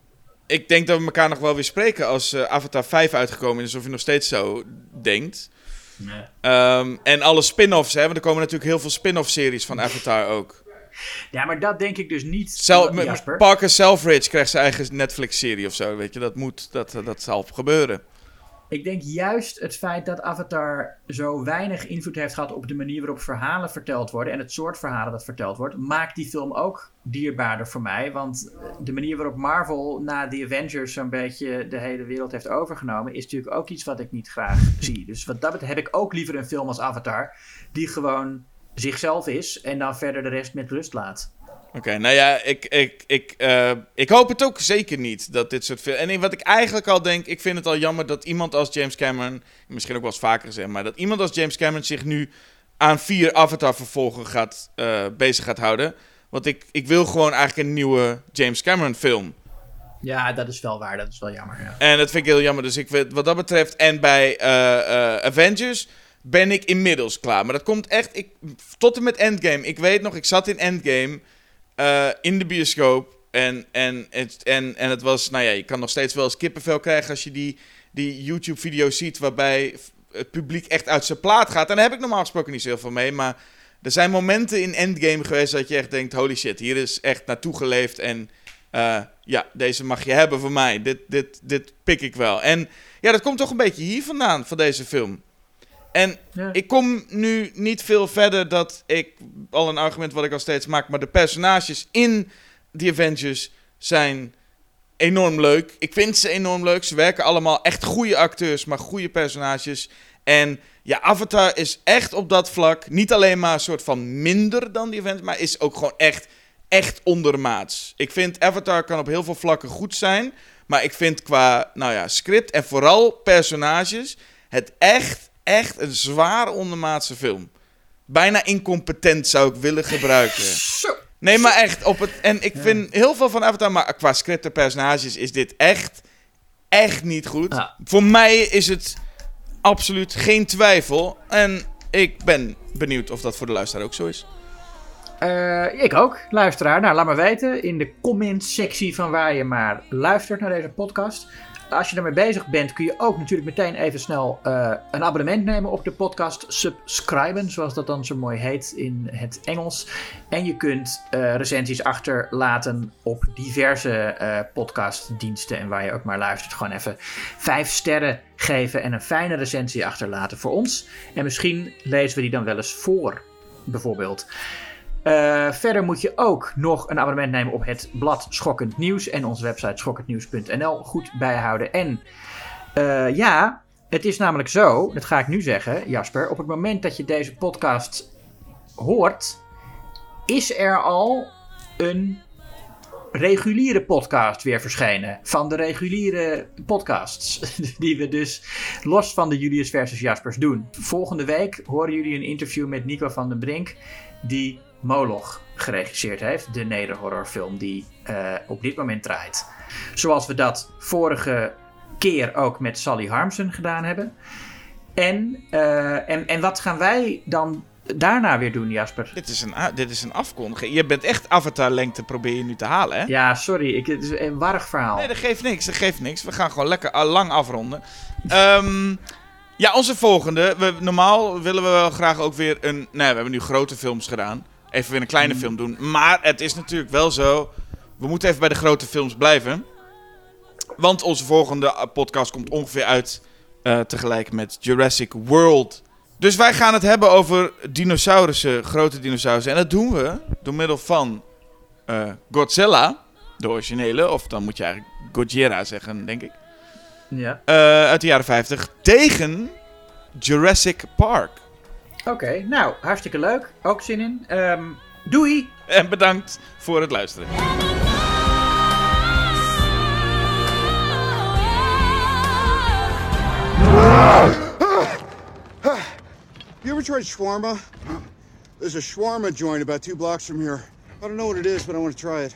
ik denk dat we elkaar nog wel weer spreken als eh, Avatar 5 uitgekomen is, of je nog steeds zo denkt. nee. Ehm, en alle spin-offs, hè, want er komen natuurlijk heel veel spin-off series van Avatar ook. Ja, maar dat denk ik dus niet, Sel- Jasper. Parker Selfridge krijgt zijn eigen Netflix-serie of zo, weet je. Dat moet, dat, dat zal gebeuren. Ik denk juist het feit dat Avatar zo weinig invloed heeft gehad op de manier waarop verhalen verteld worden en het soort verhalen dat verteld wordt, maakt die film ook dierbaarder voor mij. Want de manier waarop Marvel na The Avengers zo'n beetje de hele wereld heeft overgenomen, is natuurlijk ook iets wat ik niet graag zie. Dus wat dat heb ik ook liever een film als Avatar, die gewoon zichzelf is en dan verder de rest met rust laat. Oké, nou ja, ik, ik, ik, eh, ik hoop het ook zeker niet dat dit soort film. En wat ik eigenlijk al denk, ik vind het al jammer dat iemand als James Cameron, misschien ook wel eens vaker gezegd, maar dat iemand als James Cameron zich nu aan vier Avatar-vervolgen gaat, eh, bezig gaat houden. Want ik, ik wil gewoon eigenlijk een nieuwe James Cameron film. Ja, dat is wel waar. Dat is wel jammer. Ja. En dat vind ik heel jammer. Dus ik weet, wat dat betreft, en bij eh, Avengers ben ik inmiddels klaar. Maar dat komt echt, ik, tot en met Endgame. Ik weet nog, ik zat in Endgame eh, in de bioscoop. En, en, het, en, en het was, nou ja, je kan nog steeds wel eens kippenvel krijgen als je die, die YouTube-video's ziet waarbij het publiek echt uit zijn plaat gaat. En daar heb ik normaal gesproken niet zoveel mee, maar er zijn momenten in Endgame geweest dat je echt denkt, holy shit, hier is echt naartoe geleefd en eh, ja, deze mag je hebben voor mij. Dit, dit, dit pik ik wel. En ja, dat komt toch een beetje hier vandaan, van deze film. En Ja. ik kom nu niet veel verder dat ik, al een argument wat ik al steeds maak, maar de personages in The Avengers zijn enorm leuk. Ik vind ze enorm leuk. Ze werken allemaal echt goede acteurs, maar goede personages. En ja, Avatar is echt op dat vlak niet alleen maar een soort van minder dan die Avengers, maar is ook gewoon echt, echt ondermaats. Ik vind Avatar kan op heel veel vlakken goed zijn, maar ik vind qua, nou ja, script en vooral personages het echt, echt een zwaar ondermaatse film. Bijna incompetent zou ik willen gebruiken. Zo. Nee, maar echt op het. En ik vind heel veel van Avatar, maar qua script en personages is dit echt, echt niet goed. Ja. Voor mij is het absoluut geen twijfel. En ik ben benieuwd of dat voor de luisteraar ook zo is. Eh, ik ook, luisteraar. Nou, laat maar weten in de comment-sectie van waar je maar luistert naar deze podcast. Als je ermee bezig bent, kun je ook natuurlijk meteen even snel eh, een abonnement nemen op de podcast. Subscriben, zoals dat dan zo mooi heet in het Engels. En je kunt eh, recensies achterlaten op diverse eh, podcastdiensten. En waar je ook maar luistert, gewoon even vijf sterren geven en een fijne recensie achterlaten voor ons. En misschien lezen we die dan wel eens voor, bijvoorbeeld. Eh, verder moet je ook nog een abonnement nemen op het blad Schokkend Nieuws en onze website schokkendnieuws.nl goed bijhouden. En eh, ja, het is namelijk zo, dat ga ik nu zeggen, Jasper. Op het moment dat je deze podcast hoort, is er al een reguliere podcast weer verschenen. Van de reguliere podcasts. Die we dus los van de Julius versus Jaspers doen. Volgende week horen jullie een interview met Nico van den Brink. Die Moloch geregisseerd heeft. De nederhorrorfilm die eh, op dit moment draait. Zoals we dat vorige keer ook met Sally Harmsen gedaan hebben. En, eh, en, en wat gaan wij dan daarna weer doen, Jasper? Dit is een, dit is een afkondiging. Je bent echt avatar-lengte probeer je nu te halen, hè? Ja, sorry, ik, het is een warrig verhaal. Nee, dat geeft niks. Dat geeft niks. We gaan gewoon lekker a- lang afronden. Ehm, ja, onze volgende. We, normaal willen we wel graag ook weer een... Nee, we hebben nu grote films gedaan. Even weer een kleine film doen. Maar het is natuurlijk wel zo... we moeten even bij de grote films blijven. Want onze volgende podcast komt ongeveer uit eh, tegelijk met Jurassic World. Dus wij gaan het hebben over dinosaurussen, grote dinosaurussen. En dat doen we door middel van eh, Godzilla, de originele. Of dan moet je eigenlijk Gojira zeggen, denk ik. Ja. Eh, uit de jaren 50. Tegen Jurassic Park. Oké, nou, hartstikke leuk. Ook zin in. Ehm, doei! En bedankt voor het luisteren. You ever tried shawarma? There's a shawarma joint about two blocks from here. I don't know what it is, but I want to try it.